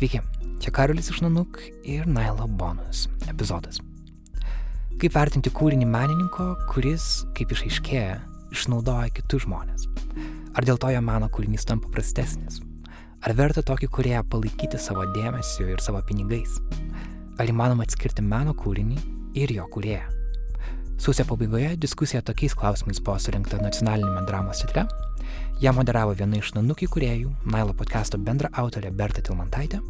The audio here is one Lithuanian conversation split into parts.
Sveiki, čia Karolis iš Nanuk ir Nailo bonus epizodas. Kaip vertinti kūrinį menininko, kuris, kaip išaiškėja, išnaudoja kitus žmonės? Ar dėl to jo meno kūrinys tampa prastesnis? Ar verta tokį kurėją palaikyti savo dėmesiu ir savo pinigais? Ar įmanoma atskirti meno kūrinį ir jo kurėją? Sausio pabaigoje diskusija tokiais klausimais buvo surinkta nacionalinėme dramos teatre. Ją moderavo viena iš nanukį kuriejų, Nailo podcast'o bendra autorė Berta Tilmantaitė.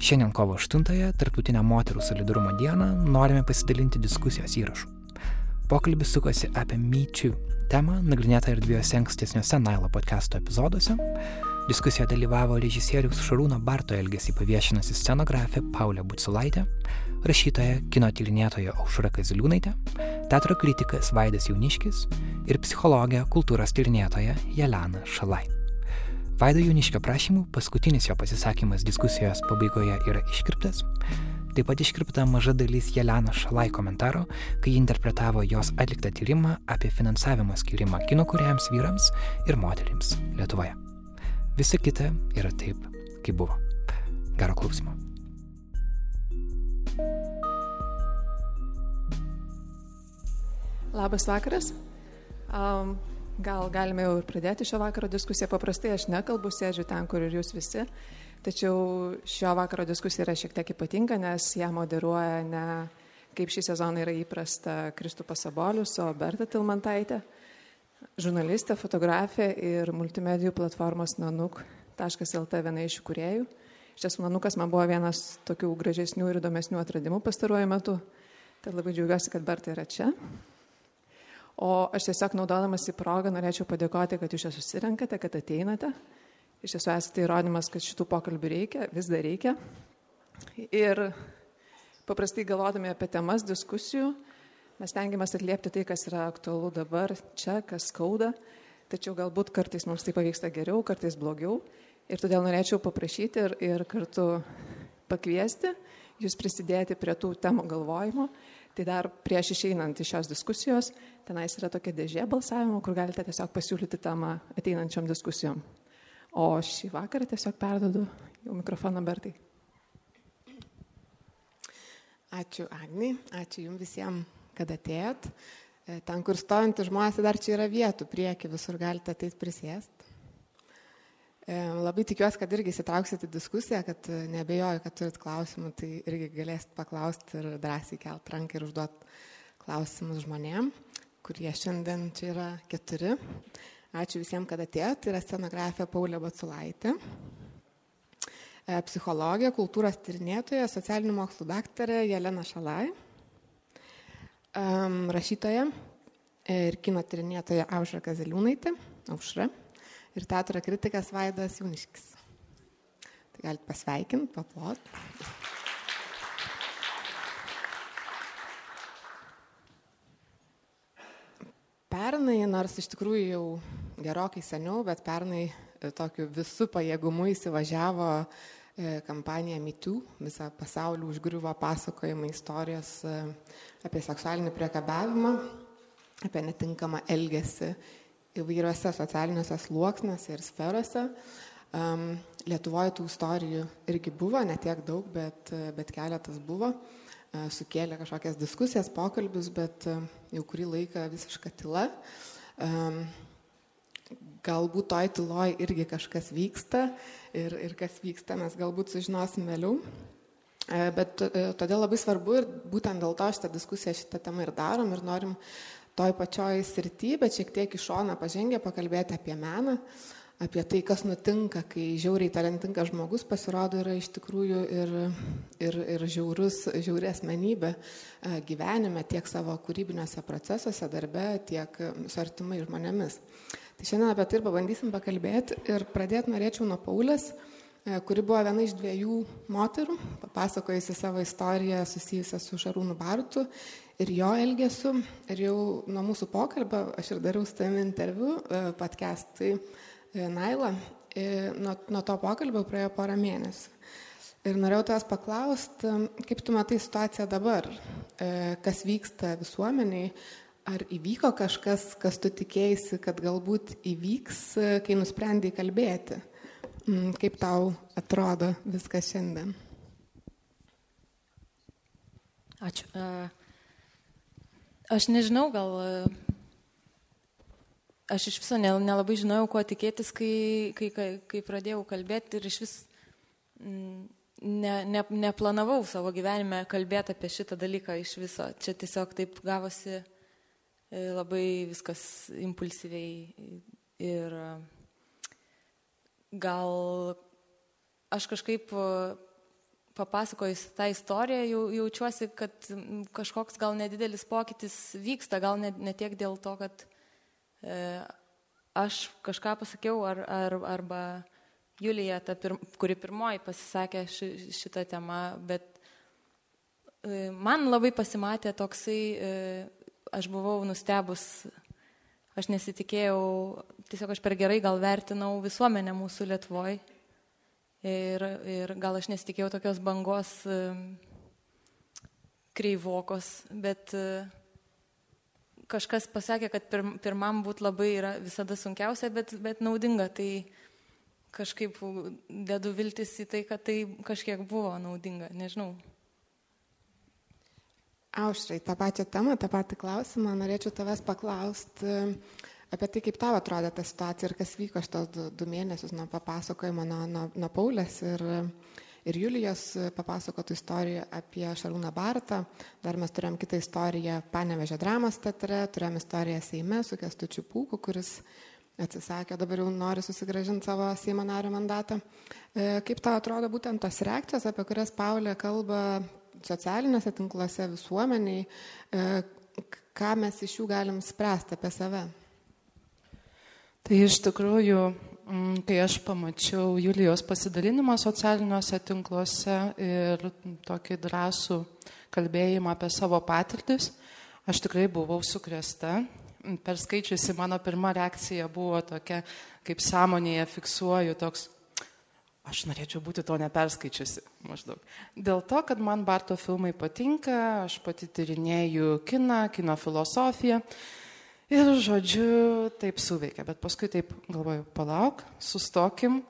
Šiandien kovo 8-ąją, Tarptautinę moterų solidarumo dieną, norime pasidalinti diskusijos įrašų. Pokalbis sukosi apie Too temą, nagrinėtą ir dviejose ankstesniuose Nailo podcast'o epizoduose. Diskusijoje dalyvavo režisierius Šarūno Barto elgesį paviešinusi scenografė Paulė Butsulaitė, rašytoja, kino tyrinėtoja Aušra Kaziliūnaitė, teatro kritikas Vaidas Jauniškis ir psichologė, kultūros tyrinėtoja Jelena Šalai. Vaido Jauniškio prašymų paskutinis jo pasisakymas diskusijos pabaigoje yra iškirptas. Taip pat iškirpta maža dalis Jelena Šalai komentaro, kai interpretavo jos atliktą tyrimą apie finansavimo skirimą kino kuriejams vyrams ir moterims Lietuvoje. Visa kita yra taip, kaip buvo. Gero klausimo. Labas vakaras. Um, gal galime jau ir pradėti šio vakaro diskusiją. Paprastai aš nekalbu, sėdžiu ten, kur ir jūs visi. Tačiau šio vakaro diskusija yra šiek tiek ypatinga, nes ją moderuoja ne kaip šį sezoną yra įprasta Kristupas Sabolius, o Berta Tilmantaitė, žurnalistė, fotografė ir multimedijų platformos nanuk.lt viena iš kuriejų. Iš tiesų, nanukas man buvo vienas tokių gražesnių ir įdomesnių atradimų pastaruoju metu. Tai labai džiaugiuosi, kad Berta yra čia. O aš tiesiog naudodamas į progą norėčiau padėkoti, kad jūs čia susirenkate, kad ateinate. Iš tiesų esate įrodymas, kad šitų pokalbių reikia, vis dar reikia. Ir paprastai galvodami apie temas diskusijų, mes tengiamės atliepti tai, kas yra aktualu dabar, čia, kas skauda. Tačiau galbūt kartais mums tai pavyksta geriau, kartais blogiau. Ir todėl norėčiau paprašyti ir, ir kartu pakviesti jūs prisidėti prie tų temų galvojimo Tai dar prieš išeinant iš šios diskusijos, tenais yra tokia dėžė balsavimo, kur galite tiesiog pasiūlyti temą ateinančiam diskusijom. O šį vakarą tiesiog perdodu jau mikrofoną Bertai. Ačiū Agni, ačiū Jums visiems, kad atėjot. E, ten, kur stovintys žmonės, dar čia yra vietų prieki, visur galite ateiti prisėsti. E, labai tikiuosi, kad irgi įsitrauksit į diskusiją, kad e, nebejoju, kad turit klausimų, tai irgi galėsit paklausti ir drąsiai kelt ranką ir užduoti klausimus žmonėm, kurie šiandien čia yra keturi. Ačiū visiems, kad atėjote. Tai yra scenografija Paulė Batsulaitė, psichologija, kultūros tyrinėtoja, socialinių mokslų daktarė Jelena Šalai, rašytoja ir kino tyrinėtoja Aušra Kazeliūnaitė. Aušra ir teatro kritikas Vaidas Jauniškis. Tai galite pasveikinti, paplot. Pernai, nors iš tikrųjų jau gerokai seniau, bet pernai tokiu visų pajėgumu įsivažiavo e, kampanija MeToo, visą pasaulį užgriuvo pasakojimai istorijos e, apie seksualinį priekabiavimą, apie netinkamą elgesį įvairiuose socialiniuose sluoksniuose ir sferose. Um, Lietuvoje tų istorijų irgi buvo, ne tiek daug, bet, bet keletas buvo. Uh, sukėlė kažkokias diskusijas, pokalbius, bet uh, jau kurį laiką visiška tyla. Um, galbūt toj tyloj irgi kažkas vyksta ir, ir kas vyksta mes galbūt sužinosim vėliau. Uh, bet todėl labai svarbu ir būtent dėl to šitą diskusiją šitą temą ir darom ir norim toj pačioj srity, bet šiek tiek iš šoną pažengę pakalbėti apie meną, apie tai, kas nutinka, kai žiauriai talentingas žmogus pasirodo yra iš tikrųjų ir, ir, ir žiaurus, žiauri asmenybė e, gyvenime, tiek savo kūrybiniuose procesuose, darbe, tiek su artimai žmonėmis. Tai šiandien apie tai ir pabandysim pakalbėti ir pradėti norėčiau nuo Paulės e, kuri buvo viena iš dviejų moterų, papasakojusi savo istoriją susijusią su Šarūnu Bartu ir jo elgesiu. Ir jau nuo mūsų pokalbio, aš ir dariau su tavimi interviu, e, podcast'ai e, Naila, nuo, nuo to pokalbio praėjo porą mėnesių. Ir norėjau tavęs paklausti, kaip tu matai situaciją dabar, kas vyksta visuomeniai, ar įvyko kažkas, kas tu tikėjai, kad galbūt įvyks, kai nusprendai kalbėti. Mm, kaip tau atrodo viskas šiandien? Ačiū. Aš nežinau, gal aš iš viso nelabai žinojau, kuo tikėtis, kai, kai, kai pradėjau kalbėti ir iš vis mm, ne, ne, neplanavau savo gyvenime kalbėti apie šitą dalyką iš viso. Čia tiesiog taip gavosi e, labai viskas impulsyviai. Ir gal aš kažkaip papasakojus tą istoriją, jau, jaučiuosi, kad kažkoks gal nedidelis pokytis vyksta, gal ne, ne tiek dėl to, kad e, aš kažką pasakiau ar, ar, arba Julija, ta pir, kuri pirmoji pasisakė ši, šitą temą, bet e, man labai pasimatė toksai, e, aš buvau nustebus, aš nesitikėjau, tiesiog aš per gerai gal vertinau visuomenę mūsų Lietuvoje ir, ir gal aš nesitikėjau tokios bangos e, kreivokos, bet kažkas pasakė, kad pirmam būt labai yra visada sunkiausia, bet, bet naudinga. Tai kažkaip dedu viltis į tai, kad tai kažkiek buvo naudinga, nežinau. Aušrai, tą pačią temą, tą patį klausimą norėčiau tavęs paklausti e, apie tai, kaip tau atrodė ta situacija ir kas vyko šitos du, du mėnesius nuo papasakojimo nuo, nuo, nuo Paulės ir, ir Julijos papasakotų istoriją apie Šarūną Bartą. Dar mes turėjom kitą istoriją Panevežė dramos teatre, turėjom istoriją Seime su Kestučiu Pūku, kuris atsisakė, dabar jau nori susigražinti savo Seimo nario mandatą. E, kaip tau atrodo būtent tos reakcijos, apie kurias Paulė kalba socialiniuose tinkluose visuomeniai, e, ką mes iš jų galim spręsti apie save? Tai iš tikrųjų, mm, kai aš pamačiau Julijos pasidalinimą socialiniuose tinkluose ir tokį drąsų kalbėjimą apie savo patirtis, aš tikrai buvau sukrėsta perskaičiusi, mano pirma reakcija buvo tokia, kaip sąmonėje fiksuoju toks, aš norėčiau būti to neperskaičiusi maždaug. Dėl to, kad man Barto filmai patinka, aš pati tyrinėju kiną, kino filosofiją. Ir žodžiu, taip suveikia, bet paskui taip galvoju, palauk, sustokim,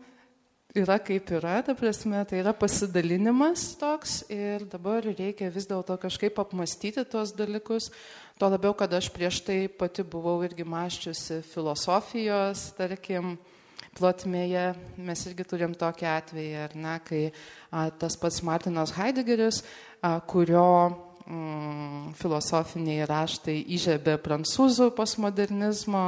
yra kaip yra, ta prasme, tai yra pasidalinimas toks ir dabar reikia vis dėlto kažkaip apmastyti tuos dalykus, Tuo labiau, kad aš prieš tai pati buvau irgi maščiusi filosofijos, tarkim, plotmėje. Mes irgi turim tokį atvejį, ar ne, kai a, tas pats Martinas Heideggeris, a, kurio mm, filosofiniai raštai įžiebė prancūzų postmodernizmo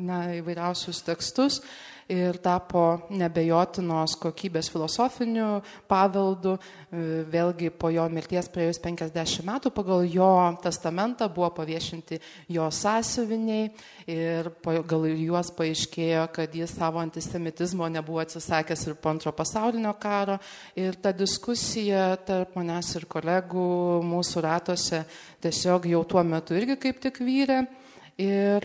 na, įvairiausius tekstus ir tapo nebejotinos kokybės filosofiniu paveldu. E, vėlgi po jo mirties praėjus 50 metų pagal jo testamentą buvo paviešinti jo sąsiuviniai ir pagal juos paaiškėjo, kad jis savo antisemitizmo nebuvo atsisakęs ir po antro pasaulinio karo. Ir ta diskusija tarp manęs ir kolegų mūsų ratuose tiesiog jau tuo metu irgi kaip tik vyrė. Ir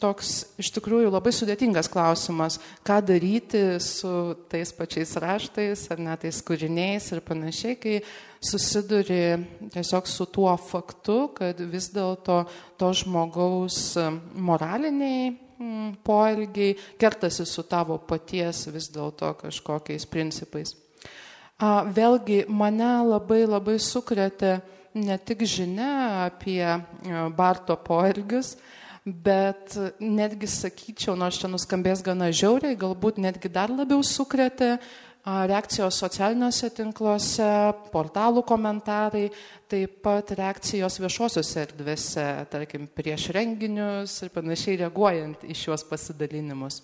toks iš tikrųjų labai sudėtingas klausimas, ką daryti su tais pačiais raštais ar net tais kūriniais ir panašiai, kai susiduri tiesiog su tuo faktu, kad vis dėlto to žmogaus moraliniai mm, poelgiai kertasi su tavo paties vis dėlto kažkokiais principais. Vėlgi mane labai labai sukretė ne tik žinia apie Barto poelgius, bet netgi sakyčiau, nors čia nuskambės gana žiauriai, galbūt netgi dar labiau sukrėtė reakcijos socialiniuose tinkluose, portalų komentarai, taip pat reakcijos viešosiuose erdvėse, tarkim, prieš renginius ir panašiai reaguojant į šiuos pasidalinimus.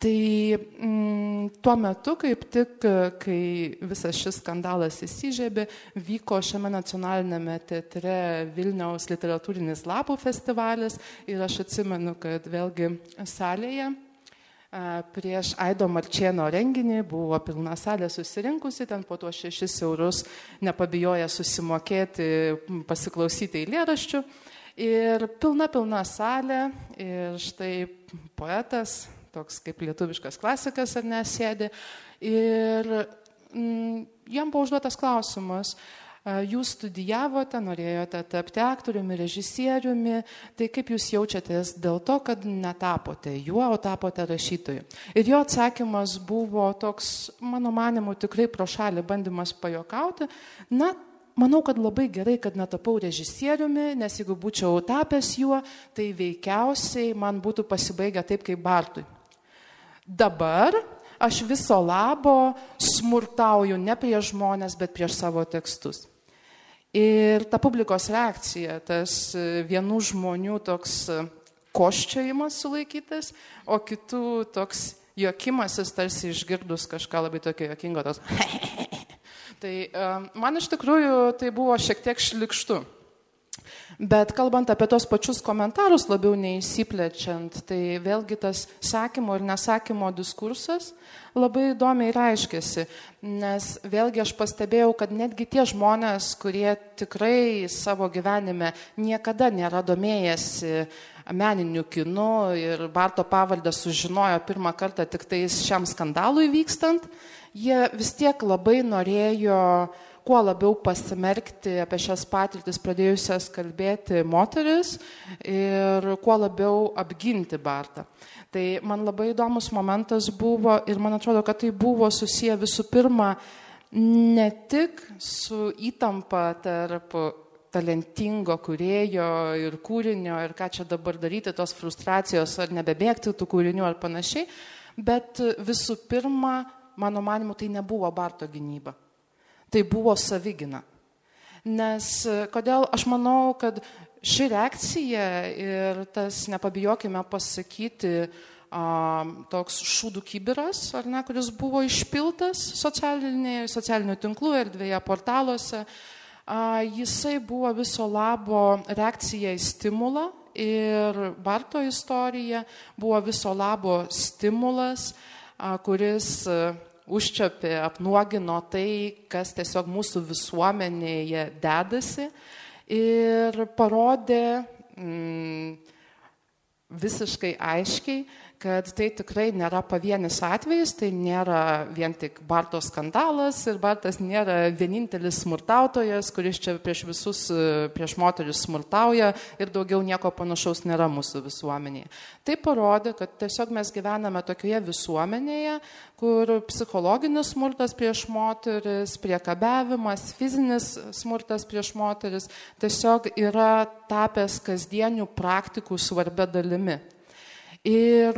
Tai mm, tuo metu, kaip tik, kai visas šis skandalas įsižiebė, vyko šiame nacionalinėme teatre Vilniaus literatūrinis lapų festivalis ir aš atsimenu, kad vėlgi salėje prieš Aido Marčieno renginį buvo pilna salė susirinkusi, ten po tuos šešis eurus nepabijoja susimokėti, pasiklausyti eilėraščių. Ir pilna, pilna salė ir štai poetas toks kaip lietuviškas klasikas ar nesėdi. Ir mm, jam buvo užduotas klausimas, Jūs studijavote, norėjote tapti aktoriumi, režisieriumi, tai kaip jūs jaučiatės dėl to, kad netapote juo, o tapote rašytoju. Ir jo atsakymas buvo toks, mano manimu, tikrai pro šalį bandymas pajokauti. Na, manau, kad labai gerai, kad netapau režisieriumi, nes jeigu būčiau tapęs juo, tai veikiausiai man būtų pasibaigę taip kaip Bartui. Dabar aš viso labo smurtauju ne prieš žmonės, bet prieš savo tekstus. Ir ta publikos reakcija, tas e, vienų žmonių toks e, koščiajimas sulaikytas, o kitų toks juokimasis tarsi išgirdus kažką labai tokio juokingo, tos. tai e, man iš tikrųjų tai buvo šiek tiek šlikštu. Bet kalbant apie tos pačius komentarus, labiau neįsiplečiant, tai vėlgi tas sakymo ir nesakymo diskursas labai įdomiai reiškiasi. Nes vėlgi aš pastebėjau, kad netgi tie žmonės, kurie tikrai savo gyvenime niekada nėra domėjęsi meniniu kinu ir Barto pavaldę sužinojo pirmą kartą tik tais šiam skandalui vykstant, jie vis tiek labai norėjo uh, kuo labiau pasimerkti apie šias patirtis pradėjusias kalbėti moteris ir kuo labiau apginti Bartą. Tai man labai įdomus momentas buvo ir man atrodo, kad tai buvo susiję visų pirma ne tik su įtampa tarp talentingo kurėjo ir kūrinio ir ką čia dabar daryti, tos frustracijos ar nebebėgti tų kūrinių ar panašiai, bet visų pirma, mano manimu, tai nebuvo Barto gynyba tai buvo savigina. Nes e, kodėl aš manau, kad ši reakcija ir tas, nepabijokime pasakyti, toks šūdų kibiras, ar ne, kuris buvo išpiltas socialinių tinklų erdvėje, portaluose, jisai buvo viso labo reakcija į stimulą ir Barto istorija buvo viso labo stimulas, kuris užčiopė, apnuogino tai, kas tiesiog mūsų visuomenėje dedasi ir parodė mm, visiškai aiškiai, kad tai tikrai nėra pavienis atvejis, tai nėra vien tik Barto skandalas ir Bartas nėra vienintelis smurtautojas, kuris čia prieš visus, prieš moteris smurtauja ir daugiau nieko panašaus nėra mūsų visuomenėje. Tai parodė, kad tiesiog mes gyvename tokioje visuomenėje, kur psichologinis smurtas prieš moteris, priekabiavimas, fizinis smurtas prieš moteris tiesiog yra tapęs kasdienių praktikų svarbia dalimi. Ir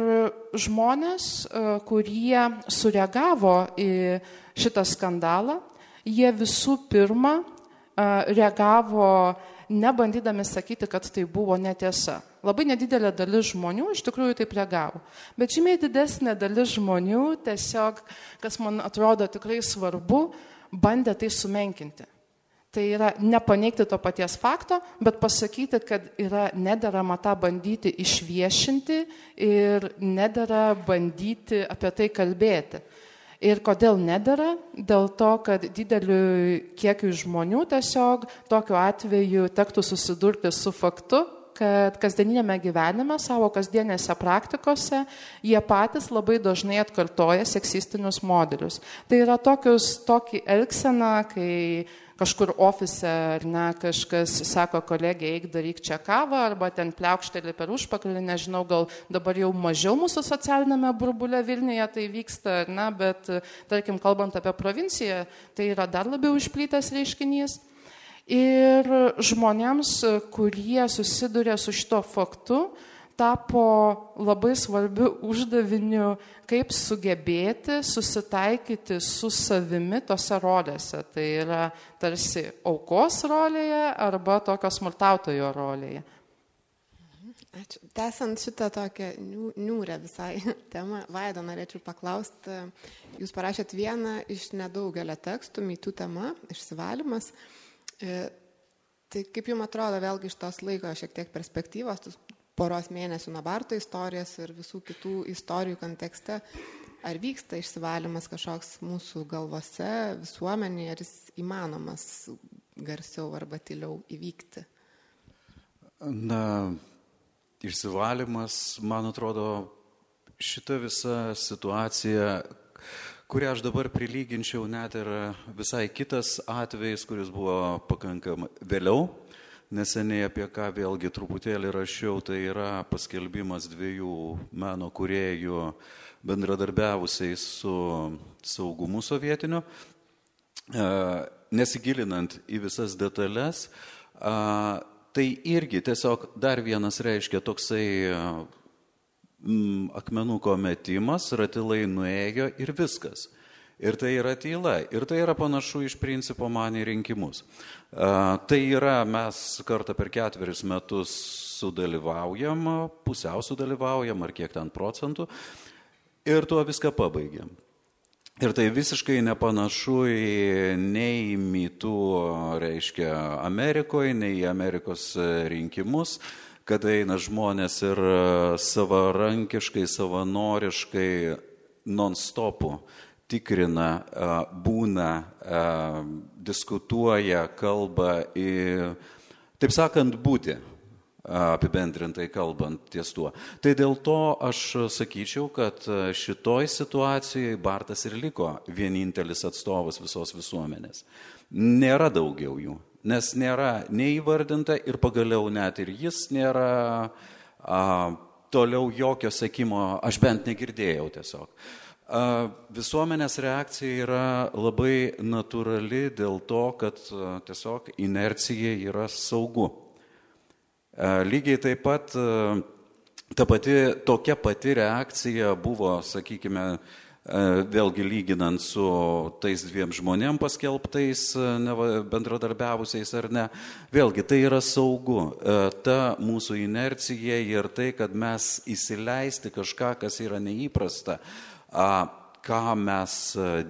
žmonės, e, kurie sureagavo į šitą skandalą, jie visų pirma e, reagavo nebandydami sakyti, kad tai buvo netiesa. Labai nedidelė dalis žmonių iš tikrųjų taip reagavo. Bet žymiai didesnė dalis žmonių tiesiog, kas man atrodo tikrai svarbu, bandė tai sumenkinti. Tai yra nepaneigti to paties fakto, bet pasakyti, kad yra nederama tą bandyti išviešinti ir nedara bandyti apie tai kalbėti. Ir kodėl nedara? Dėl to, kad dideliu kiekiu žmonių tiesiog tokiu atveju tektų susidurti su faktu, kad kasdieninėme gyvenime, savo kasdienėse praktikose, jie patys labai dažnai atkartoja seksistinius modelius. Tai yra tokius, tokį elgseną, kai kažkur ofise ar ne, kažkas sako kolegė, eik daryk čia kavą, arba ten pliaukštelį per užpakalį, nežinau, gal dabar jau mažiau mūsų socialinėme burbulė Vilniuje tai vyksta, ar ne, bet tarkim, kalbant apie provinciją, tai yra dar labiau išplytęs reiškinys. Ir žmonėms, kurie susiduria su šito faktu, tapo labai svarbiu uždaviniu, kaip sugebėti susitaikyti su savimi tose rolėse. Tai yra tarsi aukos rolėje arba tokio smurtautojo rolėje. Ačiū. Tęsant šitą tokią niūrę visai temą, Vaido norėčiau paklausti, jūs parašėt vieną iš nedaugelio tekstų, mytų tema, išsivalimas. E, tai kaip jums atrodo, vėlgi iš tos laiko šiek tiek perspektyvos, poros mėnesių Nabarto istorijos ir visų kitų istorijų kontekste, ar vyksta išsivalymas kažkoks mūsų galvose, visuomenėje, ar jis įmanomas garsiau arba tyliau įvykti? Na, išsivalymas, man atrodo, šita visa situacija, kurią aš dabar prilyginčiau net ir visai kitas atvejis, kuris buvo pakankamai vėliau. Neseniai apie ką vėlgi truputėlį rašiau, tai yra paskelbimas dviejų meno kuriejų bendradarbiavusiai su saugumu sovietiniu. E, nesigilinant į visas detalės, tai irgi tiesiog dar vienas reiškia toksai mm, akmenuko metimas, ratilai nuėjo ir viskas. Ir tai yra tyla. Ir tai yra panašu iš principo man į rinkimus. Tai yra, mes kartą per ketverius metus sudalyvaujam, pusiau sudalyvaujam, ar kiek ten procentų, ir tuo viską pabaigiam. Ir tai visiškai nepanašu į nei mitų, reiškia, Amerikoje, nei į Amerikos rinkimus kad eina žmonės ir e, savarankiškai, savanoriškai, non-stopų tikrina, būna, diskutuoja, kalba, į, taip sakant, būti apibendrintai kalbant ties tuo. Tai dėl to aš sakyčiau, kad šitoj situacijai Bartas ir liko vienintelis atstovas visos visuomenės. Nėra daugiau jų nes nėra neįvardinta ir pagaliau net ir jis nėra a, toliau jokio sekimo, aš bent negirdėjau tiesiog. Visuomenės reakcija yra labai natūrali dėl to, kad tiesiog inercija yra saugu. Lygiai taip pat ta pati, tokia pati reakcija buvo, sakykime, vėlgi lyginant su tais dviem žmonėm paskelbtais, bendradarbiavusiais ar ne, vėlgi tai yra saugu. Ta mūsų inercija ir tai, kad mes įsileisti kažką, kas yra neįprasta, ką mes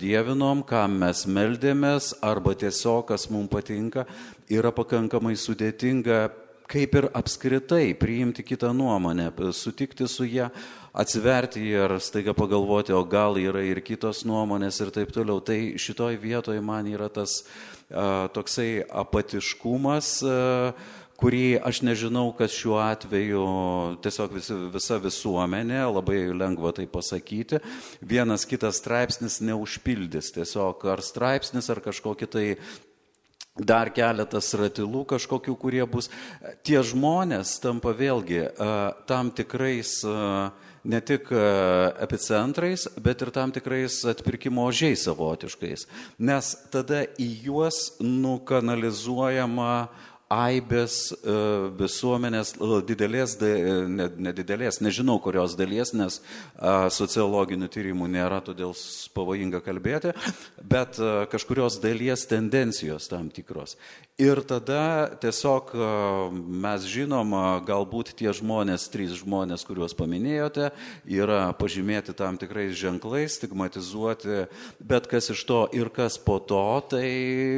dievinom, ką mes meldėmės, arba tiesiog, kas mums patinka, yra pakankamai sudėtinga kaip ir apskritai priimti kitą nuomonę, sutikti su ją, atsiverti ir staiga pagalvoti, o gal yra ir kitos nuomonės ir taip toliau. Tai šitoj vietoje man yra tas a, toksai apatiškumas. A, kurį aš nežinau, kas šiuo atveju tiesiog visi, visa visuomenė, labai lengva tai pasakyti, vienas kitas straipsnis neužpildys tiesiog ar straipsnis, ar kažkokį tai dar keletas ratilų kažkokių, kurie bus. Tie žmonės tampa vėlgi tam tikrais ne tik epicentrais, bet ir tam tikrais atpirkimo ožiais savotiškais. Nes tada į juos nukanalizuojama aibės e, visuomenės didelės, nedidelės, ne nežinau kurios dalies, nes sociologinių tyrimų nėra, todėl pavojinga kalbėti, bet kažkurios dalies tendencijos tam tikros. Ir tada tiesiog mes žinom, galbūt tie žmonės, trys žmonės, kuriuos paminėjote, yra pažymėti tam tikrais ženklais, stigmatizuoti, bet kas iš to ir kas po to, tai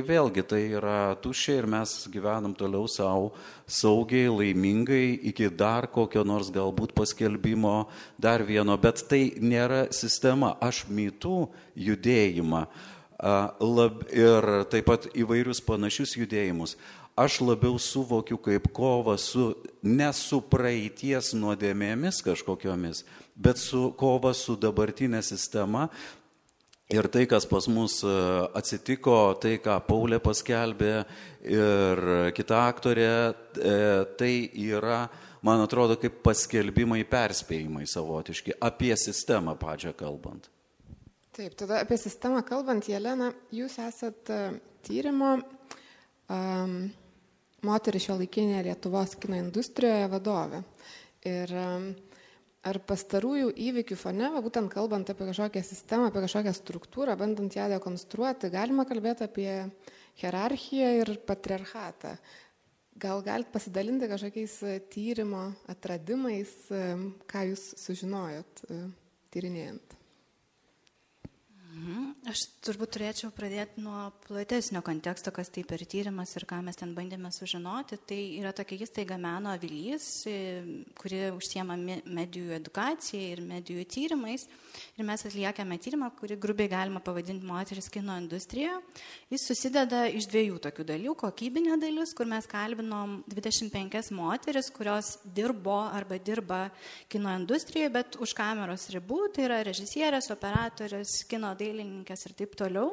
vėlgi tai yra tuščia ir mes gyvenam toliau savo saugiai, laimingai iki dar kokio nors galbūt paskelbimo, dar vieno, bet tai nėra sistema. Aš mytų judėjimą lab, ir taip pat įvairius panašius judėjimus. Aš labiau suvokiu kaip kova su, ne su praeities nuodėmėmis kažkokiomis, bet su kova su dabartinė sistema, Ir tai, kas pas mus e, atsitiko, tai, ką Paulė paskelbė ir kita aktorė, e, tai yra, man atrodo, kaip paskelbimai, perspėjimai savotiški apie sistemą pačią kalbant. Taip, tada apie sistemą kalbant, Jelena, jūs esat e, tyrimo um, moteris šio laikinėje Lietuvos kino industrijoje vadovė. Ir um, ar pastarųjų įvykių fone, va, būtent kalbant apie kažkokią sistemą, apie kažkokią struktūrą, bandant ją dekonstruoti, galima kalbėti apie hierarchiją ir patriarchatą. Gal galite pasidalinti kažkokiais e, tyrimo atradimais, e, ką jūs sužinojot e, tyrinėjant? Mhm. Aš turbūt turėčiau pradėti nuo platesnio konteksto, kas tai per tyrimas ir ką mes ten bandėme sužinoti. Tai yra tokia įstaiga Meno avilys, e, kuri užsiema medijų edukacija ir medijų tyrimais. Ir mes atliekame tyrimą, kurį grubiai galima pavadinti moteris kino industrijoje. Jis susideda iš dviejų tokių dalių. Kokybinė dalis, kur mes kalbinom 25 moteris, kurios dirbo arba dirba kino industrijoje, bet už kameros ribų. Tai yra režisierės, operatorės, kino dailės dailininkės ir taip toliau.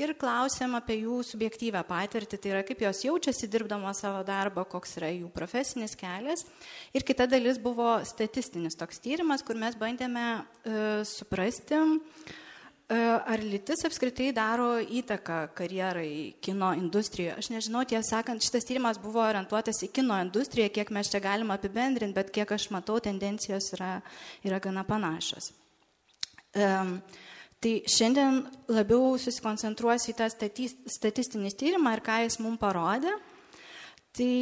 Ir klausėm apie jų subjektyvę patirtį, tai yra kaip jos jaučiasi dirbdama savo darbą, koks yra jų profesinis kelias. Ir kita dalis buvo statistinis toks tyrimas, kur mes bandėme uh, suprasti, uh, Ar lytis apskritai daro įtaką karjerai kino industrijoje? Aš nežinau, tiesą sakant, šitas tyrimas buvo orientuotas į kino industriją, kiek mes čia galime apibendrinti, bet kiek aš matau, tendencijos yra, yra gana panašios. Um, tai šiandien labiau susikoncentruosiu į tą statistinį tyrimą ir ką jis mums parodė. Tai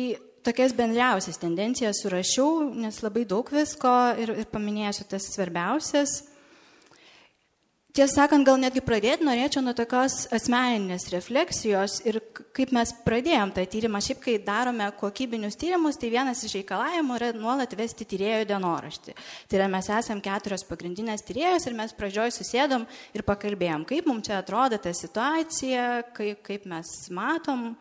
tokias bendriausias tendencijas surašiau, nes labai daug visko ir, ir paminėsiu tas svarbiausias. Tiesą sakant, gal netgi pradėti norėčiau nuo tokios asmeninės refleksijos ir kaip mes pradėjom tą tyrimą. Šiaip, kai darome kokybinius tyrimus, tai vienas iš reikalavimų yra nuolat vesti tyrėjo dienoraštį. Tai yra, mes esame keturios pagrindinės tyrėjos ir mes pradžioj susėdom ir pakalbėjom, kaip mums čia atrodo ta situacija, kaip, kaip mes matom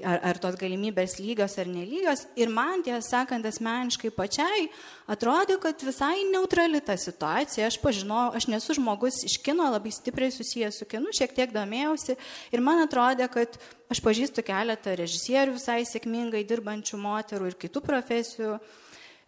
ar, ar tos galimybės lygios ar nelygios. Ir man, tiesą sakant, asmeniškai pačiai atrodė, kad visai neutrali ta situacija. Aš pažinau, aš nesu žmogus iš kino, labai stipriai susijęs su kinu, šiek tiek domėjausi. Ir man atrodė, kad aš pažįstu keletą režisierių visai sėkmingai dirbančių moterų ir kitų profesijų.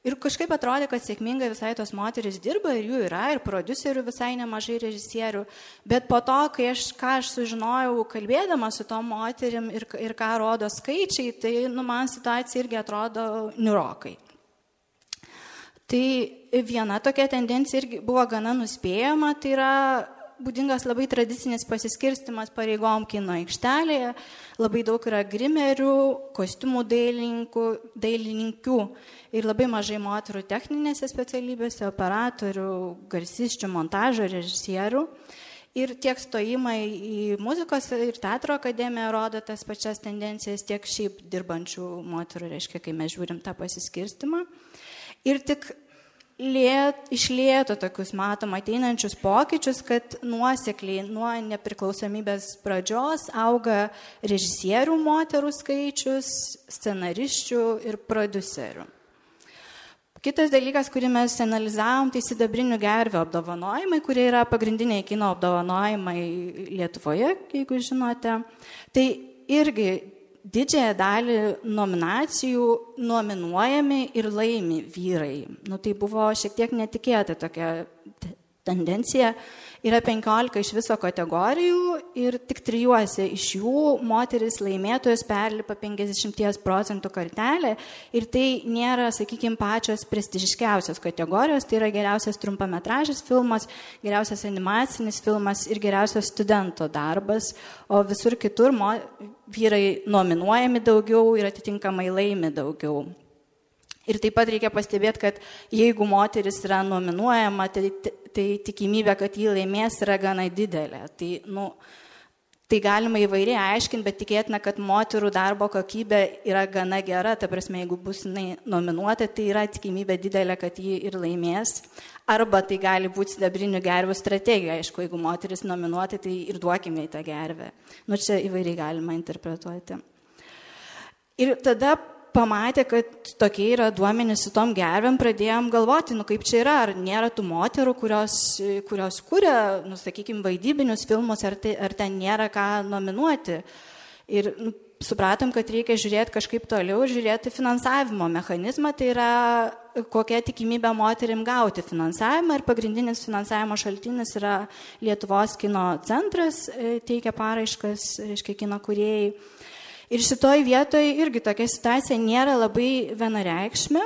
Ir kažkaip atrodė, kad sėkmingai visai tos moteris dirba ir jų yra, ir producerių visai nemažai režisierių. Bet po to, kai aš, ką aš sužinojau, kalbėdama su tom moterim ir, ir ką rodo skaičiai, tai nu, man situacija irgi atrodo niurokai. Tai viena tokia tendencija irgi buvo gana nuspėjama, tai yra būdingas labai tradicinis pasiskirstimas pareigom kino aikštelėje, labai daug yra grimerių, kostiumų dailininkų, dailininkių ir labai mažai moterų techninėse specialybėse, operatorių, garsiščių, montažo, režisierių. Ir tiek stojimai į muzikos ir teatro akademiją rodo tas pačias tendencijas, tiek šiaip dirbančių moterų, reiškia, kai mes žiūrim tą pasiskirstimą. Ir tik lėt, iš lėto tokius matom ateinančius pokyčius, kad nuosekliai nuo nepriklausomybės pradžios auga režisierių moterų skaičius, scenariščių ir producerių. Kitas dalykas, kurį mes analizavom, tai sidabrinių gervių apdovanojimai, kurie yra pagrindiniai kino apdovanojimai Lietuvoje, jeigu žinote. Tai irgi didžiąją dalį nominacijų nominuojami ir laimi vyrai. Nu, tai buvo šiek tiek netikėta tokia tendencija. Yra 15 iš viso kategorijų ir tik trijuose iš jų moteris laimėtojas perlipa 50 procentų kartelę ir tai nėra, sakykime, pačios prestižiškiausios kategorijos, tai yra geriausias trumpametražis filmas, geriausias animacinis filmas ir geriausias studento darbas, o visur kitur vyrai nominuojami daugiau ir atitinkamai laimi daugiau. Ir taip pat reikia pastebėti, kad jeigu moteris yra nominuojama, tai, tai tikimybė, kad jį laimės, yra gana didelė. Tai, nu, tai galima įvairiai aiškinti, bet tikėtina, kad moterų darbo kokybė yra gana gera. Ta prasme, jeigu bus jinai nominuota, tai yra tikimybė didelė, kad jį ir laimės. Arba tai gali būti sidabrinių gervių strategija. Aišku, jeigu moteris nominuota, tai ir duokime į tą gervę. Nu, čia įvairiai galima interpretuoti. Ir tada pamatė, kad tokie yra duomenys su tom gervėm, pradėjom galvoti, nu kaip čia yra, ar nėra tų moterų, kurios, kurios kūrė, nu, sakykime, vaidybinius filmus, ar, tai, ar ten nėra ką nominuoti. Ir nu, supratom, kad reikia žiūrėti kažkaip toliau žiūrėti finansavimo mechanizmą, tai yra kokia tikimybė moterim gauti finansavimą ir pagrindinis finansavimo šaltinis yra Lietuvos kino centras, e, teikia paraiškas, reiškia kino kuriejai Ir šitoj vietoj irgi tokia situacija nėra labai vienareikšmė,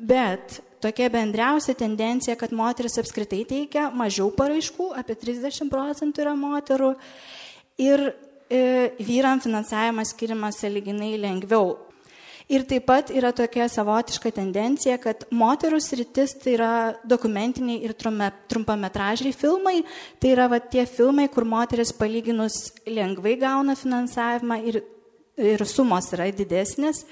bet tokia bendriausia tendencija, kad moteris apskritai teikia mažiau paraiškų, apie 30 procentų yra moterų, ir e, vyram finansavimas skiriamas saliginai lengviau. Ir taip pat yra tokia savotiška tendencija, kad moterų sritis tai yra dokumentiniai ir trumpametražiai filmai. Tai yra va, tie filmai, kur moteris palyginus lengvai gauna finansavimą ir ir sumos yra didesnės,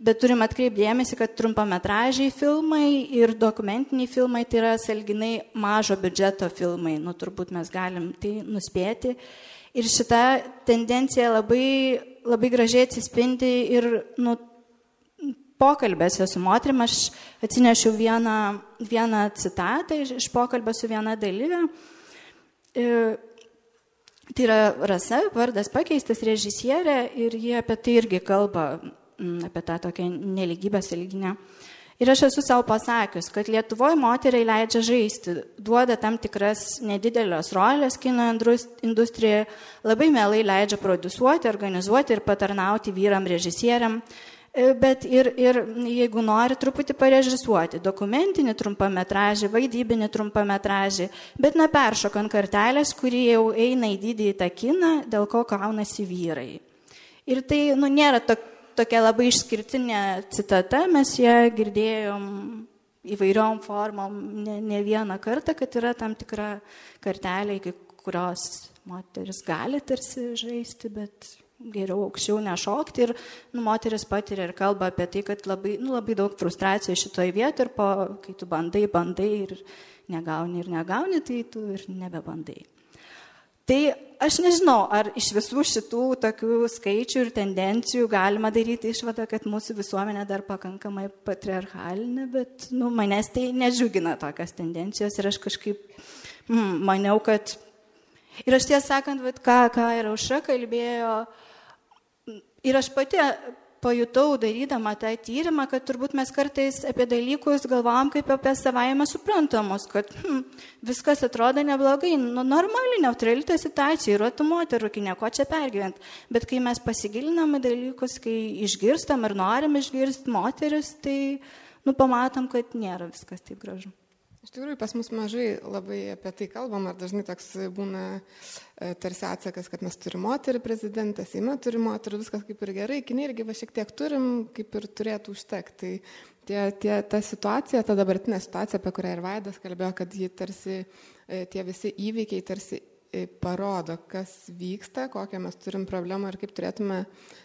bet turim atkreipdėmėsi, kad trumpametražiai filmai ir dokumentiniai filmai tai yra salginai mažo biudžeto filmai, nu turbūt mes galim tai nuspėti. Ir šita tendencija labai, labai gražiai atsispindi ir nu, pokalbėse su moterim. Aš atsinešiau vieną, vieną citatą iš, iš pokalbio su viena dalyvė. E, Tai yra Rasa, vardas pakeistas režisierė ir jie apie tai irgi kalba, apie tą tokią neligybę sąlyginę. Ir aš esu savo pasakius, kad Lietuvoje moteriai leidžia žaisti, duoda tam tikras nedidelės rolės kino industrijoje, labai mielai leidžia produsuoti, organizuoti ir patarnauti vyram režisieriam, bet ir, ir jeigu nori truputį parežisuoti, dokumentinį trumpametražį, vaidybinį trumpametražį, bet neperšokant kartelės, kurie jau eina į didįjį tą kiną, dėl ko kaunasi vyrai. Ir tai nu, nėra tokia tokia labai išskirtinė citata, mes ją girdėjom įvairiom formom ne, ne vieną kartą, kad yra tam tikra kartelė, iki kurios moteris gali tarsi žaisti, bet geriau aukščiau nešokti ir nu, moteris patiria ir kalba apie tai, kad labai, nu, labai daug frustracijos šitoje vietoje ir po, kai tu bandai, bandai ir negauni ir negauni, tai tu ir nebebandai. Tai aš nežinau, ar iš visų šitų tokių skaičių ir tendencijų galima daryti išvadą, kad mūsų visuomenė dar pakankamai patriarchalinė, bet nu, manęs tai nedžiugina tokios tendencijos ir aš kažkaip mm, maniau, kad... Ir aš tiesą sakant, vat, ką, ką ir aušra kalbėjo, ir aš pati pajutau darydama tą tyrimą, kad turbūt mes kartais apie dalykus galvom kaip apie savaime suprantamus, kad hm, viskas atrodo neblogai, nu, normali, neutrali ta situacija, yra tų moterų, kai nieko čia pergyvent. Bet kai mes pasigilinam į dalykus, kai išgirstam ir norim išgirsti moteris, tai nu, pamatom, kad nėra viskas taip gražu. Iš tikrųjų, pas mus mažai labai apie tai kalbam, ar dažnai toks būna e, tarsi atsakas, kad mes turime moterį prezidentą, Seime turi moterį, viskas kaip ir gerai, kiniai irgi va šiek tiek turim, kaip ir turėtų užtekti. Tai tie, tie, ta situacija, ta dabartinė situacija, apie kurią ir Vaidas kalbėjo, kad ji tarsi, e, tie visi įvykiai tarsi parodo, kas vyksta, kokią mes turim problemą ir kaip turėtume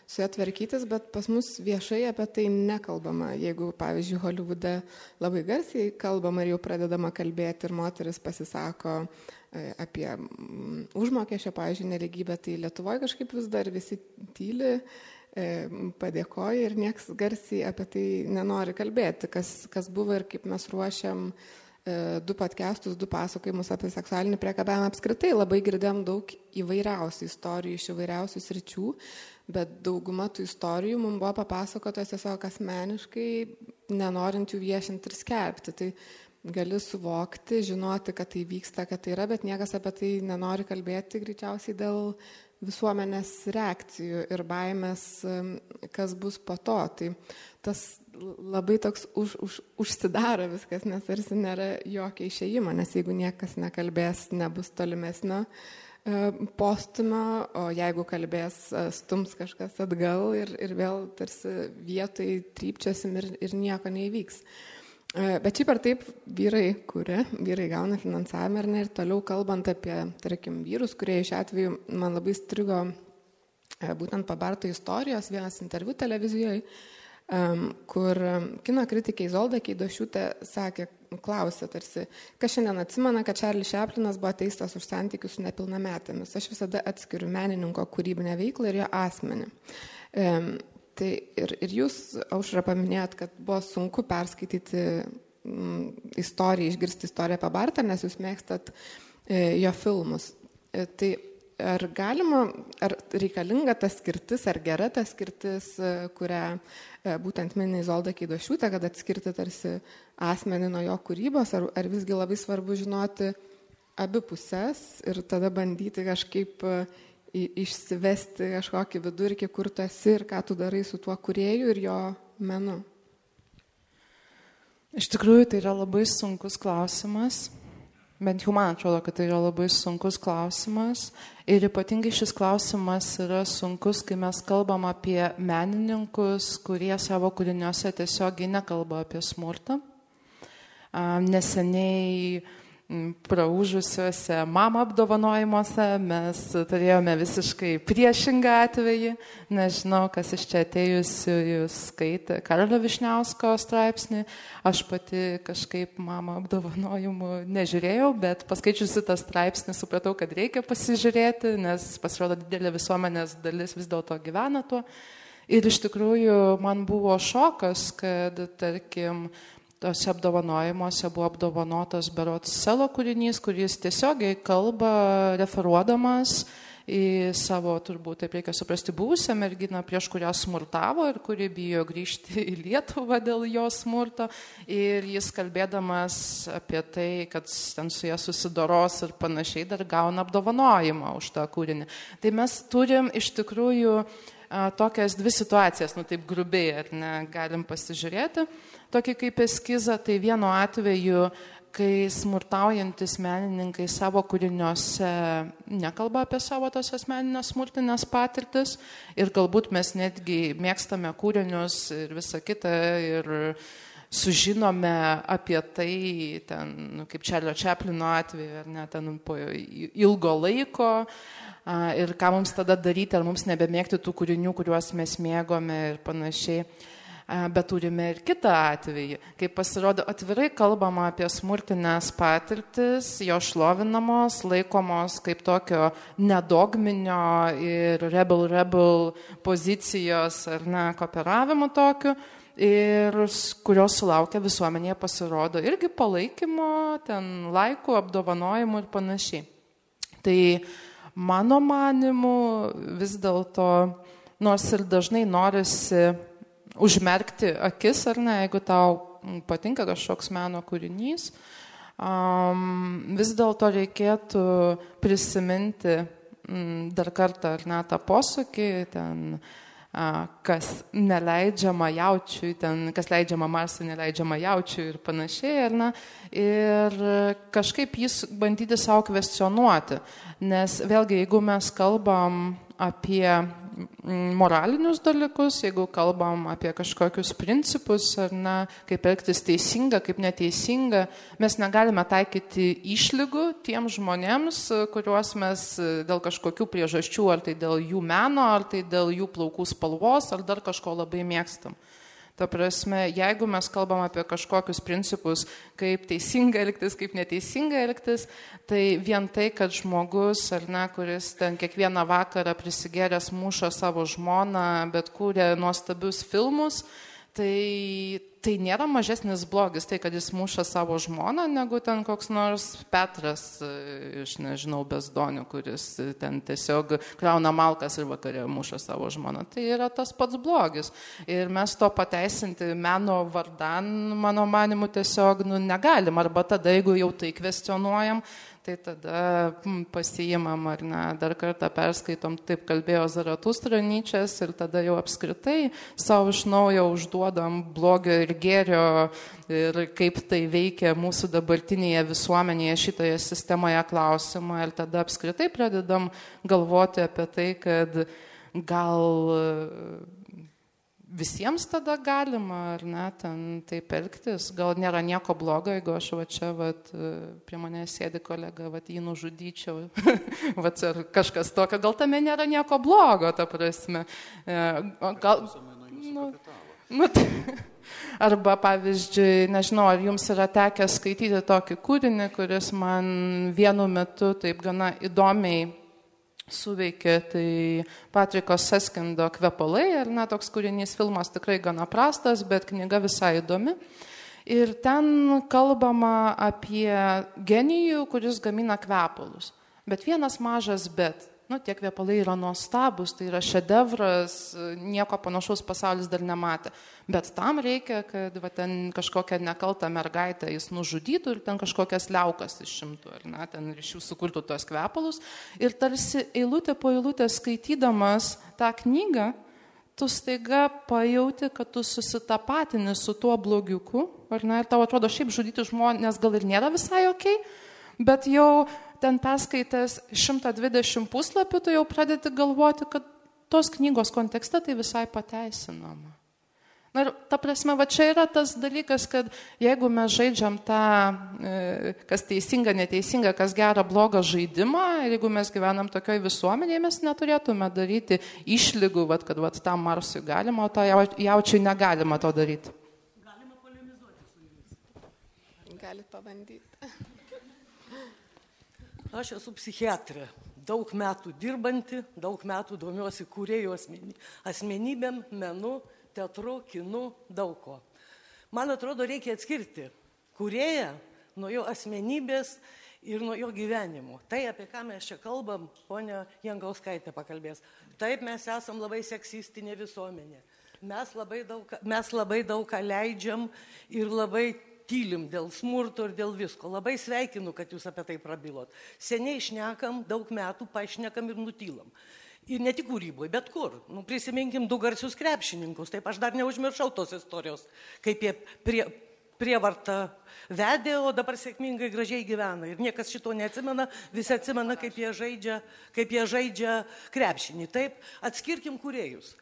su ją tvarkytis, bet pas mus viešai apie tai nekalbama. Jeigu, pavyzdžiui, Hollywooде labai garsiai kalbama ir jau pradedama kalbėti ir moteris pasisako e, apie mm, užmokesčio, pavyzdžiui, neligybę, tai Lietuvoje kažkaip vis dar visi tyli e, padėkoja ir nieks garsiai apie tai nenori kalbėti, kas, kas buvo ir kaip mes ruošiam uh, du podcastus, du pasakojimus apie seksualinį priekabiavimą. Apskritai labai girdėjom daug įvairiausių istorijų iš įvairiausių sričių, bet dauguma tų istorijų mums buvo papasakotos tiesiog asmeniškai, nenorint jų viešinti ir skelbti. Tai gali suvokti, žinoti, kad tai vyksta, kad tai yra, bet niekas apie tai nenori kalbėti greičiausiai dėl visuomenės reakcijų ir baimės, kas bus po to. Tai tas labai toks už, už, užsidaro viskas, nes tarsi nėra jokio išėjimo, nes jeigu niekas nekalbės, nebus tolimesnio e, postumio, o jeigu kalbės, e, stums kažkas atgal ir, ir vėl tarsi vietoj trypčiosim ir, ir nieko neįvyks. E, bet šiaip ar taip vyrai kuria, vyrai gauna finansavimą ir ne ir toliau kalbant apie, tarkim, vyrus, kurie iš atveju man labai strigo e, būtent pabarto istorijos, vienas interviu televizijoje, kur kino kritikė Izolda Keidošiūtė sakė, klausė tarsi, kas šiandien atsimena, kad Čarlis Šeplinas buvo teistas už santykius su nepilnametėmis. Aš visada atskiriu menininko kūrybinę veiklą ir jo asmenį. Tai ir, ir jūs, aušra, paminėjot, kad buvo sunku perskaityti mm, istoriją, išgirsti istoriją apie Bartą, nes jūs mėgstat e, jo filmus. E, tai ar galima, ar reikalinga ta skirtis, ar gera ta skirtis, e, kurią e, būtent mini Zolda Keidošiūtė, kad atskirti tarsi asmenį nuo jo kūrybos, ar, ar visgi labai svarbu žinoti abi pusės ir tada bandyti kažkaip išsivesti kažkokį vidurkį, kur tu esi ir ką tu darai su tuo kurėju ir jo menu? Iš tikrųjų, tai yra labai sunkus klausimas. Bent jau man atrodo, kad tai yra labai sunkus klausimas. Ir ypatingai šis klausimas yra sunkus, kai mes kalbam apie menininkus, kurie savo kūriniuose tiesiogiai nekalba apie smurtą. Neseniai praužusiuose mama apdovanojimuose mes turėjome visiškai priešingą atvejį. Nežinau, kas iš čia atėjusių jūs skaitė Karolio Višniausko straipsnį. Aš pati kažkaip mama apdovanojimų nežiūrėjau, bet paskaičiusi tą straipsnį supratau, kad reikia pasižiūrėti, nes pasirodo didelė visuomenės dalis vis dėlto gyvena tuo. Ir iš tikrųjų man buvo šokas, kad, tarkim, tose apdovanojimuose buvo apdovanotas berots selo kūrinys, kuris tiesiogiai kalba referuodamas į savo, turbūt taip reikia suprasti, buvusią merginą, prieš kurią smurtavo ir kuri bijo grįžti į Lietuvą dėl jo smurto. Ir jis kalbėdamas apie tai, kad ten su ją susidoros ir panašiai, dar gauna apdovanojimą už tą kūrinį. Tai mes turim iš tikrųjų tokias dvi situacijas, nu taip grubiai, ar ne, galim pasižiūrėti, tokį kaip eskizą, tai vienu atveju kai smurtaujantis menininkai savo kūriniuose nekalba apie savo tas asmeninės smurtinės patirtis ir galbūt mes netgi mėgstame kūrinius ir visą kitą ir sužinome apie tai, ten, nu, kaip Čarlio Čeplino atveju, ar ne, ten po ilgo laiko. Ir ką mums tada daryti, ar mums nebemėgti tų kūrinių, kuriuos mes mėgome ir panašiai. Bet turime ir kitą atvejį, kai pasirodo atvirai kalbama apie smurtinės patirtis, jo šlovinamos, laikomos kaip tokio nedogminio ir rebel-rebel pozicijos ar ne, kooperavimo tokiu ir kurios sulaukia visuomenėje pasirodo irgi palaikymo, ten laikų, apdovanojimų ir panašiai. Tai mano manimu vis dėlto, nors ir dažnai norisi užmerkti akis, ar ne, jeigu tau patinka kažkoks meno kūrinys. Um, vis dėlto reikėtų prisiminti um, dar kartą, ar ne, tą posūkį, ten, uh, kas neleidžiama jaučiui, ten, kas leidžiama Marsui, neleidžiama jaučiui ir panašiai, ar ne, ir kažkaip jis bandyti savo kvestionuoti. Nes vėlgi, jeigu mes kalbam apie moralinius dalykus, jeigu kalbam apie kažkokius principus, ar ne, kaip elgtis teisinga, kaip neteisinga, mes negalime taikyti išlygų tiem žmonėms, kuriuos mes dėl kažkokių priežasčių, ar tai dėl jų meno, ar tai dėl jų plaukų spalvos, ar dar kažko labai mėgstam. Ta prasme, jeigu mes kalbam apie kažkokius principus, kaip teisinga elgtis, kaip neteisinga elgtis, tai vien tai, kad žmogus, ar ne, kuris ten kiekvieną vakarą prisigeręs muša savo žmoną, bet kūrė nuostabius filmus, tai, tai nėra mažesnis blogis tai, kad jis muša savo žmoną, negu ten koks nors Petras e, iš, nežinau, bezdonių, kuris ten tiesiog krauna malkas ir vakarė muša savo žmoną. Tai yra tas pats blogis. Ir mes to pateisinti meno vardan, mano manimu, tiesiog nu, negalim. Arba tada, jeigu jau tai kvestionuojam, tai tada pasiimam ar ne, dar kartą perskaitom, taip kalbėjo Zaratustra Nyčias ir tada jau apskritai savo iš naujo užduodam blogio ir gėrio ir kaip tai veikia mūsų dabartinėje visuomenėje šitoje sistemoje klausimą ir tada apskritai pradedam galvoti apie tai, kad gal visiems tada galima, ar ne, ten taip elgtis. Gal nėra nieko blogo, jeigu aš va čia, va, prie manęs sėdi kolega, va, jį nužudyčiau, va, ar kažkas tokio, gal tame nėra nieko blogo, ta prasme. E, gal... Nu, nu, tai, arba, pavyzdžiui, nežinau, ar jums yra tekę skaityti tokį kūrinį, kuris man vienu metu taip gana įdomiai suveikė, tai Patriko Seskindo kvepalai, ar ne, toks kūrinys filmas tikrai gana prastas, bet knyga visai įdomi. Ir ten kalbama apie genijų, kuris gamina kvepalus. Bet vienas mažas bet nu, tie kvepalai yra nuostabus, tai yra šedevras, nieko panašaus pasaulis dar nematė. Bet tam reikia, kad va, ten kažkokią nekaltą mergaitę jis nužudytų ir ten kažkokias liaukas išimtų, ar ne, ten iš jų sukurtų tuos kvepalus. Ir tarsi eilutė po eilutės skaitydamas tą knygą, tu staiga pajauti, kad tu susitapatini su tuo blogiuku, ar ne, ir tau atrodo, šiaip žudyti žmonės gal ir nėra visai ok, bet jau ten perskaitęs 120 puslapių, tu jau pradedi galvoti, kad tos knygos kontekste tai visai pateisinama. Na ir ta prasme, va čia yra tas dalykas, kad jeigu mes žaidžiam tą, e, kas teisinga, neteisinga, kas gera, blogą žaidimą, ir jeigu mes gyvenam tokioj visuomenėje, mes neturėtume daryti išlygų, va, kad va, tam Marsui galima, o to jaučiui negalima to daryti. Galima polemizuoti su jumis. Galit pabandyti. Aš esu psichiatrė, daug metų dirbanti, daug metų domiuosi kūrėjų asmenybėm, menu, teatru, kinu, daug ko. Man atrodo, reikia atskirti kūrėją nuo jo asmenybės ir nuo jo gyvenimo. Tai, apie ką mes čia kalbam, ponia Jangauskaitė pakalbės. Taip, mes esam labai seksistinė visuomenė. Mes labai daug, mes labai daug ką leidžiam ir labai tylim dėl smurto ir dėl visko. Labai sveikinu, kad jūs apie tai prabilot. Seniai išnekam, daug metų pašnekam ir nutylam. Ir ne tik kūryboje, bet kur. Nu, prisiminkim du garsius krepšininkus. Taip aš dar neužmiršau tos istorijos, kaip jie prie, prievartą vedė, o dabar sėkmingai gražiai gyvena. Ir niekas šito neatsimena, visi atsimena, kaip jie žaidžia, kaip jie žaidžia krepšinį. Taip, atskirkim kuriejus.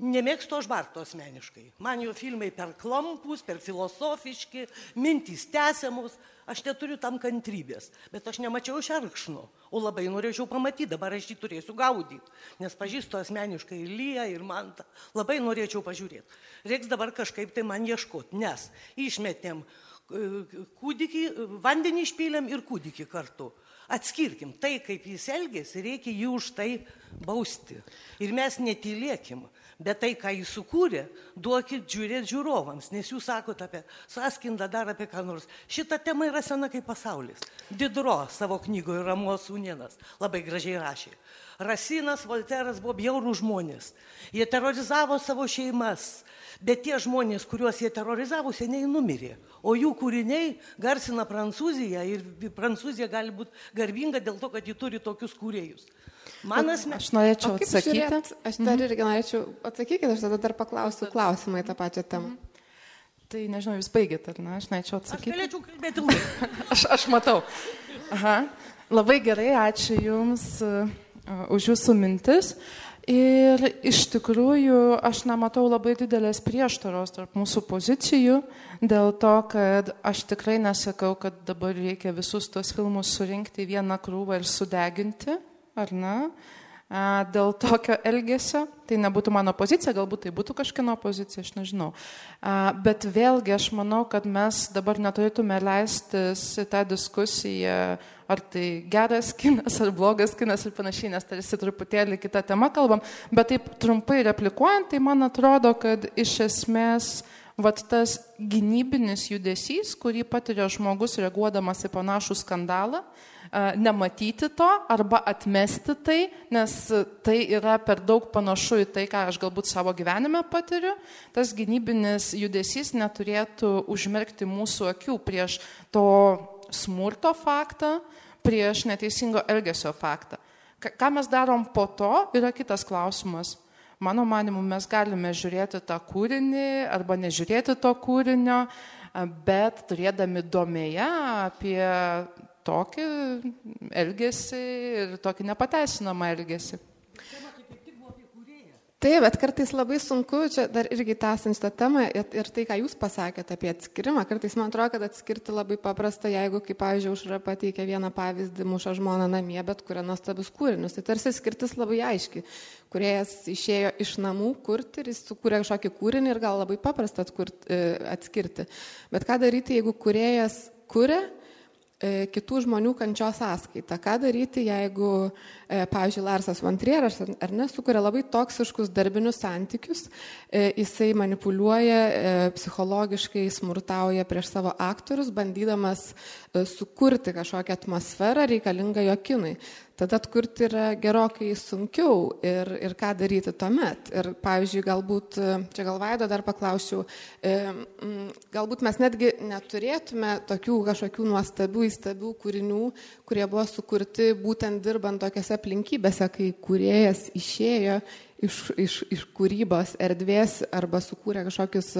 Nemėgstu aš Barto asmeniškai. Man jo filmai per klampus, per filosofiški, mintys tęsiamos, aš neturiu tam kantrybės. Bet aš nemačiau šerkšno, o labai norėčiau pamatyti, dabar aš jį turėsiu gaudyti. Nes pažįstu asmeniškai ir Lyją, ir Mantą. Labai norėčiau pažiūrėti. Reiks dabar kažkaip tai man ieškoti, nes išmetėm e, kūdikį, vandenį išpylėm ir kūdikį kartu. Atskirkim tai, kaip jis elgėsi, reikia jį už tai bausti. Ir mes netylėkim. Bet tai, ką jis sukūrė, duokit žiūrėti žiūrovams, nes jūs sakote apie sąskindą, dar apie ką nors. Šita tema yra sena kaip pasaulis. Didro savo knygoje Ramos Unienas labai gražiai rašė. Rasinas, Volteras buvo bjaurų žmonės. Jie terorizavo savo šeimas, bet tie žmonės, kuriuos jie terorizavo, seniai numirė. O jų kūriniai garsina Prancūziją ir Prancūzija gali būti garbinga dėl to, kad ji turi tokius kūrėjus. Man asmeniškai. Aš norėčiau atsakyti. Žiūrėt, aš dar mhm. irgi norėčiau atsakyti, aš tada dar paklausiu klausimą į tą pačią temą. Mhm. Tai nežinau, jūs baigėt, ar ne? Aš norėčiau atsakyti. Aš galėčiau kalbėti ilgai. aš, aš matau. Aha. Labai gerai, ačiū Jums uh, už Jūsų mintis. Ir iš tikrųjų aš nematau labai didelės prieštaros tarp mūsų pozicijų, dėl to, kad aš tikrai nesakau, kad dabar reikia visus tos filmus surinkti į vieną krūvą ir sudeginti ar ne, dėl tokio elgesio. Tai nebūtų mano pozicija, galbūt tai būtų kažkieno pozicija, aš nežinau. Bet vėlgi aš manau, kad mes dabar neturėtume leistis į tą diskusiją, ar tai geras kinas, ar blogas kinas ir panašiai, nes tarsi truputėlį kitą temą kalbam. Bet taip trumpai replikuojant, tai man atrodo, kad iš esmės vat tas gynybinis judesys, kurį patiria žmogus reaguodamas į panašų skandalą, nematyti to arba atmesti tai, nes tai yra per daug panašu į tai, ką aš galbūt savo gyvenime patiriu, tas gynybinis judesys neturėtų užmerkti mūsų akių prieš to smurto faktą, prieš neteisingo elgesio faktą. Ką mes darom po to, yra kitas klausimas. Mano manimu, mes galime žiūrėti tą kūrinį arba nežiūrėti to kūrinio, bet turėdami domėje apie tokį elgesį ir tokį nepateisinamą elgesį. Taip, bet kartais labai sunku, čia dar irgi tęsiant šitą temą ir, tai, ką jūs pasakėte apie atskirimą, kartais man atrodo, kad atskirti labai paprasta, jeigu, kaip, pavyzdžiui, užra pateikia vieną pavyzdį, muša žmoną namie, bet kuria nuostabius kūrinius. Tai tarsi skirtis labai aiški. Kuriejas išėjo iš namų kurti ir jis sukūrė kažkokį kūrinį ir gal labai paprasta atkurti, e, atskirti. Bet ką daryti, jeigu kuriejas kuria kitų žmonių kančios sąskaita. Ką daryti, jeigu, e, pavyzdžiui, Larsas Vantrieras ar ne, sukuria labai toksiškus darbinius santykius, e, jisai manipuliuoja, psichologiškai smurtauja prieš savo aktorius, bandydamas sukurti kažkokią atmosferą reikalingą jo kinui tada atkurti yra gerokai sunkiau ir, ir ką daryti tuomet. Ir pavyzdžiui, galbūt, čia gal Vaido dar paklausčiau, e, galbūt mes netgi neturėtume tokių kažkokių nuostabių, įstabių kūrinių, kurie buvo sukurti būtent dirbant tokiose aplinkybėse, kai kuriejas išėjo iš, iš, iš kūrybos erdvės arba sukūrė kažkokius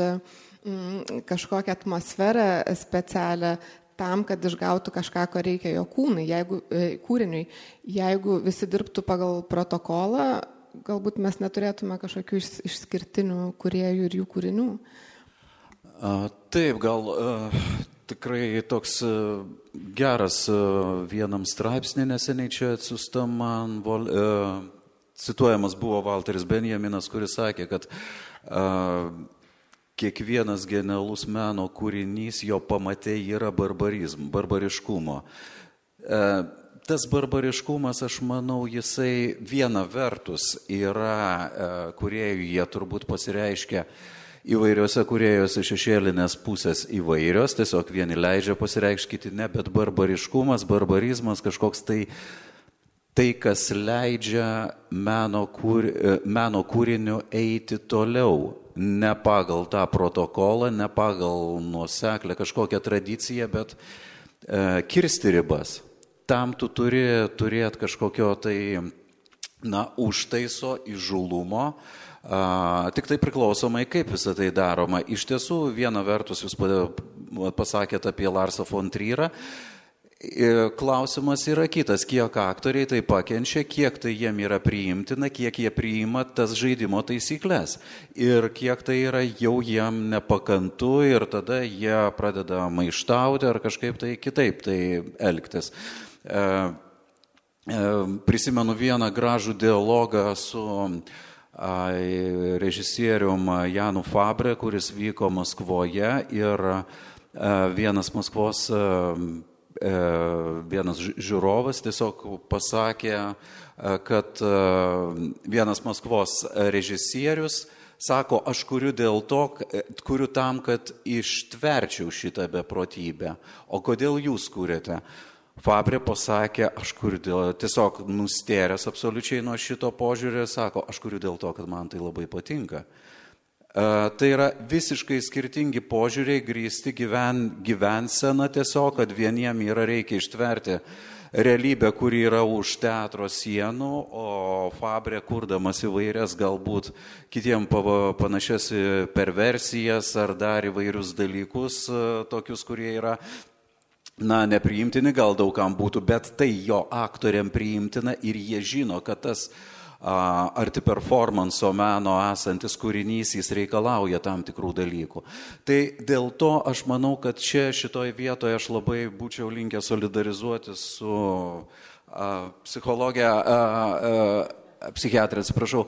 kažkokią atmosferą specialią, tam, kad išgautų kažką, ko reikia jo kūnui, jeigu, e, kūriniui. Jeigu visi dirbtų pagal protokolą, galbūt mes neturėtume kažkokių išskirtinių kuriejų ir jų kūrinių. Taip, gal tikrai toks geras vienam straipsnė neseniai čia atsiusta man, cituojamas buvo Walteris Benjaminas, kuris sakė, kad kiekvienas genialus meno kūrinys, jo pamatė yra barbarizm, barbariškumo. E, tas barbariškumas, aš manau, jisai viena vertus yra, e, kurie jie turbūt pasireiškia įvairiuose kuriejose šešėlinės pusės įvairios, tiesiog vieni leidžia pasireikšti, kiti ne, bet barbariškumas, barbarizmas kažkoks tai, tai kas leidžia meno, kūr, meno kūriniu eiti toliau, ne pagal tą protokolą, ne pagal nuoseklę kažkokią tradiciją, bet e, kirsti ribas. Tam tu turi turėti kažkokio tai, na, užtaiso, įžulumo, A, tik tai priklausomai, kaip visą tai daroma. Iš tiesų, viena vertus jūs pasakėte apie Larsą von Tryrą. Klausimas yra kitas, kiek aktoriai tai pakenčia, kiek tai jiem yra priimtina, kiek jie priima tas žaidimo taisyklės ir kiek tai yra jau jiem nepakantu ir tada jie pradeda maištauti ar kažkaip tai kitaip tai elgtis. E, e, prisimenu vieną gražų dialogą su režisierium Janu Fabre, kuris vyko Maskvoje ir vienas Maskvos, vienas žiūrovas tiesiog pasakė, kad vienas Maskvos režisierius sako, aš kuriu dėl to, kuriu tam, kad ištverčiau šitą beprotybę. O kodėl jūs kūrėte? Fabrė pasakė, aš kuriu dėl, tiesiog nustėręs absoliučiai nuo šito požiūrio, sako, aš kuriu dėl to, kad man tai labai patinka. E, tai yra visiškai skirtingi požiūriai grįsti gyven, gyvenseną tiesiog, kad vieniem yra reikia ištverti realybę, kuri yra už teatro sienų, o Fabrė kurdamas įvairias galbūt kitiem panašias perversijas ar dar įvairius dalykus, e, tokius, kurie yra na, nepriimtini gal daugam būtų, bet tai jo aktoriam priimtina ir jie žino, kad tas arti performanso meno esantis kūrinys, jis reikalauja tam tikrų dalykų. Tai dėl to aš manau, kad čia šitoje vietoje aš labai būčiau linkęs solidarizuoti su a, psichologija, a, a, psichiatrė, atsiprašau,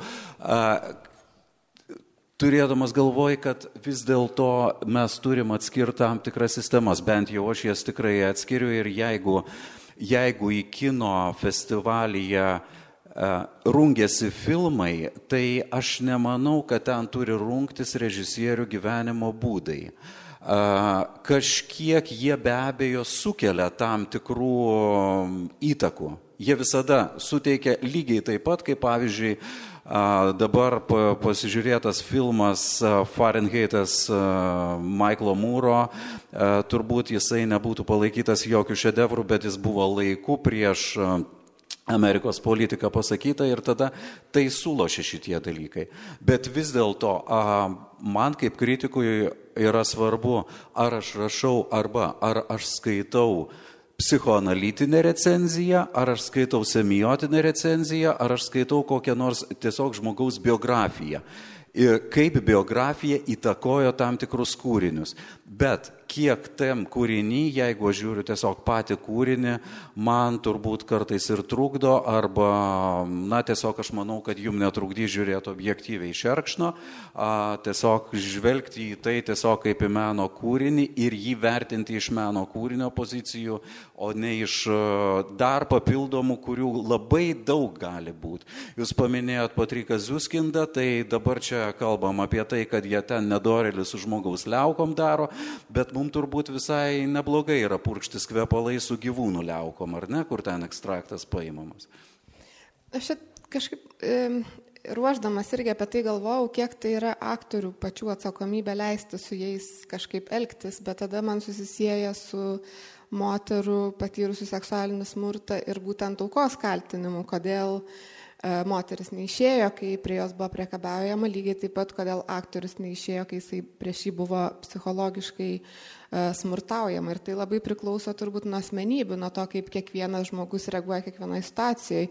turėdamas galvoj, kad vis dėlto mes turim atskirti tam tikras sistemas, bent jau aš jas tikrai atskiriu ir jeigu, jeigu į kino festivalyje uh, rungėsi filmai, tai aš nemanau, kad ten turi rungtis režisierių gyvenimo būdai. Uh, kažkiek jie be abejo sukelia tam tikrų įtakų. Jie visada suteikia lygiai taip pat, kaip pavyzdžiui, Dabar pasižiūrėtas filmas Fahrenheitas Michaelo Mūro, turbūt jisai nebūtų palaikytas jokių šedevrų, bet jis buvo laiku prieš Amerikos politiką pasakyta ir tada tai sulošia šitie dalykai. Bet vis dėlto man kaip kritikui yra svarbu, ar aš rašau arba ar aš skaitau psichoanalitinę recenziją, ar aš skaitau semiotinę recenziją, ar aš skaitau kokią nors tiesiog žmogaus biografiją. Ir kaip biografija įtakojo tam tikrus kūrinius. Bet kiek tam kūrinį, jeigu aš žiūriu tiesiog patį kūrinį, man turbūt kartais ir trukdo, arba, na, tiesiog aš manau, kad jum netrukdy žiūrėti objektyviai šerkšno, a, tiesiog žvelgti į tai tiesiog kaip į meno kūrinį ir jį vertinti iš meno kūrinio pozicijų, o ne iš dar papildomų, kurių labai daug gali būti. Jūs paminėjot Patriką Zuskindą, tai dabar čia kalbam apie tai, kad jie ten nedorėlis su žmogaus liaukom daro, bet mums turbūt visai neblogai yra purkštis kvepalai su gyvūnų liaukom, ar ne, kur ten ekstraktas paimamas. Aš kažkaip e, ruoždamas irgi apie tai galvojau, kiek tai yra aktorių pačių atsakomybė leisti su jais kažkaip elgtis, bet tada man susisieja su moterų patyrusių seksualinį smurtą ir būtent aukos kaltinimu, kodėl uh, moteris neišėjo, kai prie jos buvo priekabiaujama, lygiai taip pat, kodėl aktorius neišėjo, kai jisai prieš jį buvo psichologiškai e, smurtaujama. Ir tai labai priklauso turbūt nuo asmenybių, nuo to, kaip kiekvienas žmogus reaguoja kiekvienoje situacijoje.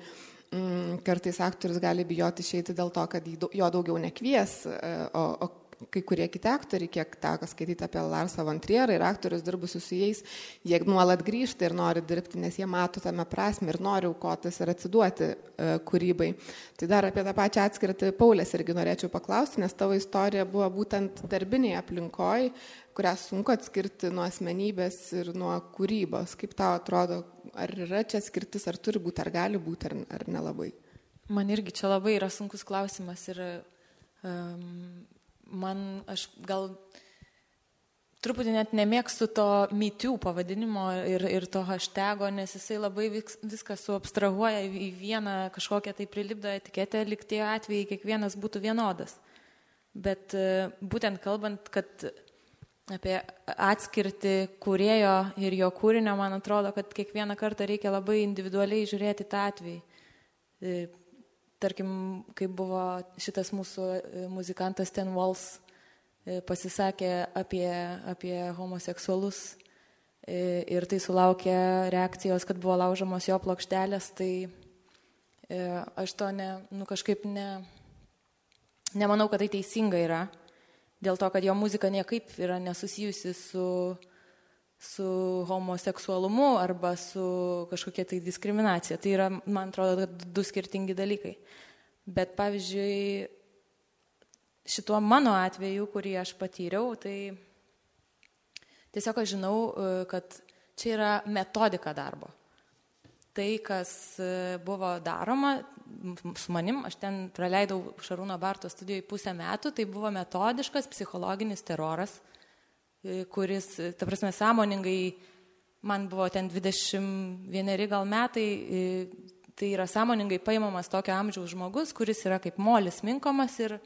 Mm, kartais aktorius gali bijoti išeiti dėl to, kad jo daugiau nekvies, e, o, o kai kurie kiti aktoriai, kiek teko skaityti apie Larsą Vantrierą ir aktorius dirbusius su jais, jie nuolat grįžta ir nori dirbti, nes jie mato tame prasme ir nori aukotis ir atsiduoti uh, kūrybai. Tai dar apie tą pačią atskirtį Paulės irgi norėčiau paklausti, nes tavo istorija buvo būtent darbinėje aplinkoje, kurią sunku atskirti nuo asmenybės ir nuo kūrybos. Kaip tau atrodo, ar yra čia skirtis, ar turi būti, ar gali būti, ar, ar nelabai? Man irgi čia labai yra sunkus klausimas ir um, man aš gal truputį net nemėgstu to mytių pavadinimo ir, ir to hashtego, nes jisai labai vis, viską suabstrahuoja į vieną kažkokią tai prilipdą etiketę, lik tie atvejai kiekvienas būtų vienodas. Bet e, būtent kalbant, kad apie atskirti kūrėjo ir jo kūrinio, man atrodo, kad kiekvieną kartą reikia labai individualiai žiūrėti tą atvejį. E, tarkim, kaip buvo šitas mūsų e, muzikantas Ten Walls pasisakė apie, apie homoseksualus ir tai sulaukė reakcijos, kad buvo laužomos jo plokštelės, tai aš to ne, nu, kažkaip ne, Nemanau, kad tai teisinga yra, dėl to, kad jo muzika niekaip yra nesusijusi su, su homoseksualumu arba su kažkokia tai diskriminacija. Tai yra, man atrodo, du skirtingi dalykai. Bet pavyzdžiui, šituo mano atveju, kurį aš patyriau, tai tiesiog aš žinau, kad čia yra metodika darbo. Tai, kas buvo daroma, su manim, aš ten praleidau Šarūno Barto studijoje pusę metų, tai buvo metodiškas psichologinis teroras, e, kuris, e, ta prasme, sąmoningai, man buvo ten 21 gal metai, e, tai yra sąmoningai paimamas tokio amžiaus žmogus, kuris yra kaip molis minkomas ir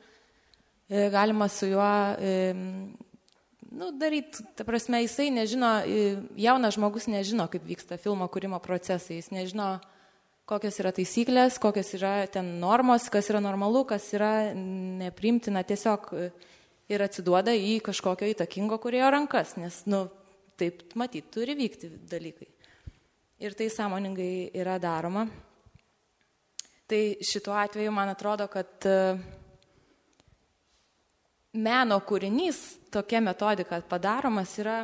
galima su juo nu, daryti, ta prasme, jisai nežino, jaunas žmogus nežino, kaip vyksta filmo kūrimo procesai, jis nežino, kokios yra taisyklės, kokios yra ten normos, kas yra normalu, kas yra neprimtina, tiesiog e, ir atsiduoda į kažkokio įtakingo kurėjo rankas, nes, nu, taip, matyt, turi vykti dalykai. Ir tai sąmoningai yra daroma. Tai šituo atveju man atrodo, kad e, meno kūrinys tokia metodika padaromas yra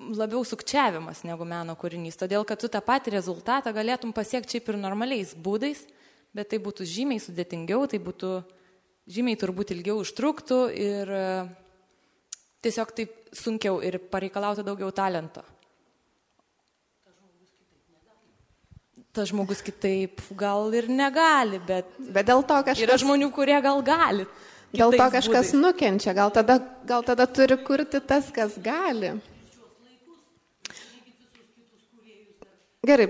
labiau sukčiavimas negu meno kūrinys, todėl kad tu tą patį rezultatą galėtum pasiekti šiaip ir normaliais būdais, bet tai būtų žymiai sudėtingiau, tai būtų žymiai turbūt ilgiau užtruktų ir e, tiesiog taip sunkiau ir pareikalautų daugiau talento. Tas žmogus kitaip gal ir negali, bet, bet dėl to kažkas... Yra žmonių, kurie gal gali. Dėl to kažkas būdais. nukenčia, gal tada, gal tada turi kurti tas, kas gali. Gerai,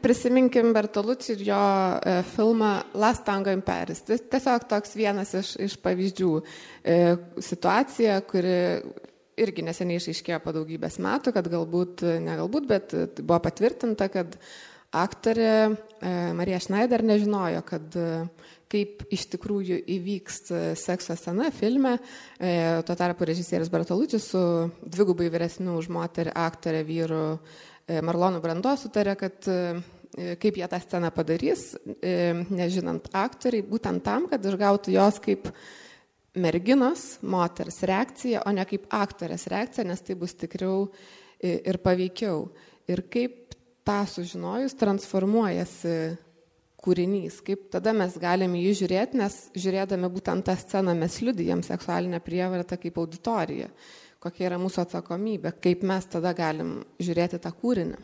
prisiminkim Bertolucci ir jo e, filmą Last Tango in Paris. Tai tiesiog toks vienas iš, iš pavyzdžių. E, situacija, kuri irgi neseniai išaiškėjo po daugybės metų, kad galbūt, ne galbūt, bet buvo patvirtinta, kad aktorė e, Marija Schneider nežinojo, kad kaip iš tikrųjų įvyks sekso scena filme. Tuo tarpu režisierius Bertolucci su dvigubai vyresniu už moterį aktorę vyru E, Marlonų Brando sutarė, kad e, kaip jie tą sceną padarys, e, nežinant aktoriai, būtent tam, kad išgautų jos kaip merginos, moters reakciją, o ne kaip aktorės reakciją, nes tai bus tikriau ir paveikiau. Ir kaip tą sužinojus transformuojasi kūrinys, kaip tada mes galime jį žiūrėti, nes žiūrėdami būtent tą sceną mes liudijam seksualinę prievartą kaip auditoriją kokia yra mūsų atsakomybė, kaip mes tada galim žiūrėti tą kūrinį.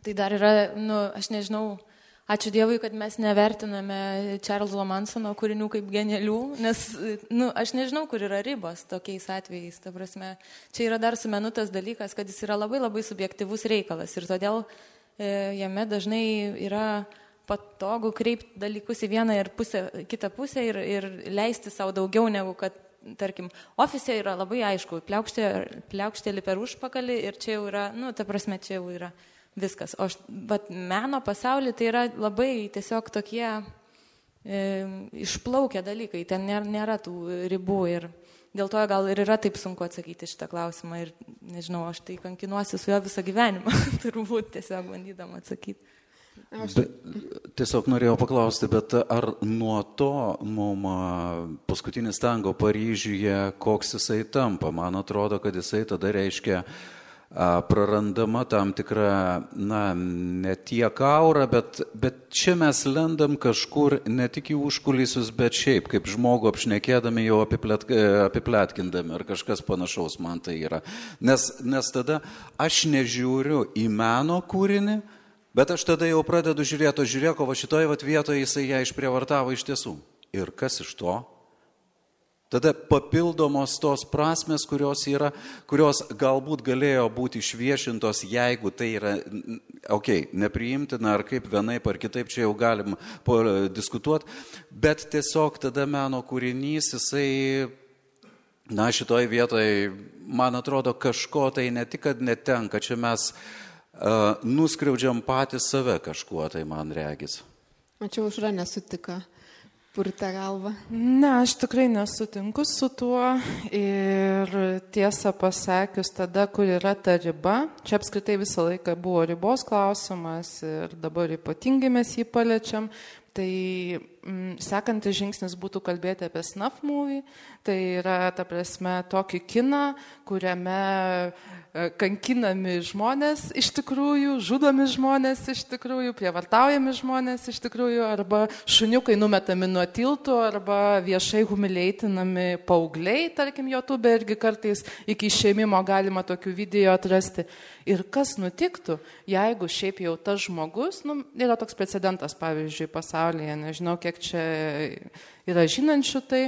Tai dar yra, nu, aš nežinau, ačiū Dievui, kad mes nevertiname Čarlzo Mansono kūrinių kaip genialių, nes, nu, aš nežinau, kur yra ribos tokiais atvejais. Ta prasme, čia yra dar sumenutas dalykas, kad jis yra labai labai subjektivus reikalas ir todėl e, jame dažnai yra patogu kreipti dalykus į vieną ir pusę, kitą pusę ir, ir leisti savo daugiau negu kad tarkim, ofise yra labai aišku, pliaukštė, pliaukštėlį per užpakalį ir čia jau yra, nu, ta prasme, čia jau yra viskas. O bet meno pasaulyje tai yra labai tiesiog tokie e, išplaukę dalykai, ten nėra, nėra tų ribų ir dėl to gal ir yra taip sunku atsakyti šitą klausimą ir nežinau, aš tai kankinuosi su juo visą gyvenimą, turbūt tiesiog bandydama atsakyti. Be, tiesiog norėjau paklausti, bet ar nuo to mum paskutinis tango Paryžiuje, koks jisai tampa? Man atrodo, kad jisai tada reiškia prarandama tam tikra, na, ne tiek aura, bet, bet čia mes lendam kažkur ne tik į užkulisius, bet šiaip, kaip žmogų apšnekėdami jau apiplet, apipletkindami ar kažkas panašaus man tai yra. Nes, nes tada aš nežiūriu į meno kūrinį, Bet aš tada jau pradedu žiūrėti, žiūrėk, o šitoje vat vietoje jisai ją išprievartavo iš tiesų. Ir kas iš to? Tada papildomos tos prasmes, kurios, yra, kurios galbūt galėjo būti išviešintos, jeigu tai yra, okei, okay, nepriimtina ar kaip vienaip ar kitaip, čia jau galim diskutuoti, bet tiesiog tada meno kūrinys, jisai, na, šitoj vietoje, man atrodo, kažko tai ne tik, kad netenka, čia mes nuskriaudžiam patys save kažkuo, tai man regis. Mačiau, užra nesutika purtė galvą. Ne, aš tikrai nesutinku su tuo ir tiesą pasakius, tada, kur yra ta riba, čia apskritai visą laiką buvo ribos klausimas ir dabar ypatingai mes jį paliečiam, tai mm, sekantis žingsnis būtų kalbėti apie snuff movie, tai yra, ta prasme, tokį kiną, kuriame kankinami žmonės iš tikrųjų, žudomi žmonės iš tikrųjų, prievartaujami žmonės iš tikrųjų, arba šuniukai numetami nuo tiltų, arba viešai humiliaitinami paaugliai, tarkim, YouTube irgi kartais iki išėmimo galima tokių video atrasti. Ir kas nutiktų, jeigu šiaip jau tas žmogus, nu, yra toks precedentas, pavyzdžiui, pasaulyje, nežinau, kiek čia yra žinančių tai,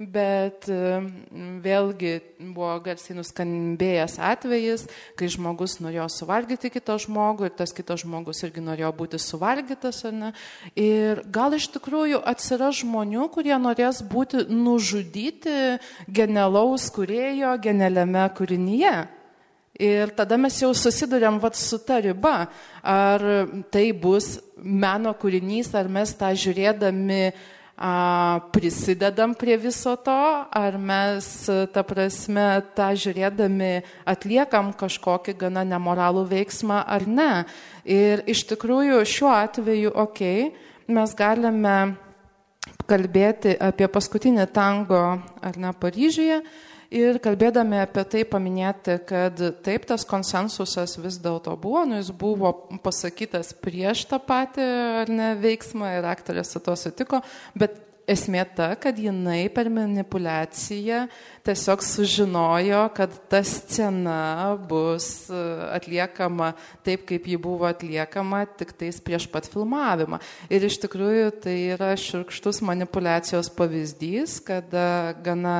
Bet vėlgi buvo garsiai nuskambėjęs atvejis, kai žmogus norėjo suvalgyti kitą žmogų ir tas kitas žmogus irgi norėjo būti suvalgytas, ar ne. Ir gal iš tikrųjų atsiras žmonių, kurie norės būti nužudyti genialaus kurėjo genialiame kūrinyje. Ir tada mes jau susidurėm vat, su ta riba, ar tai bus meno kūrinys, ar mes tą žiūrėdami uh, prisidedam prie viso to, ar mes, ta prasme, tą žiūrėdami atliekam kažkokį gana nemoralų veiksmą ar ne. Ir iš tikrųjų šiuo atveju, okei, okay, mes galime kalbėti apie paskutinį tango ar ne Paryžiuje, Ir kalbėdami apie tai paminėti, kad taip tas konsensusas vis dėlto buvo, nu, jis buvo pasakytas prieš tą patį ne, veiksmą ir aktorė su to sutiko, bet esmė ta, kad jinai per manipulaciją tiesiog sužinojo, kad ta scena bus e, atliekama taip, kaip ji buvo atliekama, tik tais prieš pat filmavimą. Ir iš tikrųjų tai yra širkštus manipulacijos pavyzdys, kada gana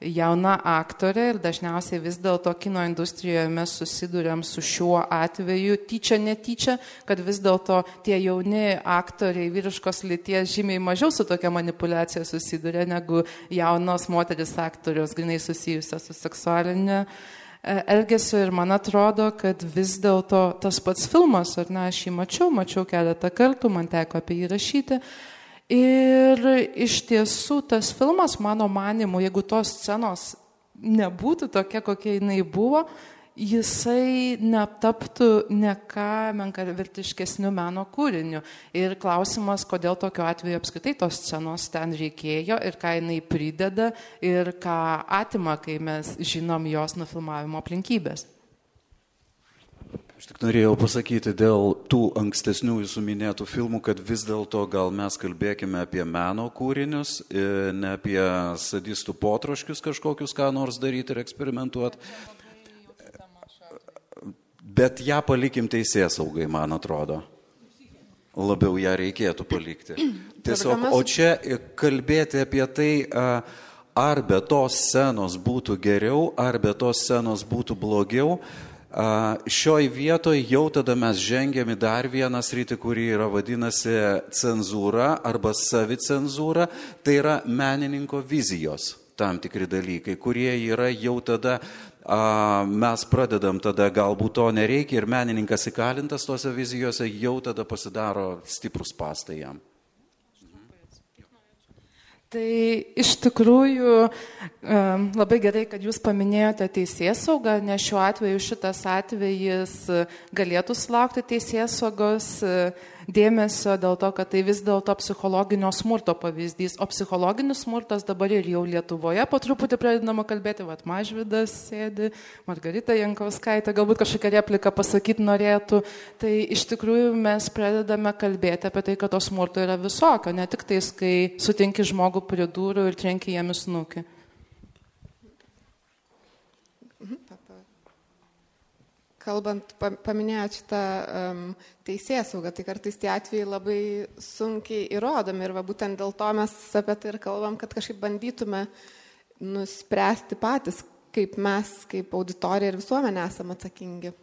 jauna aktorė ir dažniausiai vis dėlto kino industrijoje mes susidurėm su šiuo atveju, tyčia, netyčia, kad vis dėlto tie jauni aktoriai vyriškos lyties žymiai mažiau su tokia manipulacija susiduria negu jaunos moteris aktorius, grinai susijusios su seksualinė e, elgesio ir man atrodo, kad vis dėlto tas pats filmas, ar ne, aš jį mačiau, mačiau keletą kartų, man teko apie jį rašyti, Ir iš tiesų tas filmas, mano manimu, jeigu tos scenos nebūtų tokia, kokia jinai buvo, jisai netaptų ne ką menkavertiškesnių meno kūrinių. Ir klausimas, kodėl tokiu atveju apskritai tos scenos ten reikėjo ir ką jinai prideda ir ką atima, kai mes žinom jos nufilmavimo aplinkybės. Aš tik norėjau pasakyti dėl tų ankstesnių jūsų minėtų filmų, kad vis dėlto gal mes kalbėkime apie meno kūrinius, e, ne apie sadistų potroškius kažkokius, ką nors daryti ir eksperimentuoti. Bet ją palikim teisės saugai, man atrodo. Labiau ją reikėtų palikti. Tiesiog, o čia kalbėti apie tai, ar be tos scenos būtų geriau, ar be tos scenos būtų blogiau, Šioj vietoj jau tada mes žengėm į dar vieną sritį, kuri yra vadinasi cenzūra arba savicenzūra, tai yra menininko vizijos tam tikri dalykai, kurie yra jau tada, mes pradedam tada galbūt to nereikia ir menininkas įkalintas tose vizijose jau tada pasidaro stiprus pastai jam. Tai iš tikrųjų labai gerai, kad jūs paminėjote teisės saugą, nes šiuo atveju šitas atvejis galėtų sulaukti teisės saugos dėmesio dėl to, kad tai vis dėlto psichologinio smurto pavyzdys. O psichologinis smurtas dabar ir jau Lietuvoje po truputį pradedama kalbėti, vad Mažvidas sėdi, Margarita Jankauskaitė galbūt kažkokią repliką pasakyti norėtų. Tai iš tikrųjų mes pradedame kalbėti apie tai, kad to smurto yra visokio, ne tik tais, kai sutinki žmogų prie durų ir trenki jam į snukį. Kalbant, paminėjot šitą um, teisėsaugą, tai kartais tie atvejai labai sunkiai įrodomi ir va, būtent dėl to mes apie tai ir kalbam, kad kažkaip bandytume nuspręsti patys, kaip mes, kaip auditorija ir visuomenė esame atsakingi.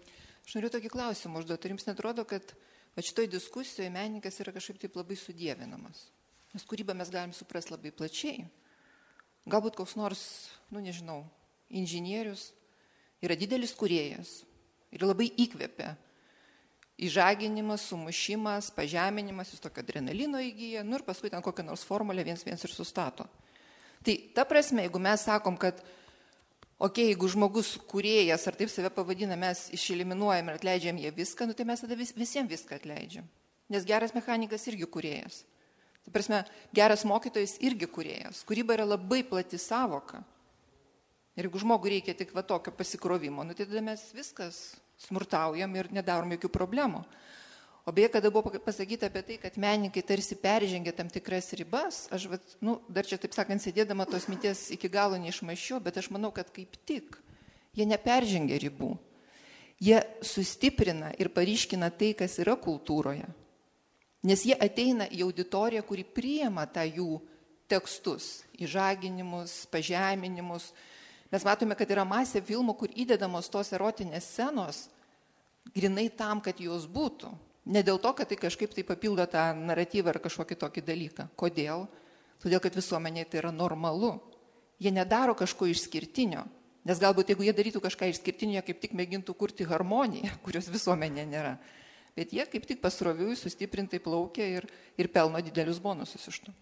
Aš noriu tokį klausimą užduoti. Ar jums netrodo, kad va, šitoje diskusijoje menininkas yra kažkaip taip labai sudėvinamas? Nes kūrybą mes galim suprasti labai plačiai. Galbūt koks nors, nu nežinau, inžinierius yra didelis kuriejas ir labai įkvepia. Įžaginimas, sumušimas, pažeminimas, jis tokio adrenalino įgyja, nu ir paskui ten kokią nors formulę viens viens ir sustato. Tai ta prasme, jeigu mes sakom, kad, okei, okay, jeigu žmogus kuriejas, ar taip save pavadina, mes išeliminuojam ir atleidžiam jie viską, nu tai mes tada vis, visiems viską atleidžiam. Nes geras mechanikas irgi kuriejas. Tai prasme, geras mokytojas irgi kuriejas. Kūryba yra labai plati savoka. Ir jeigu žmogui reikia tik va tokio pasikrovimo, nu, tai tada mes viskas smurtaujam ir nedarom jokių problemų. O beje, kada buvo pasakyta apie tai, kad menininkai tarsi peržengia tam tikras ribas, aš vat, nu, dar čia taip sakant, sėdėdama tos minties iki galo neišmašiau, bet aš manau, kad kaip tik jie neperžengia ribų. Jie sustiprina ir paryškina tai, kas yra kultūroje. Nes jie ateina į auditoriją, kuri priema tą jų tekstus, įžaginimus, pažeminimus, Mes matome, kad yra masė filmų, kur įdedamos tos erotinės scenos, grinai tam, kad jos būtų. Ne dėl to, kad tai kažkaip tai papildo tą naratyvą ar kažkokį tokį dalyką. Kodėl? Todėl, kad visuomenėje tai yra normalu. Jie nedaro kažko išskirtinio. Nes galbūt jeigu jie darytų kažką išskirtinio, kaip tik mėgintų kurti harmoniją, kurios visuomenė nėra. Bet jie kaip tik pasroviui sustiprintai plaukia ir, ir pelno didelius bonusus iš to.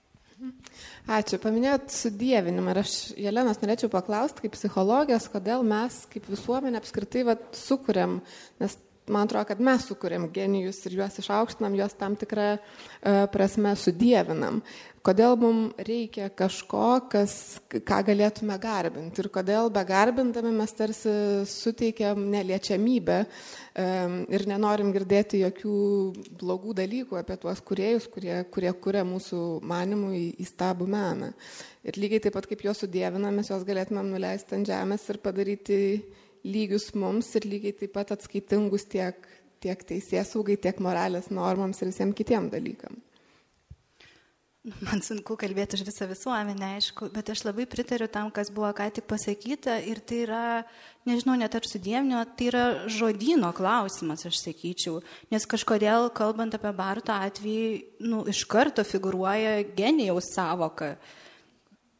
Ačiū. Paminėjot sudėvinimą ir aš, Jelenas, norėčiau paklausti, kaip psichologijos, kodėl mes kaip visuomenė apskritai vat, sukūrėm, nes man atrodo, kad mes sukūrėm genijus ir juos išaukštinam, juos tam tikrą e, prasme sudėvinam. Kodėl mums reikia kažko, kas, ką galėtume garbinti ir kodėl be garbindami mes tarsi suteikiam neliečiamybę e, ir nenorim girdėti jokių blogų dalykų apie tuos kuriejus, kurie, kurie kuria mūsų manimų į, į stabų meną. Ir lygiai taip pat kaip juos sudėvinam, mes juos galėtumėm nuleisti ant žemės ir padaryti lygius mums ir lygiai taip pat atskaitingus tiek, tiek teisės saugai, tiek moralės normams ir visiems kitiem dalykam. Man sunku kalbėti už visą visuomenę, aišku, bet aš labai pritariu tam, kas buvo ką tik pasakyta ir tai yra, nežinau, net ar sudėmnio, tai yra žodino klausimas, aš sakyčiau, nes kažkodėl, kalbant apie Barto atvejį, nu, iš karto figuruoja genijaus savoka. Uh,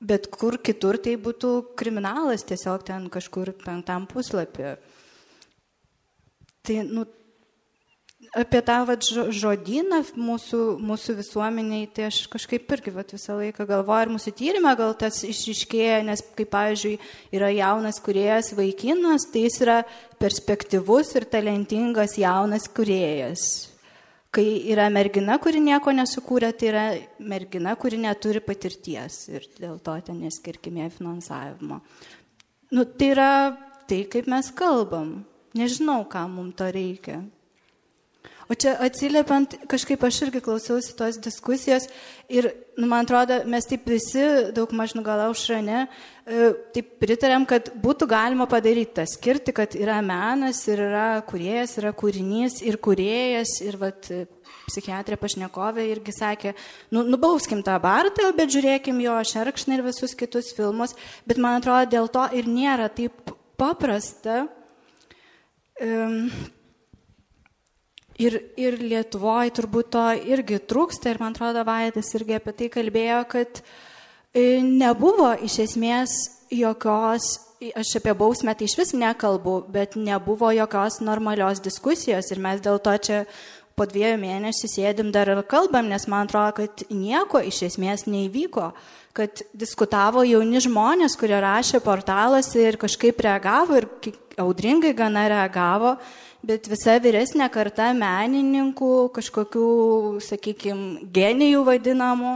Bet kur kitur tai būtų kriminalas tiesiog ten kažkur penktam puslapį. Tai, nu, apie tą vat, žodyną mūsų, mūsų visuomeniai, tai aš kažkaip irgi vat, visą laiką galvoju, ir mūsų tyrimė gal tas išiškėja, nes kaip, pavyzdžiui, yra jaunas kuriejas vaikinas, tai jis yra perspektyvus ir talentingas jaunas kuriejas. Kai yra mergina, kuri nieko nesukūrė, tai yra mergina, kuri neturi patirties ir dėl to ten neskirkime finansavimo. Nu, tai yra tai, kaip mes kalbam. Nežinau, kam mums to reikia. O čia atsiliepiant, kažkaip aš irgi klausiausi tos diskusijos ir, nu, man atrodo, mes taip visi, daug maž nugalau šrane, taip pritarėm, kad būtų galima padaryti tą skirti, kad yra menas ir yra kuriejas, yra kūrinys ir kuriejas ir vat, psichiatrė pašnekovė irgi sakė, nu, nubauskim tą bartą, bet žiūrėkim jo šerkšnį ir visus kitus filmus, bet man atrodo, dėl to ir nėra taip paprasta. Um, Ir, ir Lietuvoje turbūt to irgi trūksta ir man atrodo Vaidas irgi apie tai kalbėjo, kad e, nebuvo iš esmės jokios, aš apie bausmę tai iš vis nekalbu, bet nebuvo jokios normalios diskusijos ir mes dėl to čia po dviejų mėnesių sėdim dar ir kalbam, nes man atrodo, kad nieko iš esmės neįvyko, kad diskutavo jauni žmonės, kurie rašė portaluose ir kažkaip reagavo ir audringai gana reagavo bet visa vyresnė karta menininkų, kažkokių, sakykime, genijų vadinamų,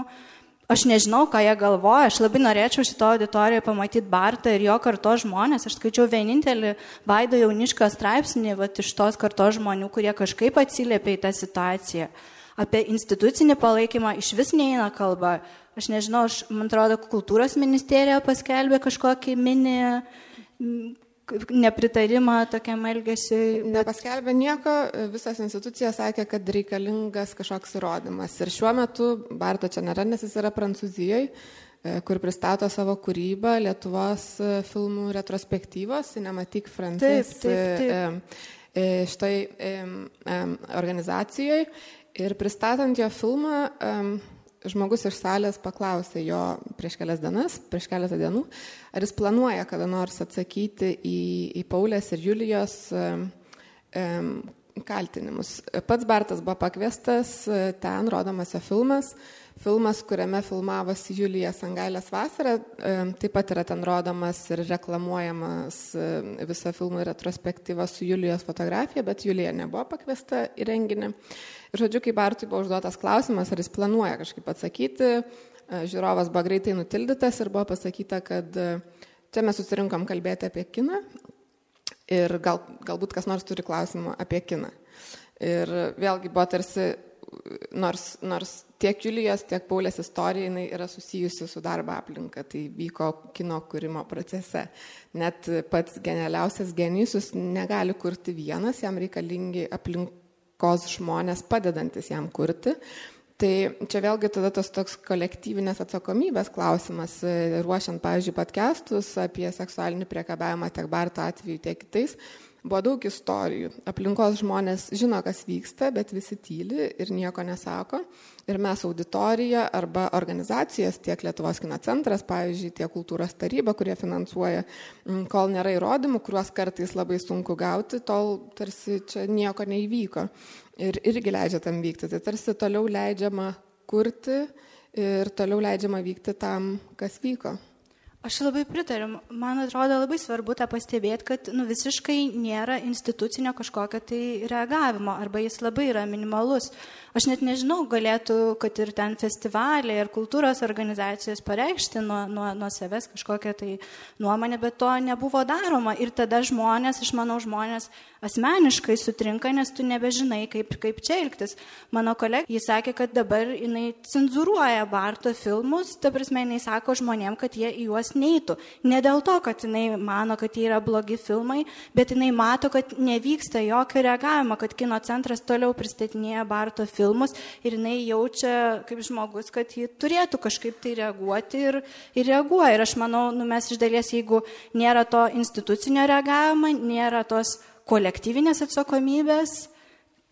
aš nežinau, ką jie galvoja, aš labai norėčiau šito auditorijoje pamatyti Bartą ir jo karto žmonės, aš skaičiau vienintelį Vaido jaunišką straipsnį va, iš tos karto žmonių, kurie kažkaip atsiliepia į tą situaciją. Apie institucinį palaikymą iš vis neina kalba. Aš nežinau, aš, man atrodo, kultūros ministerija paskelbė kažkokį mini nepritarimą tokiam elgesiui. Nepaskelbė nieko, visas institucijas sakė, kad reikalingas kažkoks įrodymas. Ir šiuo metu Barto čia nėra, nes jis yra Prancūzijoje, kur pristato savo kūrybą Lietuvos e, filmų retrospektyvos, Cinematic Francis Taip, taip, taip. E, e, štai organizacijoje. Ir pristatant jo filmą, žmogus iš salės paklausė jo prieš kelias dienas, prieš keletą dienų, ar jis planuoja kada nors atsakyti į, į Paulės ir Julijos um, kaltinimus. Pats Bartas buvo pakviestas, ten rodomas jo filmas, filmas, kuriame filmavosi Julija Sangailės vasarą, taip pat yra ten rodomas ir reklamuojamas visa filmų retrospektyva su Julijos fotografija, bet Julija nebuvo pakviesta į renginį. Ir žodžiu, kai Bartui buvo užduotas klausimas, ar jis planuoja kažkaip atsakyti, e, žiūrovas buvo greitai nutildytas ir buvo pasakyta, kad e, čia mes susirinkom kalbėti apie kiną ir gal, galbūt kas nors turi klausimų apie kiną. Ir vėlgi buvo tarsi, nors, nors tiek Julijos, tiek Paulės istorija jinai yra susijusi su darbo aplinka, tai vyko kino kūrimo procese. Net pats genialiausias genijus negali kurti vienas, jam reikalingi aplink kos žmonės padedantis jam kurti. Tai čia vėlgi tada tas toks kolektyvinės atsakomybės klausimas, ruošiant, pavyzdžiui, podcastus apie seksualinį priekabiavimą tiek Barto atveju, tiek kitais, Buvo daug istorijų. Aplinkos žmonės žino, kas vyksta, bet visi tyli ir nieko nesako. Ir mes auditorija arba organizacijos, tiek Lietuvos kino centras, pavyzdžiui, tiek kultūros taryba, kurie finansuoja, mm, kol nėra įrodymų, kuriuos kartais labai sunku gauti, tol tarsi čia nieko neįvyko. Ir irgi leidžia tam vykti. Tai tarsi toliau leidžiama kurti ir toliau leidžiama vykti tam, kas vyko. Aš labai pritariu. Man atrodo labai svarbu tą pastebėti, kad nu, visiškai nėra institucinio kažkokio tai reagavimo arba jis labai yra minimalus. Aš net nežinau, galėtų, kad ir ten festivaliai ir kultūros organizacijos pareikšti nuo, nuo, nuo savęs kažkokią tai nuomonę, bet to nebuvo daroma. Ir tada žmonės, aš manau, žmonės asmeniškai sutrinka, nes tu nebežinai, kaip, kaip čia elgtis. Mano kolegė, jis sakė, kad dabar jinai cenzuruoja Barto filmus, ta prasme, jinai sako žmonėm, kad jie į juos neitų. Ne dėl to, kad jinai mano, kad jie yra blogi filmai, bet jinai mato, kad nevyksta jokio reagavimo, kad kino centras toliau pristatinėja Barto filmus filmus ir jinai jaučia kaip žmogus, kad ji turėtų kažkaip tai reaguoti ir, ir reaguoja. Ir aš manau, nu, mes iš dalies, jeigu nėra to institucinio reagavimo, nėra tos kolektyvinės atsakomybės,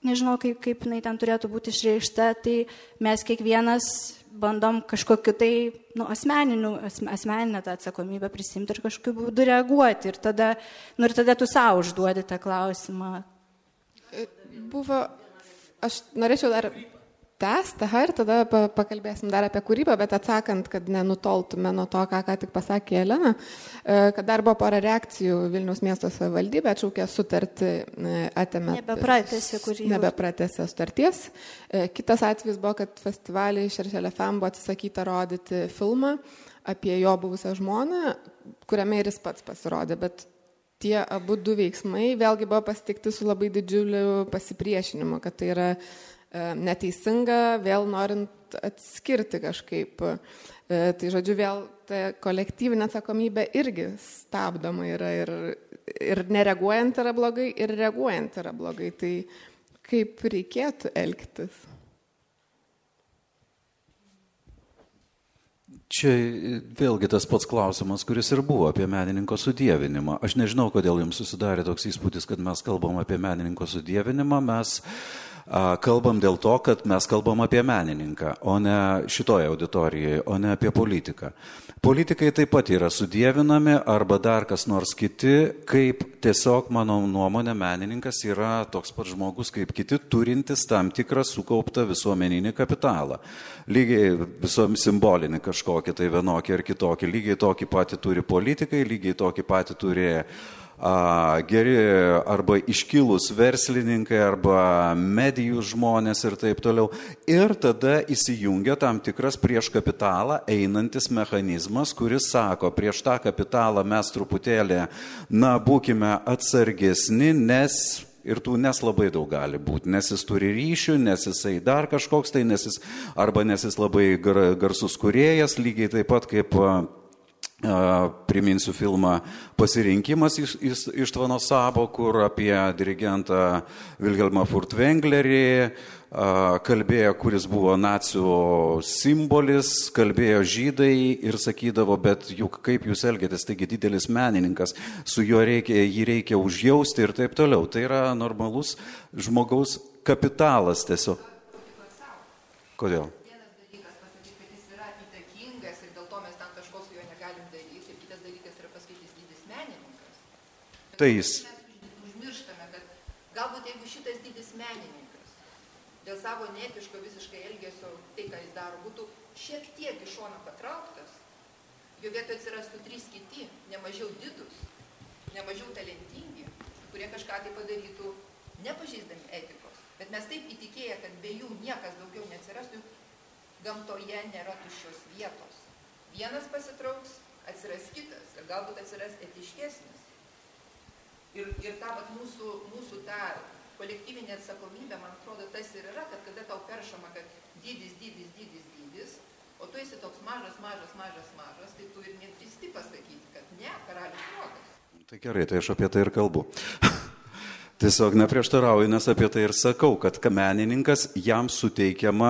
nežinau, kaip, kaip jinai ten turėtų būti išreikšta, tai mes kiekvienas bandom kažkokiu tai nu, asmeniniu, asmeninę tą atsakomybę prisimti ir kažkokiu būdu reaguoti. Ir tada, nu, ir tada tu savo užduodi tą klausimą. Buvo aš norėčiau dar tęsti, aha, ir tada pakalbėsim dar apie kūrybą, bet atsakant, kad nenutoltume nuo to, ką ką tik pasakė Elena, e, kad dar buvo pora reakcijų Vilnius miesto savivaldybė, atšaukė sutartį, e, atėmė. Nebepratėsi kūrybos. Nebepratėsi sutarties. E, kitas atvejis buvo, kad festivaliai Šeršelė Fem buvo atsisakyta rodyti filmą apie jo buvusią žmoną, kuriame ir jis pats pasirodė, bet tie abu du veiksmai vėlgi buvo pasitikti su labai didžiuliu pasipriešinimu, kad tai yra e, neteisinga, vėl norint atskirti kažkaip. E, tai žodžiu, vėl ta kolektyvinė atsakomybė irgi stabdoma yra ir, ir nereaguojant yra blogai, ir reaguojant yra blogai. Tai kaip reikėtų elgtis? Čia vėlgi tas pats klausimas, kuris ir buvo apie menininko sudėvinimą. Aš nežinau, kodėl jums susidarė toks įspūdis, kad mes kalbam apie menininko sudėvinimą. Mes kalbam dėl to, kad mes kalbam apie menininką, o ne šitoje auditorijoje, o ne apie politiką. Politikai taip pat yra sudėvinami arba dar kas nors kiti, kaip tiesiog, mano nuomonė, menininkas yra toks pat žmogus kaip kiti, turintis tam tikrą sukauptą visuomeninį kapitalą. Lygiai visom simbolinį kažkokį tai vienokį ar kitokį, lygiai tokį patį turi politikai, lygiai tokį patį turi a, geri arba iškilus verslininkai arba medijų žmonės ir taip toliau. Ir tada įsijungia tam tikras prieš kapitalą einantis mechanizmas, kuris sako, prieš tą kapitalą mes truputėlį, na, būkime atsargesni, nes ir tų nes labai daug gali būti, nes jis turi ryšių, nes jisai dar kažkoks tai, nes jis arba nes jis labai gar, garsus kuriejas, lygiai taip pat kaip Priminsiu filmą Pasirinkimas iš, iš, iš Tvano Sabo, kur apie dirigentą Vilhelmą Furtvenglerį kalbėjo, kuris buvo nacijų simbolis, kalbėjo žydai ir sakydavo, bet juk kaip jūs elgėtės, taigi didelis menininkas, su juo reikia, jį reikia užjausti ir taip toliau. Tai yra normalus žmogaus kapitalas tiesiog. Kodėl? Tai jis. Užmirštame, kad galbūt jeigu šitas didis menininkas dėl savo netiško visiškai elgesio, tai ką jis daro, būtų šiek tiek iš šono patrauktas, jo vietoje atsirastų trys kiti, nemažiau didus, nemažiau talentingi, kurie kažką tai padarytų, nepažeisdami etikos. Bet mes taip įtikėję, kad be jų niekas daugiau neatsirastų, gamtoje nėra tuščios vietos. Vienas pasitrauks, atsiras kitas ir galbūt atsiras etiškesnis. Ir, ir ta vat, mūsų, mūsų ta kolektyvinė atsakomybė, man atrodo, tas ir yra, kad kada tau peršama, kad dydis, dydis, dydis, dydis, o tu esi toks mažas, mažas, mažas, mažas, tai tu ir nedrįsti pasakyti, kad ne, karalius juokas. Tai gerai, tai aš apie tai ir kalbu. Tiesiog neprieštarauju, nes apie tai ir sakau, kad menininkas jam suteikiama,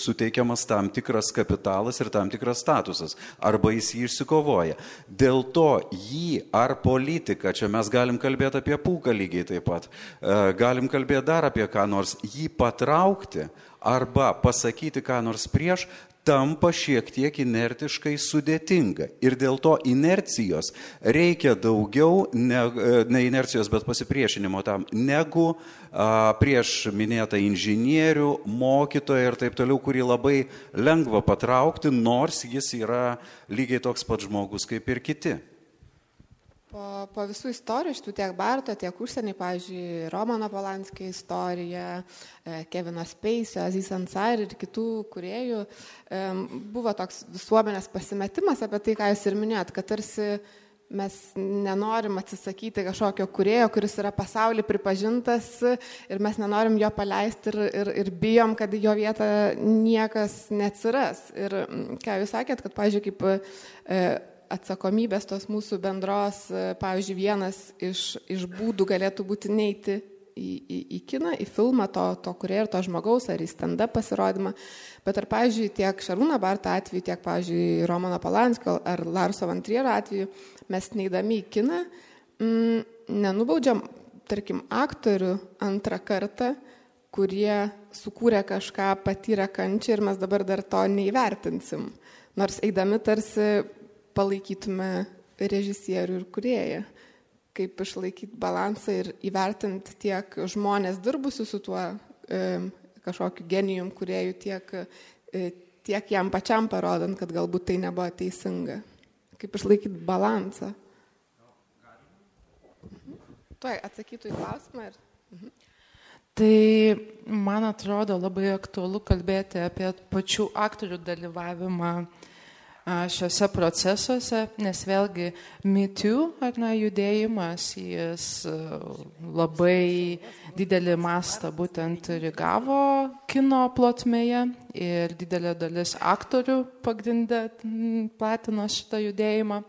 suteikiamas tam tikras kapitalas ir tam tikras statusas, arba jis jį išsikovoja. Dėl to jį ar politiką, čia mes galim kalbėti apie pūką lygiai taip pat, e, galim kalbėti dar apie ką nors, jį patraukti arba pasakyti ką nors prieš, tampa šiek tiek inertiškai sudėtinga. Ir dėl to inercijos reikia daugiau, ne, ne inercijos, bet pasipriešinimo tam, negu a, prieš minėtą inžinierių, mokytoją ir taip toliau, kurį labai lengva patraukti, nors jis yra lygiai toks pat žmogus kaip ir kiti. Po, po visų istorijų, šitų tiek Barto, tiek užsienį, pavyzdžiui, Romano Polanskio istorija, e, Kevino Speisio, Aziz Ansar ir kitų kuriejų, buvo toks visuomenės pasimetimas apie tai, ką jūs ir minėjot, kad tarsi mes nenorim atsisakyti kažkokio kurėjo, kuris yra pasaulyje pripažintas ir mes nenorim jo paleisti ir, ir, ir bijom, kad jo vietą niekas neatsiras. Ir ką jūs sakėt, kad, pavyzdžiui, kaip e, atsakomybės tos mūsų bendros, e, pavyzdžiui, vienas iš, iš būdų galėtų būti neiti į, į, į kiną, į filmą to, to kurie ir to žmogaus, ar į stand-up pasirodymą. Bet ar, pavyzdžiui, tiek Šarūno Barto atveju, tiek, pavyzdžiui, Romano Palanskio ar Larso Vantriero atveju, mes neįdami į kiną mm, nenubaudžiam, tarkim, aktorių antrą kartą, kurie sukūrė kažką, patyrė kančią ir mes dabar dar to neįvertinsim. Nors eidami tarsi palaikytume režisierių ir kurieją. Kaip išlaikyti balansą ir įvertinti tiek žmonės dirbusių su tuo e, kažkokiu genijum kuriejų, tiek, e, tiek jam pačiam parodant, kad galbūt tai nebuvo teisinga. Kaip išlaikyti balansą. Tuoj atsakytų į klausimą. Ir... Mhm. Tai man atrodo labai aktualu kalbėti apie pačių aktorių dalyvavimą uh, šiuose procesuose, nes vėlgi MeToo ar ne judėjimas, jis labai didelį mastą būtent irigavo kino plotmėje ir didelė dalis aktorių pagrindę platino šitą judėjimą.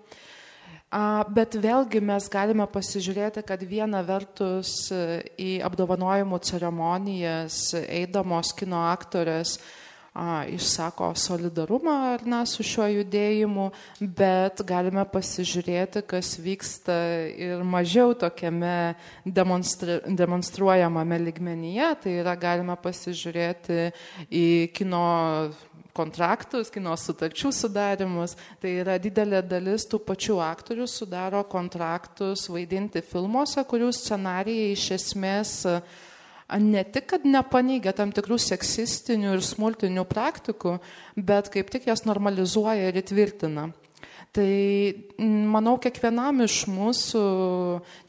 Bet vėlgi mes galime pasižiūrėti, kad viena vertus į apdovanojimų ceremonijas eidamos kino aktorės a, išsako solidarumą ar ne su šiuo judėjimu, bet galime pasižiūrėti, kas vyksta ir mažiau tokiame demonstru, demonstruojamame ligmenyje. Tai yra galima pasižiūrėti į kino kontraktus, kino sutarčių sudarimus. Tai yra didelė dalis tų pačių aktorių sudaro kontraktus vaidinti filmuose, kurių scenarijai iš esmės uh, ne tik, kad nepaneigia tam tikrų seksistinių ir smurtinių praktikų, bet kaip tik jas normalizuoja ir įtvirtina. Tai manau, kiekvienam iš mūsų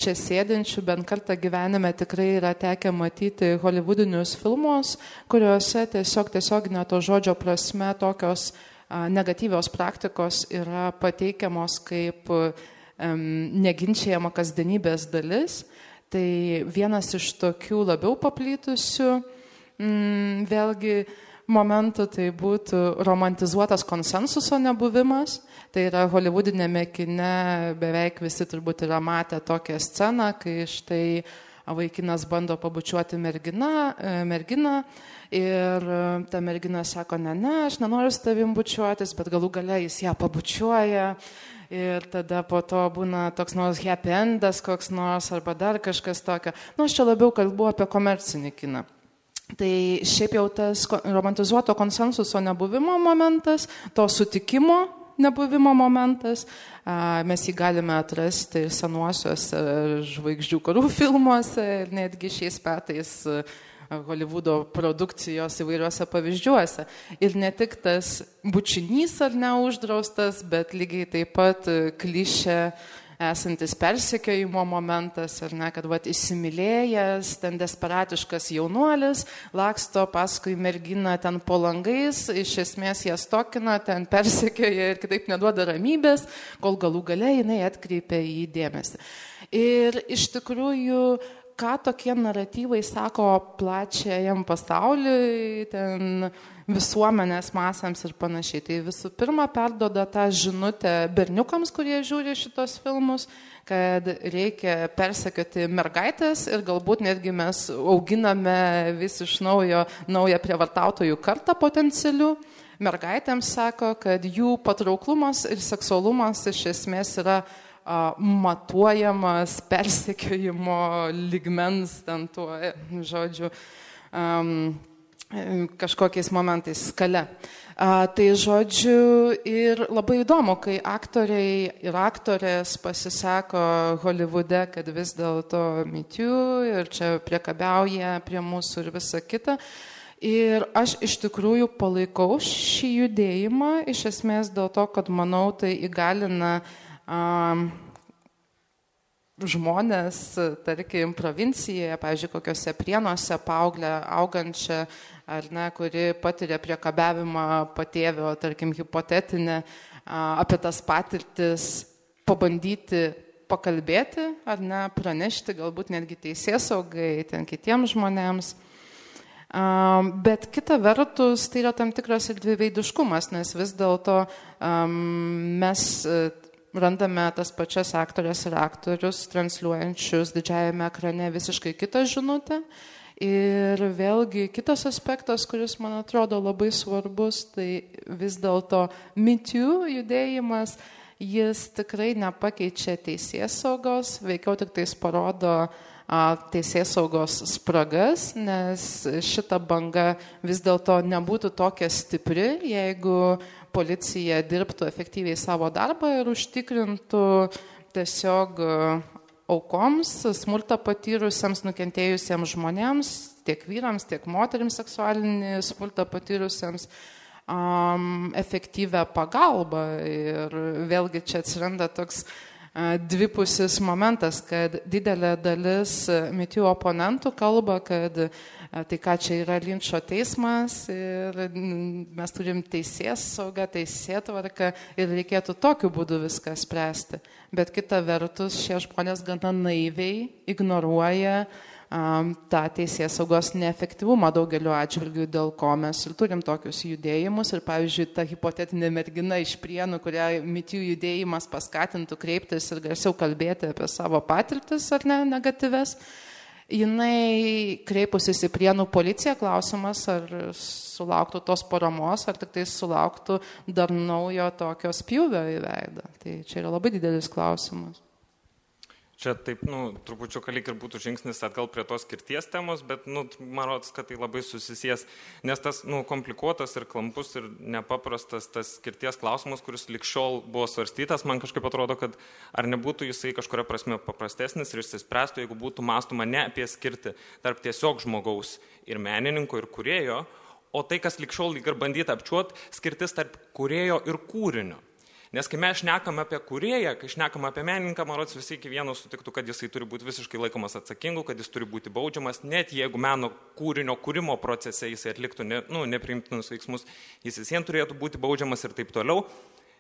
čia sėdinčių bent kartą gyvenime tikrai yra tekę matyti hollywoodinius filmus, kuriuose tiesiog tiesioginio to žodžio prasme tokios negatyvios praktikos yra pateikiamos kaip neginčiama kasdienybės dalis. Tai vienas iš tokių labiau paplytusių, mm, vėlgi momentų tai būtų romantizuotas konsensuso nebuvimas. Tai yra holivudinėme kine beveik visi turbūt yra matę tokią sceną, kai štai vaikinas bando pabučiuoti merginą, e, merginą ir e, ta mergina sako, ne, ne, aš nenoriu su tavim bučiuotis, bet galų gale jis ją pabučiuoja ir tada po to būna toks nors happy endas koks nors arba dar kažkas tokio. Nu, aš čia labiau kalbu apie komercinį kiną. Tai šiaip jau tas romantizuoto konsensuso nebuvimo momentas, to sutikimo nebuvimo momentas, mes jį galime atrasti senuosiuose žvaigždžių karų filmuose ir netgi šiais metais Hollywoodo produkcijos įvairiuose pavyzdžiuose. Ir ne tik tas bučinys ar neuždraustas, bet lygiai taip pat klišė esantis persekiojimo momentas, ar ne, kad vat, įsimylėjęs, ten desperatiškas jaunuolis, laksto paskui merginą ten po langais, iš esmės ją stokina, ten persekioja ir kitaip neduoda ramybės, kol galų gale jinai atkreipia į dėmesį. Ir iš tikrųjų ką tokie naratyvai sako plačiajam pasauliui, ten visuomenės masėms ir panašiai. Tai visų pirma, perdoda tą žinutę berniukams, kurie žiūri šitos filmus, kad reikia persekioti mergaitės ir galbūt netgi mes auginame vis iš naujo naują prievartautojų kartą potencialių. Mergaitėms sako, kad jų patrauklumas ir seksualumas iš esmės yra matuojamas persekiojimo ligmens, ten tuo, žodžiu, kažkokiais momentais skale. Tai žodžiu ir labai įdomu, kai aktoriai ir aktorės pasisako Holivude, kad vis dėlto mitiu ir čia priekabiauja prie mūsų ir visa kita. Ir aš iš tikrųjų palaikau šį judėjimą, iš esmės dėl to, kad manau, tai įgalina uh, žmonės, tarkim, provincijoje, pavyzdžiui, kokiuose prienuose paauglę augančią ar ne, kuri patiria priekabiavimą patėvio, tarkim, hipotetinę, apie tas patirtis pabandyti pakalbėti ar ne, pranešti galbūt netgi teisės saugai, ten kitiems žmonėms. Bet kita vertus, tai yra tam tikras ir dviveidiškumas, nes vis dėlto um, mes randame tas pačias aktorės ir aktorius transliuojančius didžiajame ekrane visiškai kitą žinutę. Ir vėlgi kitas aspektas, kuris man atrodo labai svarbus, tai vis dėlto mitiu judėjimas, jis tikrai nepakeičia teisės saugos, veikiau tik tais parodo teisės saugos spragas, nes šita banga vis dėlto nebūtų tokia stipri, jeigu policija dirbtų efektyviai savo darbą ir užtikrintų tiesiog e, aukoms, smurtą patyrusiems, nukentėjusiems žmonėms, tiek vyrams, tiek moteriams seksualinį smurtą patyrusiems um, efektyvę pagalbą. Ir vėlgi čia atsiranda toks uh, dvipusis momentas, kad didelė dalis mitų oponentų kalba, kad uh, Tai ką čia yra linčio teismas ir mes turim teisės saugą, teisėtvarką ir reikėtų tokiu būdu viską spręsti. Bet kita vertus, šie žmonės gana naiviai ignoruoja um, tą teisės saugos neefektyvumą daugeliu atžvilgių, dėl ko mes ir turim tokius judėjimus. Ir pavyzdžiui, ta hipotetinė mergina iš prienų, kurią mitijų judėjimas paskatintų kreiptis ir garsiau kalbėti apie savo patirtis ar ne negatyves jinai kreipusis į prienų policiją, klausimas, ar sulauktų tos paramos, ar tik tai sulauktų dar naujo tokio spjūvio į veidą. Tai čia yra labai didelis klausimas. Čia taip, nu, trupučiu lyg ir būtų žingsnis atgal prie tos skirties temos, bet, nu, man rodos, kad tai labai susisies, nes tas, nu, komplikuotas ir klampus ir nepaprastas tas skirties klausimas, kuris likščiol buvo svarstytas, man kažkaip atrodo, kad ar nebūtų jisai kažkuria prasme paprastesnis ir išsispręstų, jeigu būtų mąstoma ne apie skirti tarp tiesiog žmogaus ir menininko ir kurėjo, o tai, kas likščiol lyg ir bandyta apčiuot, skirtis tarp kurėjo ir kūrinio. Nes kai mes šnekam apie kurėją, kai šnekam apie menininką, man rodos visi iki vieno sutiktų, kad jisai turi būti visiškai laikomas atsakingu, kad jis turi būti baudžiamas, net jeigu meno kūrinio kūrimo procese jisai atliktų ne, nu, nepriimtinus veiksmus, jis visiems turėtų būti baudžiamas ir taip toliau.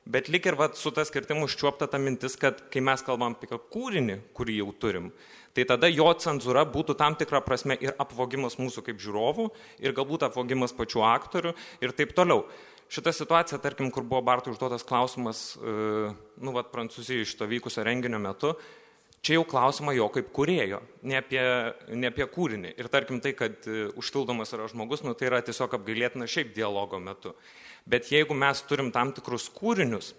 Bet lik ir vat, su tas skirtimu užčiuopta ta mintis, kad kai mes kalbam apie kūrinį, kurį jau turim, tai tada jo cenzūra būtų tam tikra prasme ir apvogimas mūsų kaip žiūrovų, ir galbūt apvogimas pačių aktorių ir taip toliau. Šita situacija, tarkim, kur buvo Bartų užduotas klausimas, e, nu, vat, Prancūzijoje šito vykusio renginio metu, čia jau klausimą jo kaip kurėjo, ne apie, ne apie kūrinį. Ir tarkim tai, kad e, užtildomas yra žmogus, nu, tai yra tiesiog apgailėtina šiaip dialogo metu. Bet jeigu mes turim tam tikrus kūrinius,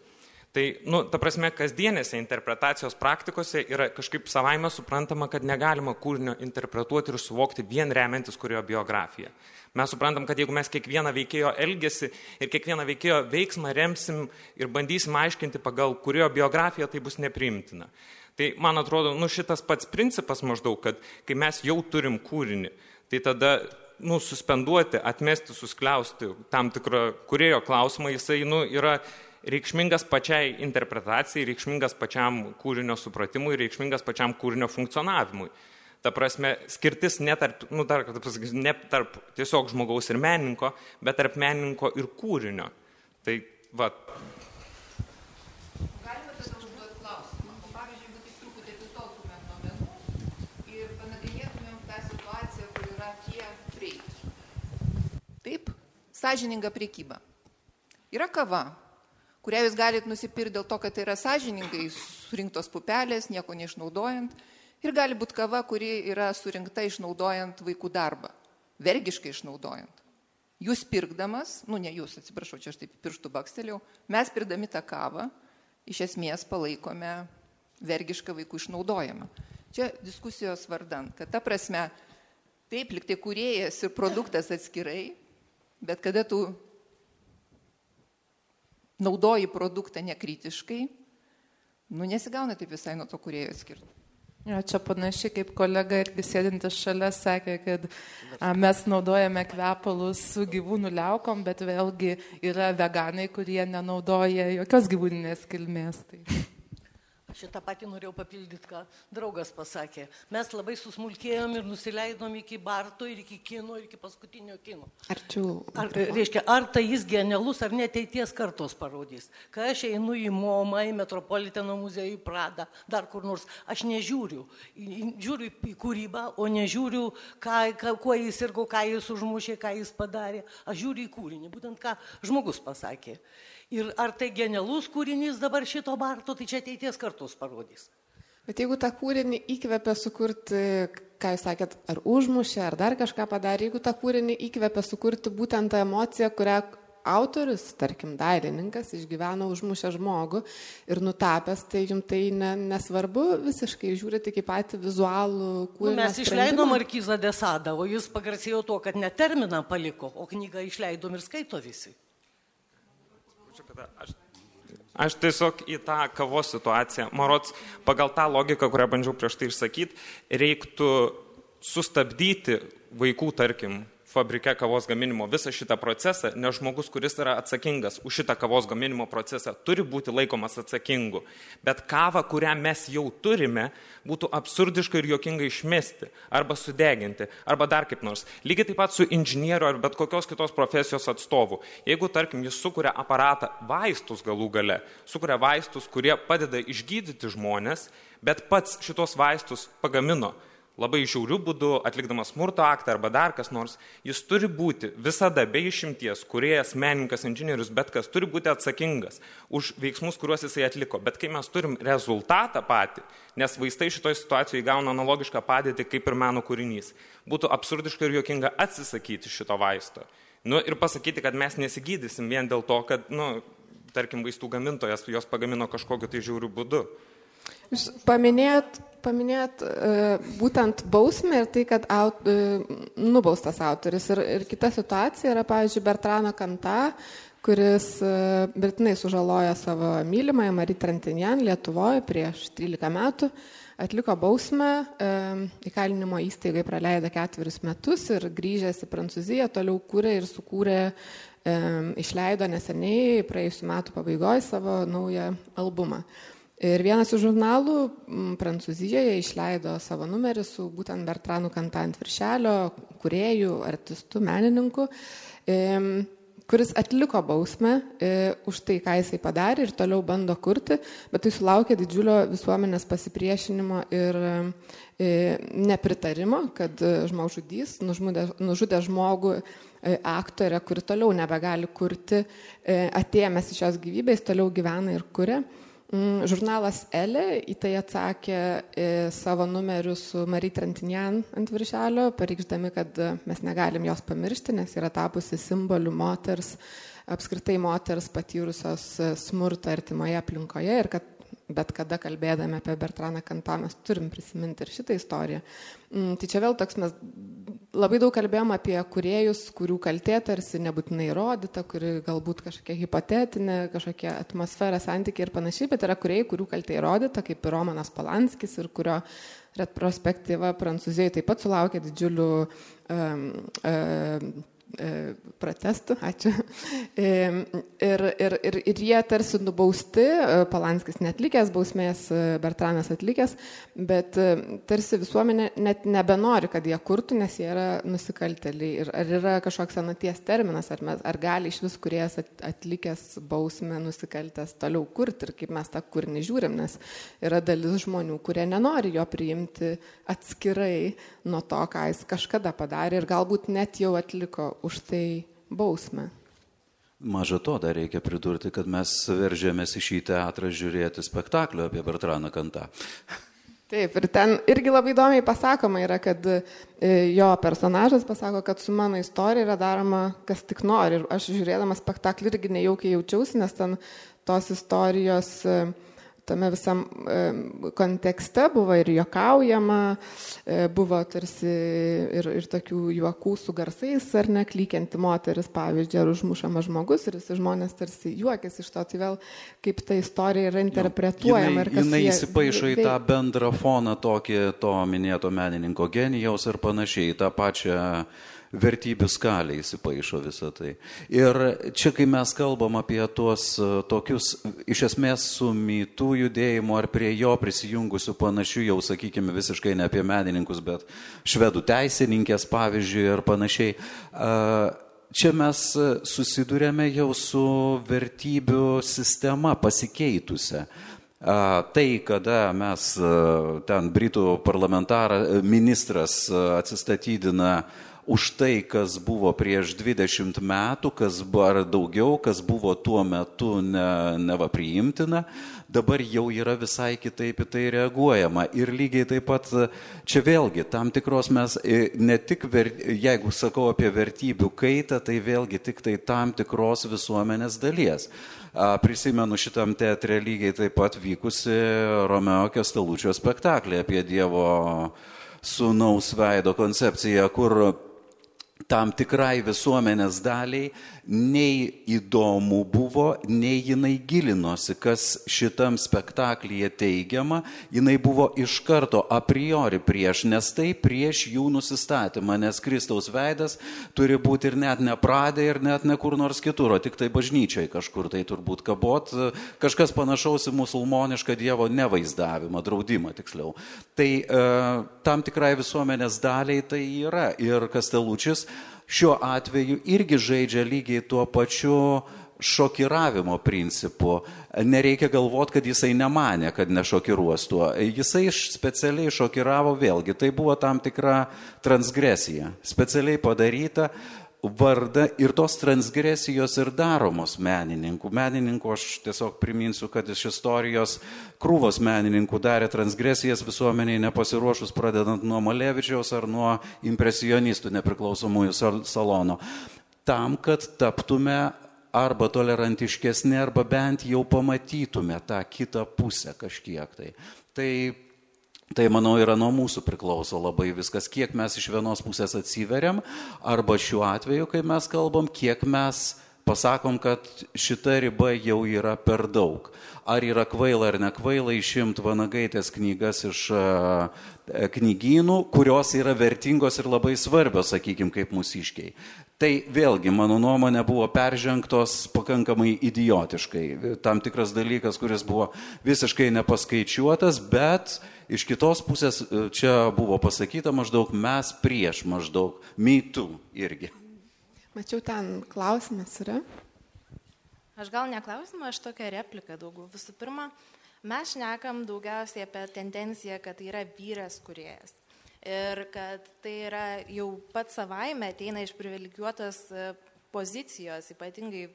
tai, nu, ta prasme, kasdienėse interpretacijos praktikose yra kažkaip savaime suprantama, kad negalima kūrinio interpretuoti ir suvokti vien remiantis kurio biografiją. Mes suprantam, kad jeigu mes kiekvieną veikėjo elgesį ir kiekvieną veikėjo veiksmą remsim ir bandysim aiškinti pagal kurio biografiją, tai bus nepriimtina. Tai man atrodo, nu šitas pats principas maždaug, kad kai mes jau turim kūrinį, tai tada nu, suspenduoti, atmesti, suskliausti tam tikrą kurėjo klausimą, jisai nu, yra reikšmingas pačiai interpretacijai, reikšmingas pačiam kūrinio supratimui, reikšmingas pačiam kūrinio funkcionavimui. Ta prasme, skirtis ne tarp, nu, dar kartą pasakysiu, ne tarp tiesiog žmogaus ir menininko, bet tarp menininko ir kūrinio. Tai, va, Taip, sąžininga priekyba. Yra kava, kurią jūs galite nusipirkti dėl to, kad tai yra sąžiningai surinktos pupelės, nieko neišnaudojant. Ir gali būti kava, kuri yra surinkta išnaudojant vaikų darbą, vergiškai išnaudojant. Jūs pirkdamas, nu ne jūs, atsiprašau, čia aš taip pirštų bakstelėjau, mes pirdami tą kavą iš esmės palaikome vergišką vaikų išnaudojimą. Čia diskusijos vardan, kad ta prasme, taip liktai kuriejas ir produktas atskirai, Bet kada tu naudoji produktą nekritiškai, nu nesigauna taip visai nuo to kurėjo atskirti. Jo, čia panašiai kaip kolega irgi sėdintis šalia sakė, kad a, mes naudojame kvepalus su gyvūnų liaukom, bet vėlgi yra veganai, kurie nenaudoja jokios gyvūninės kilmės. Tai. Šitą patį norėjau papildyti, ką draugas pasakė. Mes labai susmulkėjom ir nusileidom iki Barto ir iki kino ir iki paskutinio kino. Arčiau. Ar, reiškia, ar tai jis genialus, ar neteities kartos parodys. Kai aš einu į Momą, į Metropoliteno muziejų, į Pradą, dar kur nors, aš nežiūriu. Žiūriu į kūrybą, o nežiūriu, ką, ką, kuo jis ir ką jis užmušė, ką jis padarė. Aš žiūriu į kūrinį, būtent ką žmogus pasakė. Ir ar tai genialus kūrinys dabar šito Barto, tai čia ateities kartus parodys. Bet jeigu tą kūrinį įkvepia sukurti, ką jūs sakėt, ar užmušė, ar dar kažką padarė, jeigu tą kūrinį įkvepia sukurti būtent tą emociją, kurią autorius, tarkim, dailininkas išgyveno užmušę žmogų ir nutapęs, tai jums tai ne, nesvarbu visiškai, žiūrite į patį vizualų kūrinį. Nu, mes išleidom Markizą Desadą, o jis pagarsėjo tuo, kad ne terminą paliko, o knygą išleidom ir skaito visi tada aš, aš tiesiog į tą kavos situaciją, marots, pagal tą logiką, kurią bandžiau prieš tai išsakyti, reiktų sustabdyti vaikų, tarkim, fabrike kavos gaminimo visą šitą procesą, nes žmogus, kuris yra atsakingas už šitą kavos gaminimo procesą, turi būti laikomas atsakingu. Bet kavą, kurią mes jau turime, būtų absurdiškai ir jokingai išmesti arba sudeginti, arba dar kaip nors. Lygiai taip pat su inžinieriu ar bet kokios kitos profesijos atstovu. Jeigu, tarkim, jis sukuria aparatą vaistus galų gale, sukuria vaistus, kurie padeda išgydyti žmonės, bet pats šitos vaistus pagamino labai žiaurių būdų, atlikdamas smurto aktą arba dar kas nors, jis turi būti visada be išimties, kuriejas, menininkas, inžinierius, bet kas turi būti atsakingas už veiksmus, kuriuos jisai atliko. Bet kai mes turim rezultatą patį, nes vaistai šitoje situacijoje gauna analogišką padėtį kaip ir meno kūrinys, būtų absurdiška ir juokinga atsisakyti šito vaisto. Nu, ir pasakyti, kad mes nesigydysim vien dėl to, kad, nu, tarkim, vaistų gamintojas juos pagamino kažkokiu tai žiauriu būdu. Jūs paminėjot, paminėjot uh, būtent bausmę ir tai, kad aut, uh, nubaustas autoris. Ir, ir kita situacija yra, pavyzdžiui, Bertrano Kanta, kuris Britinai sužalojo savo mylimąją Mariją Trentinjan Lietuvoje prieš 13 metų, atliko bausmę, įkalinimo įstaigai praleido ketverius metus ir grįžęs į Prancūziją toliau kūrė ir sukūrė, išleido neseniai, praėjusiu metu pabaigoje savo naują albumą. Ir vienas iš žurnalų Prancūzijoje išleido savo numerį su būtent Bertranu Kanta ant viršelio, kuriejų, artistų, menininkų. kuris atliko bausmę e, už tai, ką jisai padarė ir toliau bando kurti, bet tai sulaukė didžiulio visuomenės pasipriešinimo ir e, nepritarimo, kad žmogžudys nužudė, nužudė žmogų aktorę, kuri toliau nebegali kurti, atėmęs iš jos gyvybės, toliau gyvena ir kuria. Mm, žurnalas Elė į tai atsakė e, savo numeriu su Marie Trentinjan ant viršelio, pareikšdami, kad e, mes negalim jos pamiršti, nes yra tapusi simboliu moters, apskritai moters patyrusios e, smurtą artimoje aplinkoje ir kad bet kada kalbėdami apie Bertraną Kantą mes turim prisiminti ir šitą istoriją. Mm, tai čia vėl toks mes labai daug kalbėjom apie kuriejus, kurių kaltė tarsi nebūtinai įrodyta, kuri galbūt kažkokia hipotetinė, kažkokia atmosfera, santykiai ir panašiai, bet yra kuriejai, kurių kaltė įrodyta, kaip ir Romanas Palanskis ir kurio retrospektyva Prancūzijoje taip pat sulaukė didžiulių um, um, protestų, ačiū. E, ir, ir, ir, ir jie tarsi nubausti, e, Palanskis netlikęs, bausmės Bertranas atlikęs, bet tarsi visuomenė net nebenori, kad jie kurtų, nes jie yra nusikalteliai. Ir ar yra kažkoks senaties terminas, ar, mes, ar gali iš vis kuriejas atlikęs bausmę nusikaltęs toliau kurti ir kaip mes tą kūrinį žiūrim, nes yra dalis žmonių, kurie nenori jo priimti atskirai nuo to, ką jis kažkada padarė ir galbūt net jau atliko už tai bausmę. Maža to, dar reikia pridurti, kad mes veržėmės į šį teatrą žiūrėti spektaklio apie Bertraną Kantą. Taip, ir ten irgi labai įdomiai pasakoma yra, kad e, jo personažas pasako, kad su mano istorija yra daroma, kas tik nori. Ir aš žiūrėdama spektaklį irgi nejaukiai jaučiausi, nes ten tos istorijos uh, tame visam kontekste buvo ir juokaujama, e, buvo tarsi ir, ir tokių juokų su garsais, ar ne, klykianti moteris, pavyzdžiui, ar užmušamas žmogus, ir visi žmonės tarsi juokėsi iš to, tai vėl kaip ta istorija yra interpretuojama. Jinai, jinai įsipaišo į tą bendrą foną tokį to minėto menininko genijaus ir panašiai, tą pačią vertybių skalė įsipaišo visą tai. Ir čia, kai mes kalbam apie tuos e, tokius, iš esmės su mytų judėjimu ar prie jo prisijungusių panašių, jau sakykime visiškai ne apie menininkus, bet švedų teisininkės pavyzdžiui ir panašiai. Čia mes susidurėme jau su vertybių sistema pasikeitusią. Tai, kada mes ten Britų parlamentaras, ministras atsistatydina už tai, kas buvo prieš 20 metų, kas buvo ar daugiau, kas buvo tuo metu ne, neva priimtina, dabar jau yra visai kitaip į tai reaguojama. Ir lygiai taip pat čia vėlgi tam tikros mes e, ne tik, ver, jeigu sakau apie vertybių kaitą, tai vėlgi tik tai tam tikros visuomenės dalies. Prisimenu šitam teatre lygiai taip pat vykusi Romeo Kestalučio spektaklį apie Dievo sūnaus veido koncepciją, kur tam tikrai visuomenės daliai nei įdomu buvo, nei jinai gilinosi, kas šitam spektaklyje teigiama, jinai buvo iš karto a priori prieš, nes tai prieš jų nusistatymą, nes Kristaus veidas turi būti ir net ne pradė, ir net ne kur nors kitur, o tik tai bažnyčiai kažkur tai turbūt kabot, kažkas panašaus į musulmonišką Dievo nevaizdavimą, draudimą tiksliau. Tai e, tam tikrai visuomenės daliai tai yra ir Kastelučis šiuo atveju irgi žaidžia lygiai tuo pačiu šokiravimo principu. Nereikia galvoti, kad jisai nemanė, kad nešokiruos tuo. Jisai specialiai šokiravo vėlgi. Tai buvo tam tikra transgresija. Specialiai padaryta vardą ir tos transgresijos ir daromos menininkų. Menininkų aš tiesiog priminsiu, kad iš istorijos krūvos menininkų darė transgresijas visuomeniai nepasiruošus, pradedant nuo Malevičiaus ar nuo impresionistų nepriklausomųjų salono. Tam, kad taptume arba tolerantiškesni, arba bent jau pamatytume tą kitą pusę kažkiek tai. Tai Tai manau yra nuo mūsų priklauso labai viskas, kiek mes iš vienos pusės atsiveriam, arba šiuo atveju, kai mes kalbam, kiek mes pasakom, kad šita riba jau yra per daug. Ar yra kvaila ar nekvaila išimti vanagaitės knygas iš uh, knygynų, kurios yra vertingos ir labai svarbios, sakykime, kaip mūsiškiai. Tai vėlgi, mano nuomonė, buvo peržengtos pakankamai idiotiškai. Tam tikras dalykas, kuris buvo visiškai nepaskaičiuotas, bet uh, iš kitos pusės e, čia buvo pasakyta maždaug mes prieš maždaug mytų irgi. Mačiau ten klausimas yra. Aš gal neklausimą, aš tokią repliką daugiau. Visų pirma, mes šnekam daugiausiai apie tendenciją, kad tai yra vyras kuriejas. Ir kad tai yra jau pats savaime ateina iš privilegijuotos e, pozicijos, ypatingai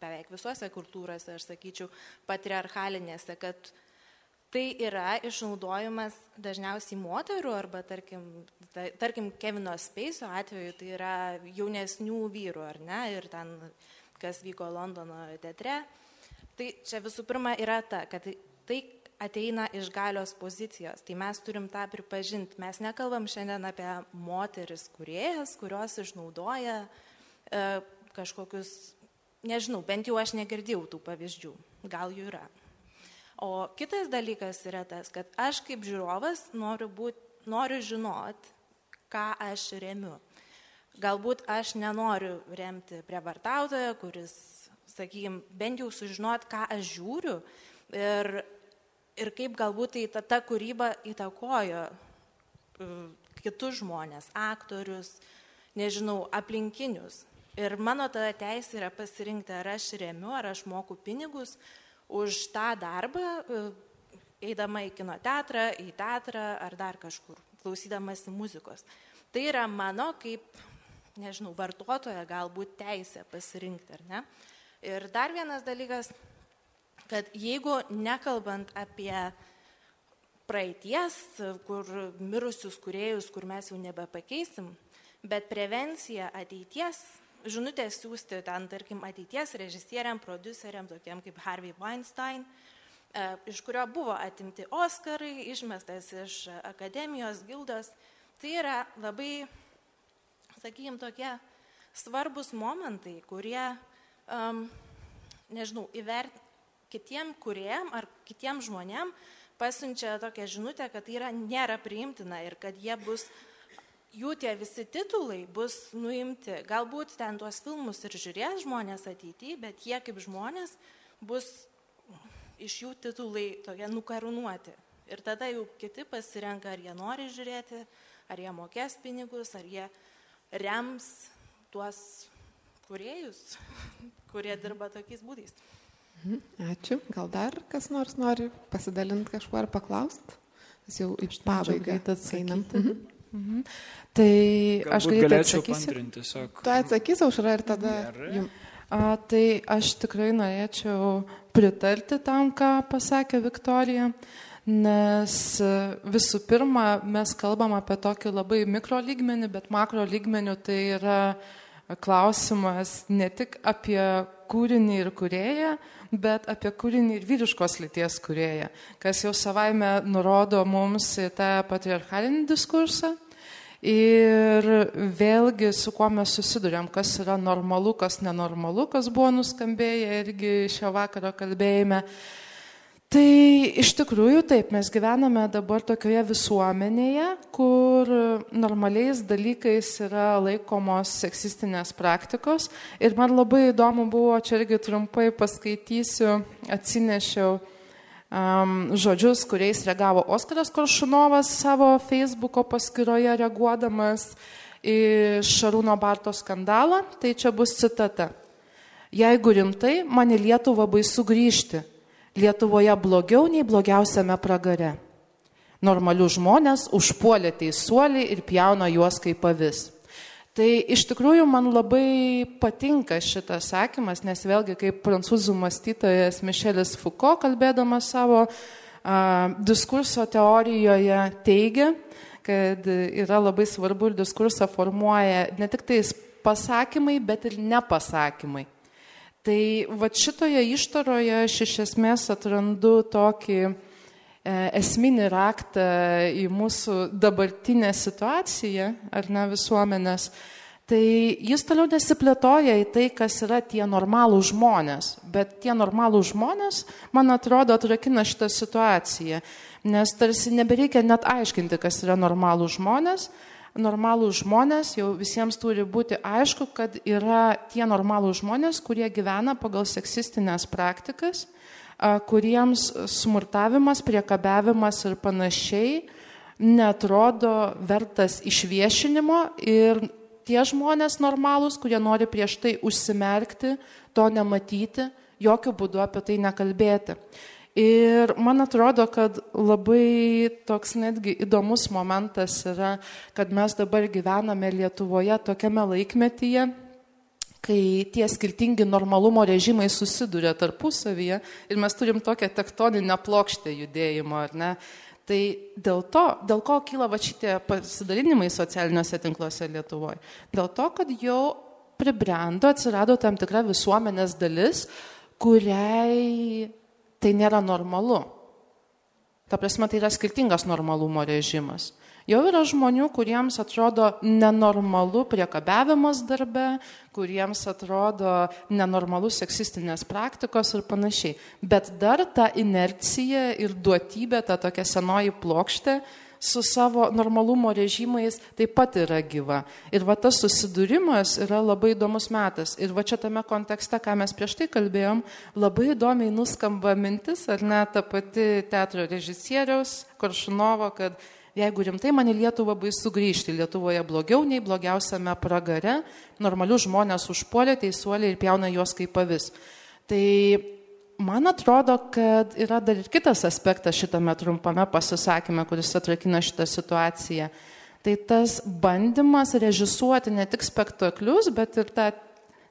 beveik visuose kultūrose, aš sakyčiau, patriarchalinėse, kad tai yra išnaudojimas dažniausiai moterų arba, tarkim, tarkim Kevino Speiso atveju, tai yra jaunesnių vyrų, ar ne, ir ten kas vyko Londono teatre. Tai čia visų pirma yra ta, kad tai ateina iš galios pozicijos. Tai mes turim tą pripažinti. Mes nekalbam šiandien apie moteris kuriejas, kurios išnaudoja e, kažkokius, nežinau, bent jau aš negirdėjau tų pavyzdžių. Gal jų yra. O kitas dalykas yra tas, kad aš kaip žiūrovas noriu, būt, noriu žinot, ką aš remiu. Galbūt aš nenoriu remti prievartautoją, kuris, sakykime, bent jau sužinot, ką aš žiūriu ir, ir kaip galbūt tai ta, ta kūryba įtakojo e, kitus žmonės, aktorius, nežinau, aplinkinius. Ir mano tada teisė yra pasirinkti, ar aš remiu, ar aš moku pinigus už tą darbą, e, eidama į kino teatrą, į teatrą ar dar kažkur, klausydamasi muzikos. Tai yra mano kaip nežinau, vartotojo galbūt teisę pasirinkti, ar ne? Ir dar vienas dalykas, kad jeigu nekalbant apie praeities, kur mirusius kuriejus, kur mes jau nebepakeisim, bet prevencija ateities, žinutės siūsti ten, tarkim, ateities režisieriam, produceriam, tokiem kaip Harvey Weinstein, e, iš kurio buvo atimti Oskarai, išmestas iš akademijos gildos, tai yra labai sakykime, tokie svarbus momentai, kurie, um, nežinau, įvert kitiem kuriem ar kitiem žmonėm pasiunčia tokią žinutę, kad tai yra nėra priimtina ir kad jie bus, jų tie visi titulai bus nuimti. Galbūt ten tuos filmus ir žiūrės žmonės ateityje, bet jie kaip žmonės bus iš jų titulai tokie nukarūnuoti. Ir tada jau kiti pasirenka, ar jie nori žiūrėti, ar jie mokės pinigus, ar jie rems tuos kuriejus, kurie dirba tokiais būdais. Mhm, ačiū. Gal dar kas nors nori pasidalinti kažkuo ar paklausti? Mes jau į pabaigą einam. Mhm. Mhm. Tai Galbūt aš galėčiau pantrinti tiesiog. Tu atsakysi, aušra, ir tada jums. A, tai aš tikrai norėčiau pritarti tam, ką pasakė Viktorija. Nes e, visų pirma, mes kalbam apie tokį labai mikro lygmenį, bet makro lygmenių tai yra klausimas ne tik apie kūrinį ir kurėją, bet apie kūrinį ir vyriškos lyties kurėją, kas jau savaime nurodo mums tą patriarchalinį diskursą. Ir vėlgi, su kuo mes susidurėm, kas yra normalu, kas nenormalu, kas buvo nuskambėję irgi šio vakaro kalbėjime. Tai iš tikrųjų taip, mes gyvename dabar tokioje visuomenėje, kur normaliais dalykais yra laikomos seksistinės praktikos. Ir man labai įdomu buvo, čia irgi trumpai paskaitysiu, atsinešiau um, žodžius, kuriais reagavo Oskaras Koršunovas savo Facebooko paskyroje reaguodamas į Šarūno Barto skandalą. Tai čia bus citata. Jeigu rimtai, man į Lietuvą baisu grįžti Lietuvoje blogiau nei blogiausiame pragare. Normalių žmonės užpuolė teisuolį ir pjauna juos kaip pavis. Tai iš tikrųjų man labai patinka šitas sakymas, nes vėlgi kaip prancūzų mąstytojas Mišelis Foucault, kalbėdamas savo a, diskurso teorijoje, teigia, kad yra labai svarbu ir diskursą formuoja ne tik tais pasakymai, bet ir nepasakymai. Tai va šitoje ištaroje aš iš esmės atrandu tokį e, esminį raktą į mūsų dabartinę situaciją, ar ne visuomenės. Tai jis toliau nesiplėtoja į tai, kas yra tie normalūs žmonės, bet tie normalūs žmonės, man atrodo, atrakina šitą situaciją, nes tarsi nebereikia net aiškinti, kas yra normalūs žmonės, normalų žmonės, jau visiems turi būti aišku, kad yra tie normalų žmonės, kurie gyvena pagal seksistinės praktikas, kuriems smurtavimas, priekabiavimas ir panašiai netrodo vertas išviešinimo ir tie žmonės normalūs, kurie nori prieš tai užsimerkti, to nematyti, jokių būdų apie tai nekalbėti. Ir man atrodo, kad labai toks netgi įdomus momentas yra, kad mes dabar gyvename Lietuvoje tokiame laikmetyje, kai tie skirtingi normalumo režimai susiduria tarpusavyje ir mes turim tokią tektoninę plokštę judėjimo, ar ne? Tai dėl to, dėl ko kyla va šitie pasidalinimai socialiniuose tinkluose Lietuvoje? Dėl to, kad jau pribrendo, atsirado tam tikra visuomenės dalis, kuriai tai nėra normalu. Ta prasme, tai yra skirtingas normalumo režimas. Jau yra žmonių, kuriems atrodo nenormalu priekabiavimas darbe, kuriems atrodo nenormalus seksistinės praktikos ir panašiai. Bet dar ta inercija ir duotybė, ta tokia senoji plokštė, su savo normalumo režimais taip pat yra gyva. Ir va tas susidūrimas yra labai įdomus metas. Ir va čia tame kontekste, ką mes prieš tai kalbėjom, labai įdomiai nuskamba mintis, ar ne ta pati teatro režisieriaus Koršunovo, kad jeigu rimtai man į Lietuvą baisu grįžti, Lietuvoje blogiau nei blogiausiame pragare, normalius žmonės užpuolė teisuoliai ir pjauna juos kaip pavis. Tai Man atrodo, kad yra dar ir kitas aspektas šitame trumpame pasisakymė, kuris atrakina šitą situaciją. Tai tas bandymas režisuoti ne tik spektaklius, bet ir tą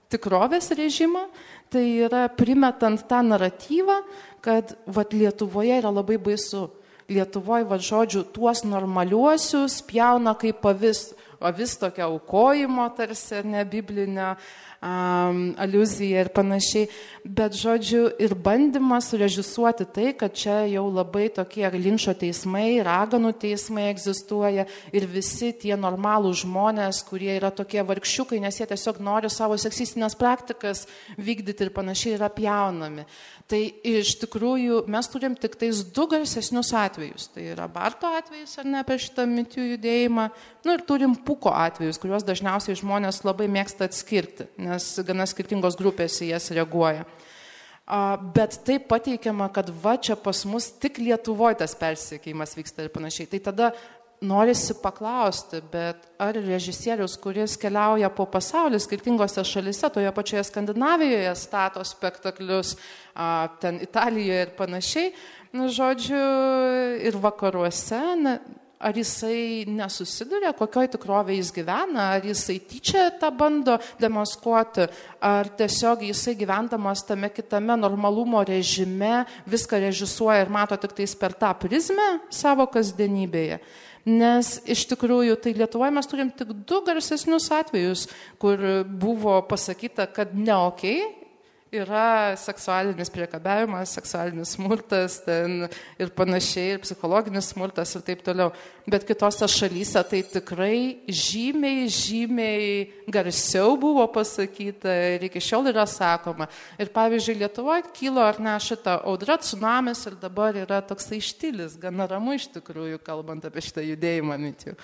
tikrovės režimą, tai yra primetant tą naratyvą, kad vat, Lietuvoje yra labai baisu. Lietuvoje, va žodžiu, tuos normaliuosius pjauna kaip pavis, avis tokia aukojimo tarsi, ne biblinio, um, aluzija ir panašiai. Bet, žodžiu, ir bandymas surežisuoti tai, kad čia jau labai tokie linčio teismai, raganų teismai egzistuoja ir visi tie normalūs žmonės, kurie yra tokie vargšiukai, nes jie tiesiog nori savo seksistinės praktikas vykdyti ir panašiai yra pjaunami. Tai iš tikrųjų mes turim tik tais du garsesnius atvejus. Tai yra Barto atvejis ar ne apie šitą mitų judėjimą. Nu ir turim Puko atvejus, kuriuos dažniausiai žmonės labai mėgsta atskirti, nes gana skirtingos grupės į jas reaguoja. Bet taip pateikiama, kad va čia pas mus tik Lietuvoje tas persiekimas vyksta ir panašiai. Tai tada norisi paklausti, bet ar režisierius, kuris keliauja po pasaulį skirtingose šalise, toje pačioje Skandinavijoje stato spektaklius, ten Italijoje ir panašiai, nu, žodžiu, ir vakaruose, ne, ar jisai nesusiduria, kokioj tikrovėje jis gyvena, ar jisai tyčia tą bando demaskuoti, ar tiesiog jisai gyvendamas tame kitame normalumo režime viską režisuoja ir mato tik tais per tą prizmę savo kasdienybėje. Nes iš tikrųjų, tai Lietuvoje mes turim tik du garsesnius atvejus, kur buvo pasakyta, kad ne ok, yra seksualinis priekabiavimas, seksualinis smurtas ir panašiai, ir psichologinis smurtas ir taip toliau. Bet kitose šalyse tai tikrai žymiai, žymiai garsiau buvo pasakyta ir iki šiol yra sakoma. Ir pavyzdžiui, Lietuvoje kilo ar ne šitą audrą, tsunamis ir dabar yra toksai štilis, gana ramu iš tikrųjų, kalbant apie šitą judėjimą mitijų.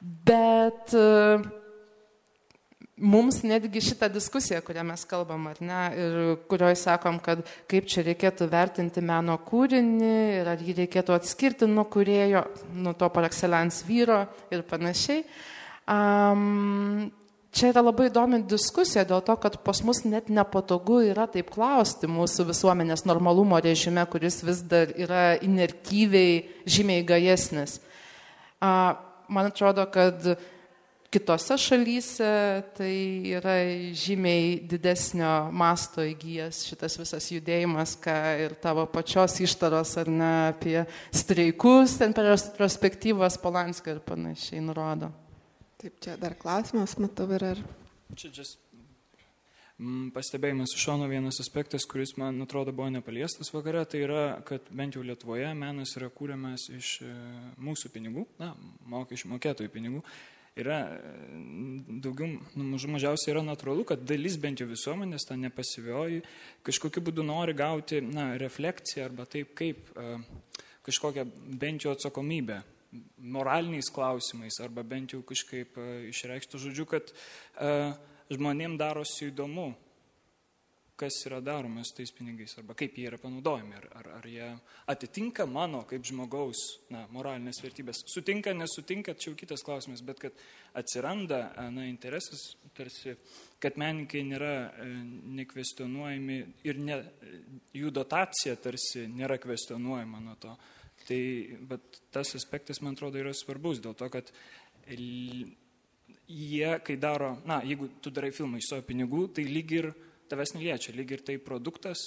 Bet uh, mums netgi šitą diskusiją, kurią mes kalbam, ar ne, ir kurioje sakom, kad kaip čia reikėtų vertinti meno kūrinį ir ar jį reikėtų atskirti nuo kurėjo, nuo to par excellence vyro ir panašiai. Um, čia yra labai įdomi diskusija dėl to, kad pas mus net nepatogu yra taip klausti mūsų visuomenės normalumo režime, kuris vis dar yra inertyviai žymiai gajesnis. Uh, man atrodo, kad kitose šalyse tai yra žymiai didesnio masto įgyjęs šitas visas judėjimas, ką ir tavo pačios ištaros ar ne apie streikus, ten per retrospektyvas Polanskio ir panašiai nurodo. Taip, čia dar klausimas, matau, ir ar. Čia just mm, pastebėjimas iš šono vienas aspektas, kuris man atrodo buvo nepaliestas vakare, tai yra, kad bent jau Lietuvoje menas yra kūriamas iš e, mūsų pinigų, na, mokesčių mokėtojų pinigų yra daugiau, nu, mažų mažiausiai yra natūralu, kad dalis bent jau visuomenės, ta nepasyvioji, kažkokiu būdu nori gauti na, refleksiją arba taip kaip a, kažkokią bent jau atsakomybę moraliniais klausimais arba bent jau kažkaip a, išreikštų žodžiu, kad žmonėm darosi įdomu, kas yra daroma su tais pinigais arba kaip jie yra panaudojami, ar, ar, ar jie atitinka mano kaip žmogaus na, moralinės vertybės. Sutinka, nesutinka, čia jau kitas klausimas, bet kad atsiranda na, interesas, tarsi, kad menininkai nėra e, nekvestionuojami ir ne, jų dotacija tarsi nėra kvestionuojama nuo to. Tai tas aspektas, man atrodo, yra svarbus dėl to, kad jie, kai daro, na, jeigu tu darai filmą iš savo pinigų, tai lyg ir tavęs neliečia, lyg ir tai produktas,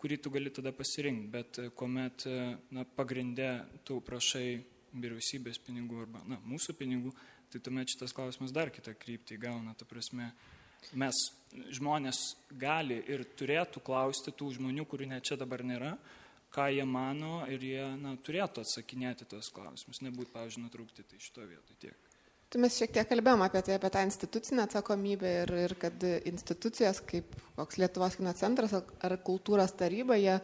kurį tu gali tada pasirinkti, bet e, kuomet e, na, pagrindė tu prašai vyriausybės pinigų arba na, mūsų pinigų, tai tuomet šitas klausimas dar kitą kryptį gauna. Ta prasme, mes žmonės gali ir turėtų klausti tų žmonių, kurių net čia dabar nėra, ką jie mano ir jie na, turėtų atsakinėti tos klausimus, nebūt, pavyzdžiui, nutraukti tai šito vietoj tiek. Tai mes šiek tiek kalbėjom apie tai, apie tą institucinę atsakomybę ir, ir kad institucijos kaip koks Lietuvos kino centras ar kultūros taryba, jie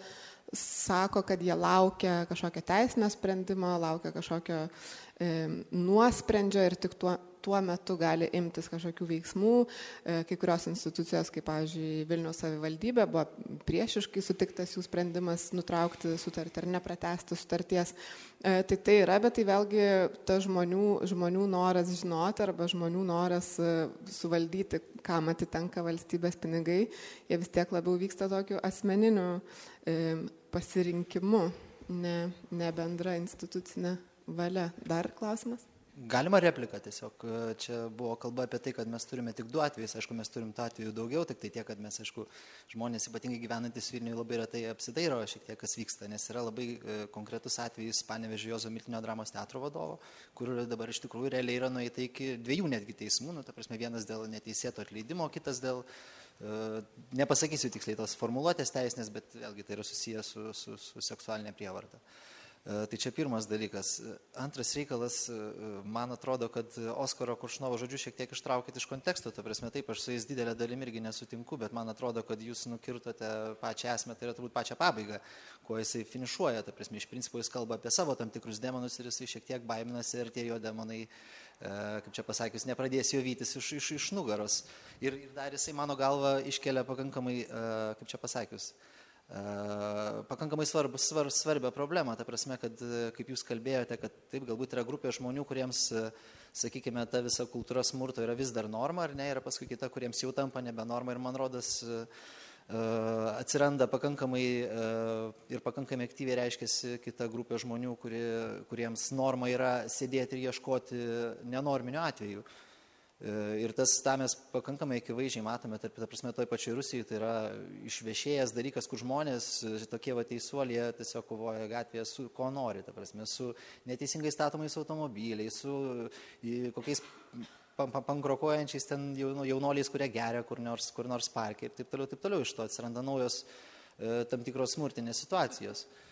sako, kad jie laukia kažkokio teisinio sprendimo, laukia kažkokio e, nuosprendžio ir tik tuo, tuo metu gali imtis kažkokių veiksmų. E, kai kurios institucijos, kaip, pavyzdžiui, Vilniaus savivaldybė, buvo priešiškai sutiktas jų sprendimas nutraukti sutartį ar nepratesti sutarties. E, tai tai yra, bet tai vėlgi ta žmonių, žmonių noras žinoti arba žmonių noras e, suvaldyti, kam atitenka valstybės pinigai, jie vis tiek labiau vyksta tokiu asmeniniu pasirinkimu, ne, ne bendra institucinė valia. Dar klausimas? Galima replika tiesiog. Čia buvo kalba apie tai, kad mes turime tik du atvejus. Aišku, mes turim tų atvejų daugiau, tik tai tiek, kad mes, aišku, žmonės ypatingai gyvenantis Vilniuje labai retai apsidairo šiek tiek, kas vyksta, nes yra labai e, konkretus atvejis Panevežė Jozo Miltinio dramos teatro vadovo, kur dabar iš tikrųjų realiai yra nueita iki dviejų netgi teismų, nu, ta prasme, vienas dėl neteisėto atleidimo, kitas dėl e, Nepasakysiu tiksliai tos formuluotės teisinės, bet vėlgi tai yra susijęs su, su, su seksualinė prievarta. E, tai čia pirmas dalykas. Antras reikalas, e, man atrodo, kad Oskaro Kuršnovo žodžiu šiek tiek ištraukit iš konteksto, ta prasme taip, aš su jais didelė dalimi irgi nesutinku, bet man atrodo, kad jūs nukirtote pačią esmę, tai yra turbūt pačią pabaigą, kuo jisai finišuoja, ta prasme iš principo jis kalba apie savo tam tikrus demonus ir jisai šiek tiek baiminasi ir tie jo demonai, e, kaip čia pasakius, nepradės jo vytis iš, iš, iš nugaros. Ir, ir dar jisai mano galva iškelia pakankamai, kaip čia pasakius, pakankamai svarbu, svar, svarbią problemą, ta prasme, kad, kaip jūs kalbėjote, kad taip galbūt yra grupė žmonių, kuriems, sakykime, ta visa kultūra smurto yra vis dar norma, ar ne, yra paskui kita, kuriems jau tampa nebe norma ir man rodas atsiranda pakankamai ir pakankamai aktyviai reiškiasi kita grupė žmonių, kuri, kuriems norma yra sėdėti ir ieškoti nenorminių atvejų. Ir tas, tą mes pakankamai akivaizdžiai matome, tarp, ta prasme, toj pačioj Rusijai, tai yra išvešėjęs dalykas, kur žmonės, tokie va teisuolė, tiesiog kovoja gatvėje su ko nori, ta prasme, su neteisingai statomais automobiliais, su kokiais pankrokuojančiais ten jaunoliais, kurie geria kur nors, kur nors parke ir taip toliau, taip toliau, iš to atsiranda naujos e, tam tikros smurtinės situacijos. E,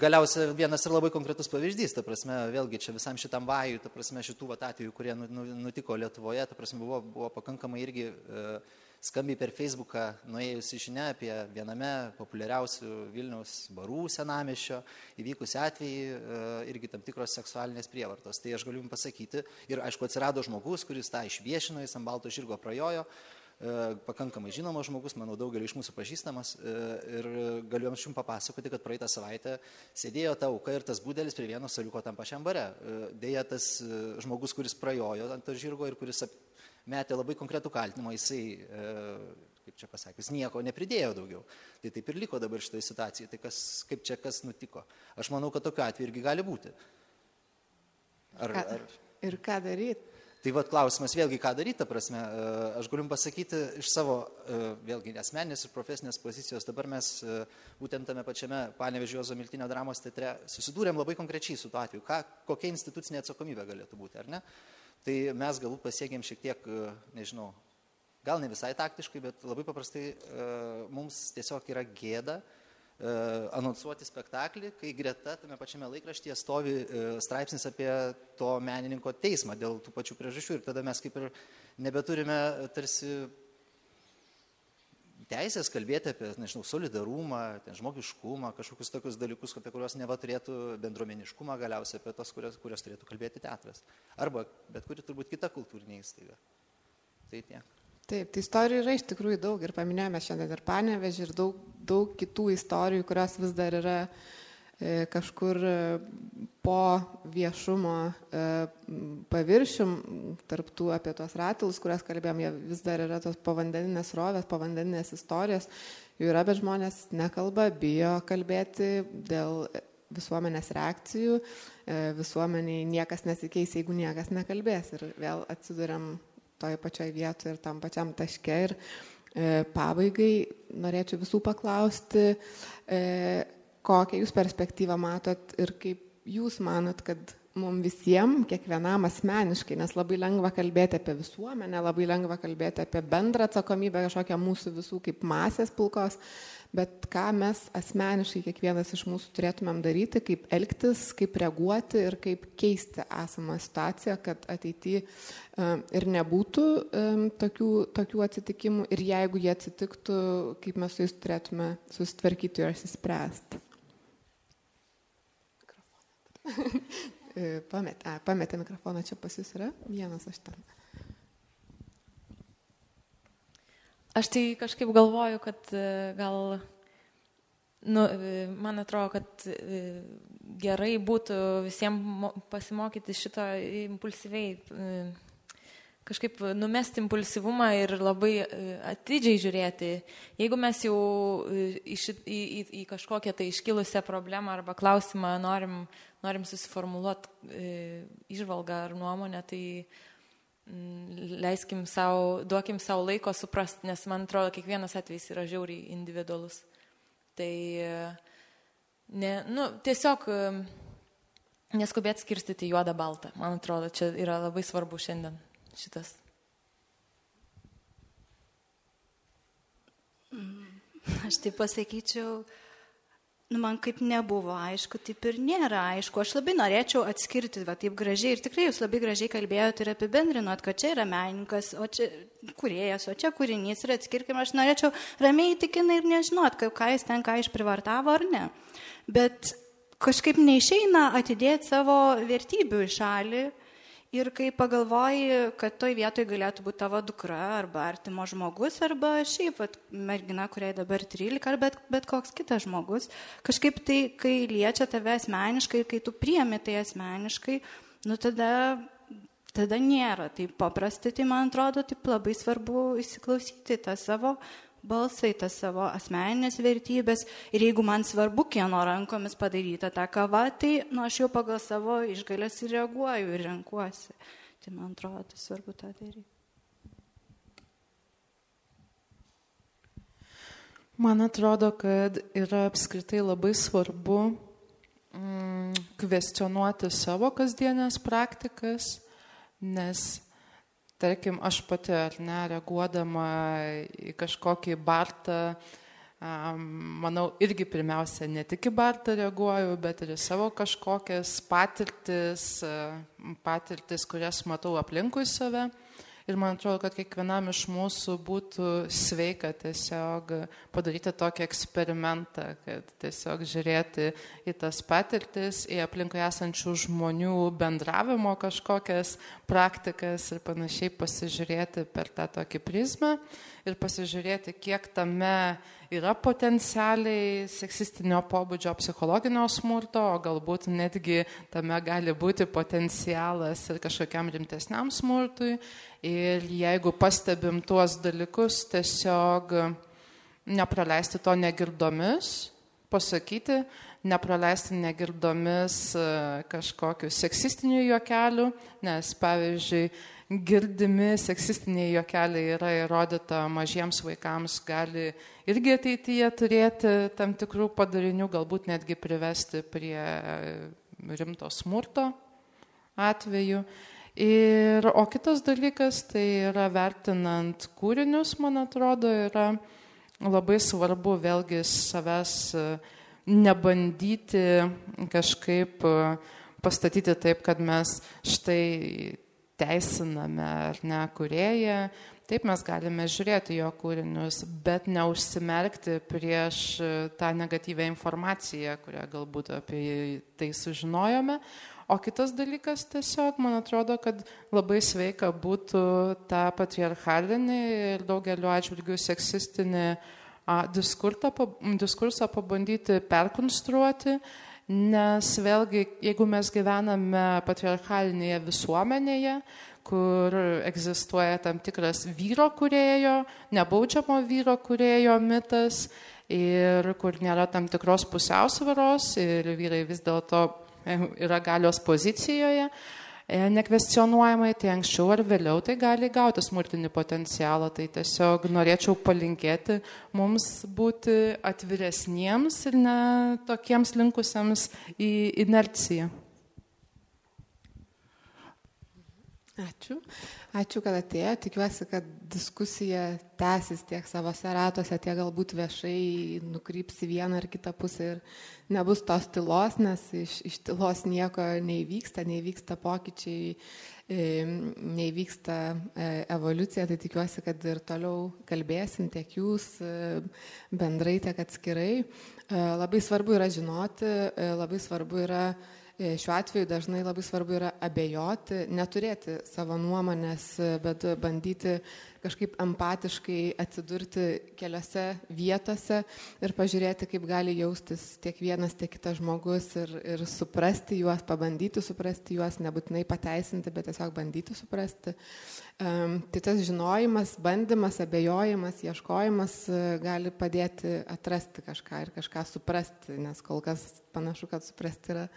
galiausia vienas ir labai konkretus pavyzdys, ta prasme, vėlgi čia visam šitam vajui, ta prasme, šitų vat atvejų, kurie nu, nu, nutiko Lietuvoje, ta prasme, buvo, buvo pakankamai irgi e, skambiai per Facebooką nuėjusi žinia apie viename populiariausių Vilniaus barų senamišio įvykusi atvejį e, irgi tam tikros seksualinės prievartos. Tai aš galiu jums pasakyti ir aišku atsirado žmogus, kuris tą išviešino, jis ant balto žirgo prajojo, pakankamai žinomas žmogus, manau, daugelį iš mūsų pažįstamas. E, ir galiu jums jums papasakoti, kad praeitą savaitę sėdėjo ta auka ir tas būdelis prie vieno saliuko tam pačiam bare. E, Deja, tas žmogus, kuris prajojo ant to žirgo ir kuris metė labai konkretų kaltinimą, jisai, kaip čia pasakius, nieko nepridėjo daugiau. Tai taip ir liko dabar šitoje situacijoje. Tai kas, kaip čia kas nutiko? Aš manau, kad tokiu atveju irgi gali būti. Ar, ar... Ir ką daryti? Tai vad klausimas vėlgi, ką daryti, ta prasme, e, aš galiu pasakyti iš savo e, vėlgi asmeninės ir profesinės pozicijos, dabar mes e, būtent tame pačiame Panevežiozo Miltinio dramos teatre susidūrėm labai konkrečiai su tuo atveju, ką, kokia institucinė atsakomybė galėtų būti, ar ne? Tai mes galbūt pasiekėm šiek tiek, nežinau, gal ne visai taktiškai, bet labai paprastai mums tiesiog yra gėda anonsuoti spektaklį, kai greta tame pačiame laikraštyje stovi e, straipsnis apie to menininko teismą dėl tų pačių priežasčių ir tada mes kaip ir nebeturime tarsi teisės kalbėti apie, nežinau, solidarumą, žmogiškumą, kažkokius tokius dalykus, apie kuriuos neva turėtų bendruomeniškumą galiausiai, apie tos, kurios, kurios turėtų kalbėti teatras. Arba bet kuri turbūt kita kultūrinė įstaiga. Tai tiek. Taip, tai istorijų yra iš tikrųjų daug ir paminėjome šiandien ir panevežį ir daug, daug kitų istorijų, kurios vis dar yra e, kažkur e, po viešumo e, paviršium, tarptų apie tos ratilus, kurias kalbėjom, jie vis dar yra tos povandeninės rovės, povandeninės istorijos, jų yra, bet žmonės nekalba, bijo kalbėti dėl visuomenės reakcijų, visuomeniai niekas nesikeis, jeigu niekas nekalbės. Ir vėl atsiduriam toje pačioje vietoje ir tam pačiam taške. Ir e, pabaigai norėčiau visų paklausti, e, kokią jūs perspektyvą matot ir kaip jūs manot, kad mums visiems, kiekvienam asmeniškai, nes labai lengva kalbėti apie visuomenę, labai lengva kalbėti apie bendrą atsakomybę kažkokią mūsų visų kaip masės pilkos, bet ką mes asmeniškai kiekvienas iš mūsų turėtumėm daryti, kaip elgtis, kaip reaguoti ir kaip keisti esamą situaciją, kad ateityje ir nebūtų tokių, tokių atsitikimų ir jeigu jie atsitiktų, kaip mes su jais turėtume susitvarkyti ir įsispręsti. pametė, pametė mikrofoną, čia pas jūs yra vienas aš ten. Aš tai kažkaip galvoju, kad e, gal, nu, e, man atrodo, kad e, gerai būtų visiems pasimokyti šito impulsyviai, kažkaip numesti impulsyvumą ir labai atidžiai žiūrėti. Jeigu mes jau į, į, į, į kažkokią tai iškilusią problemą arba klausimą norim, norim susiformuluoti išvalgą ar nuomonę, tai Mm, leiskim savo, duokim savo laiko suprasti, nes man atrodo, kiekvienas atvejis yra žiauriai individualus. Tai ne, nu, tiesiog neskubėt skirstyti juodą baltą. Man atrodo, čia yra labai svarbu šiandien šitas. Aš tai pasakyčiau, nu, man kaip nebuvo aišku, taip ir nėra aišku. Aš labai norėčiau atskirti, va taip gražiai, ir tikrai jūs labai gražiai kalbėjote ir apibendrinot, kad čia yra menininkas, o čia kuriejas, o čia kūrinys ir atskirkime, aš norėčiau ramiai įtikinai ir nežinot, ką jis ten ką išprivartavo ar ne. Bet kažkaip neišeina atidėti savo vertybių į šalį Ir kai pagalvoji, kad toj vietoj galėtų būti tavo dukra arba artimo žmogus, arba šiaip vat, mergina, kuriai dabar 13, ar bet, bet koks kitas žmogus, kažkaip tai, kai liečia tave asmeniškai, kai tu priemi tai asmeniškai, nu tada, tada nėra taip paprasta, tai man atrodo, taip labai svarbu įsiklausyti tą savo balsą, į tas savo asmeninės vertybės. Ir jeigu man svarbu, kieno rankomis padaryta ta kava, tai nu, aš jau pagal savo išgalės ir reaguoju ir renkuosi. Tai man atrodo, tai svarbu tą daryti. Man atrodo, kad yra apskritai labai svarbu mm, kvestionuoti savo kasdienės praktikas, nes tarkim, aš pati ar ne, reaguodama į kažkokį bartą, manau, irgi pirmiausia ne tik į bartą reaguoju, bet ir į savo kažkokias patirtis, patirtis, kurias matau aplinkui save. Ir man atrodo, kad kiekvienam iš mūsų būtų sveika tiesiog padaryti tokį eksperimentą, kad tiesiog žiūrėti į tas patirtis, į aplinkui esančių žmonių bendravimo kažkokias praktikas ir panašiai pasižiūrėti per tą tokį prizmą ir pasižiūrėti, kiek tame yra potencialiai seksistinio pobūdžio psichologinio smurto, o galbūt netgi tame gali būti potencialas ir kažkokiam rimtesniam smurtui. Ir jeigu pastebim tuos dalykus, tiesiog nepraleisti to negirdomis, pasakyti, nepraleisti negirdomis e, kažkokiu seksistiniu juokeliu, nes pavyzdžiui, girdimi seksistiniai juokeliai yra įrodyta mažiems vaikams gali irgi ateityje turėti tam tikrų padarinių, galbūt netgi privesti prie rimto smurto atveju. Ir, o kitas dalykas, tai yra vertinant kūrinius, man atrodo, yra labai svarbu vėlgi savęs nebandyti kažkaip pastatyti taip, kad mes štai teisiname ar ne kurėją, taip mes galime žiūrėti jo kūrinius, bet neužsimerkti prieš tą negatyvę informaciją, kurią galbūt apie tai sužinojome, O kitas dalykas tiesiog, man atrodo, kad labai sveika būtų tą patriarchalinį ir daugeliu atžvilgių seksistinį diskursą pabandyti perkonstruoti, nes vėlgi, jeigu mes gyvename patriarchalinėje visuomenėje, kur egzistuoja tam tikras vyro kurėjo, nebaudžiamo vyro kurėjo mitas ir kur nėra tam tikros pusiausvaros ir vyrai vis dėlto e, yra galios pozicijoje, nekvestionuojamai, tai anksčiau ar vėliau tai gali gauti smurtinį potencialą. Tai tiesiog norėčiau palinkėti mums būti atviresniems ir ne tokiems linkusiems į inerciją. Ačiū. Ačiū, kad atėjo. Tikiuosi, kad diskusija tęsis tiek savose ratuose, tiek galbūt viešai nukryps į vieną ar kitą pusę ir nebus tos tylos, nes iš, iš tylos nieko neįvyksta, neįvyksta pokyčiai, neįvyksta e, evoliucija. Tai tikiuosi, kad ir toliau kalbėsim tiek jūs e, bendrai, tiek atskirai. E, labai svarbu yra žinoti, labai svarbu yra E, šiuo atveju dažnai labai svarbu yra abejoti, neturėti savo nuomonės, bet bandyti kažkaip empatiškai atsidurti keliose vietose ir pažiūrėti, kaip gali jaustis tiek vienas, tiek kitas žmogus ir, ir suprasti juos, pabandyti suprasti juos, nebūtinai pateisinti, bet tiesiog bandyti suprasti. Um, tai tas žinojimas, bandymas, abejojimas, ieškojimas uh, gali padėti atrasti kažką ir kažką suprasti, nes kol kas panašu, kad suprasti yra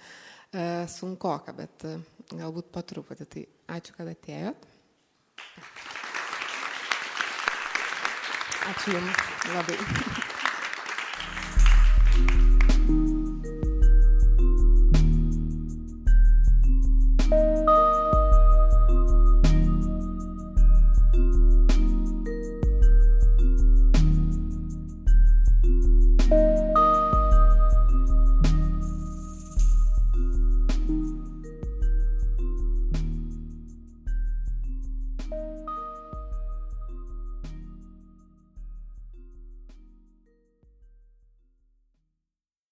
E, sunkoka, bet e, galbūt po truputį. Tai ačiū, kad atėjot. Ačiū Jums labai.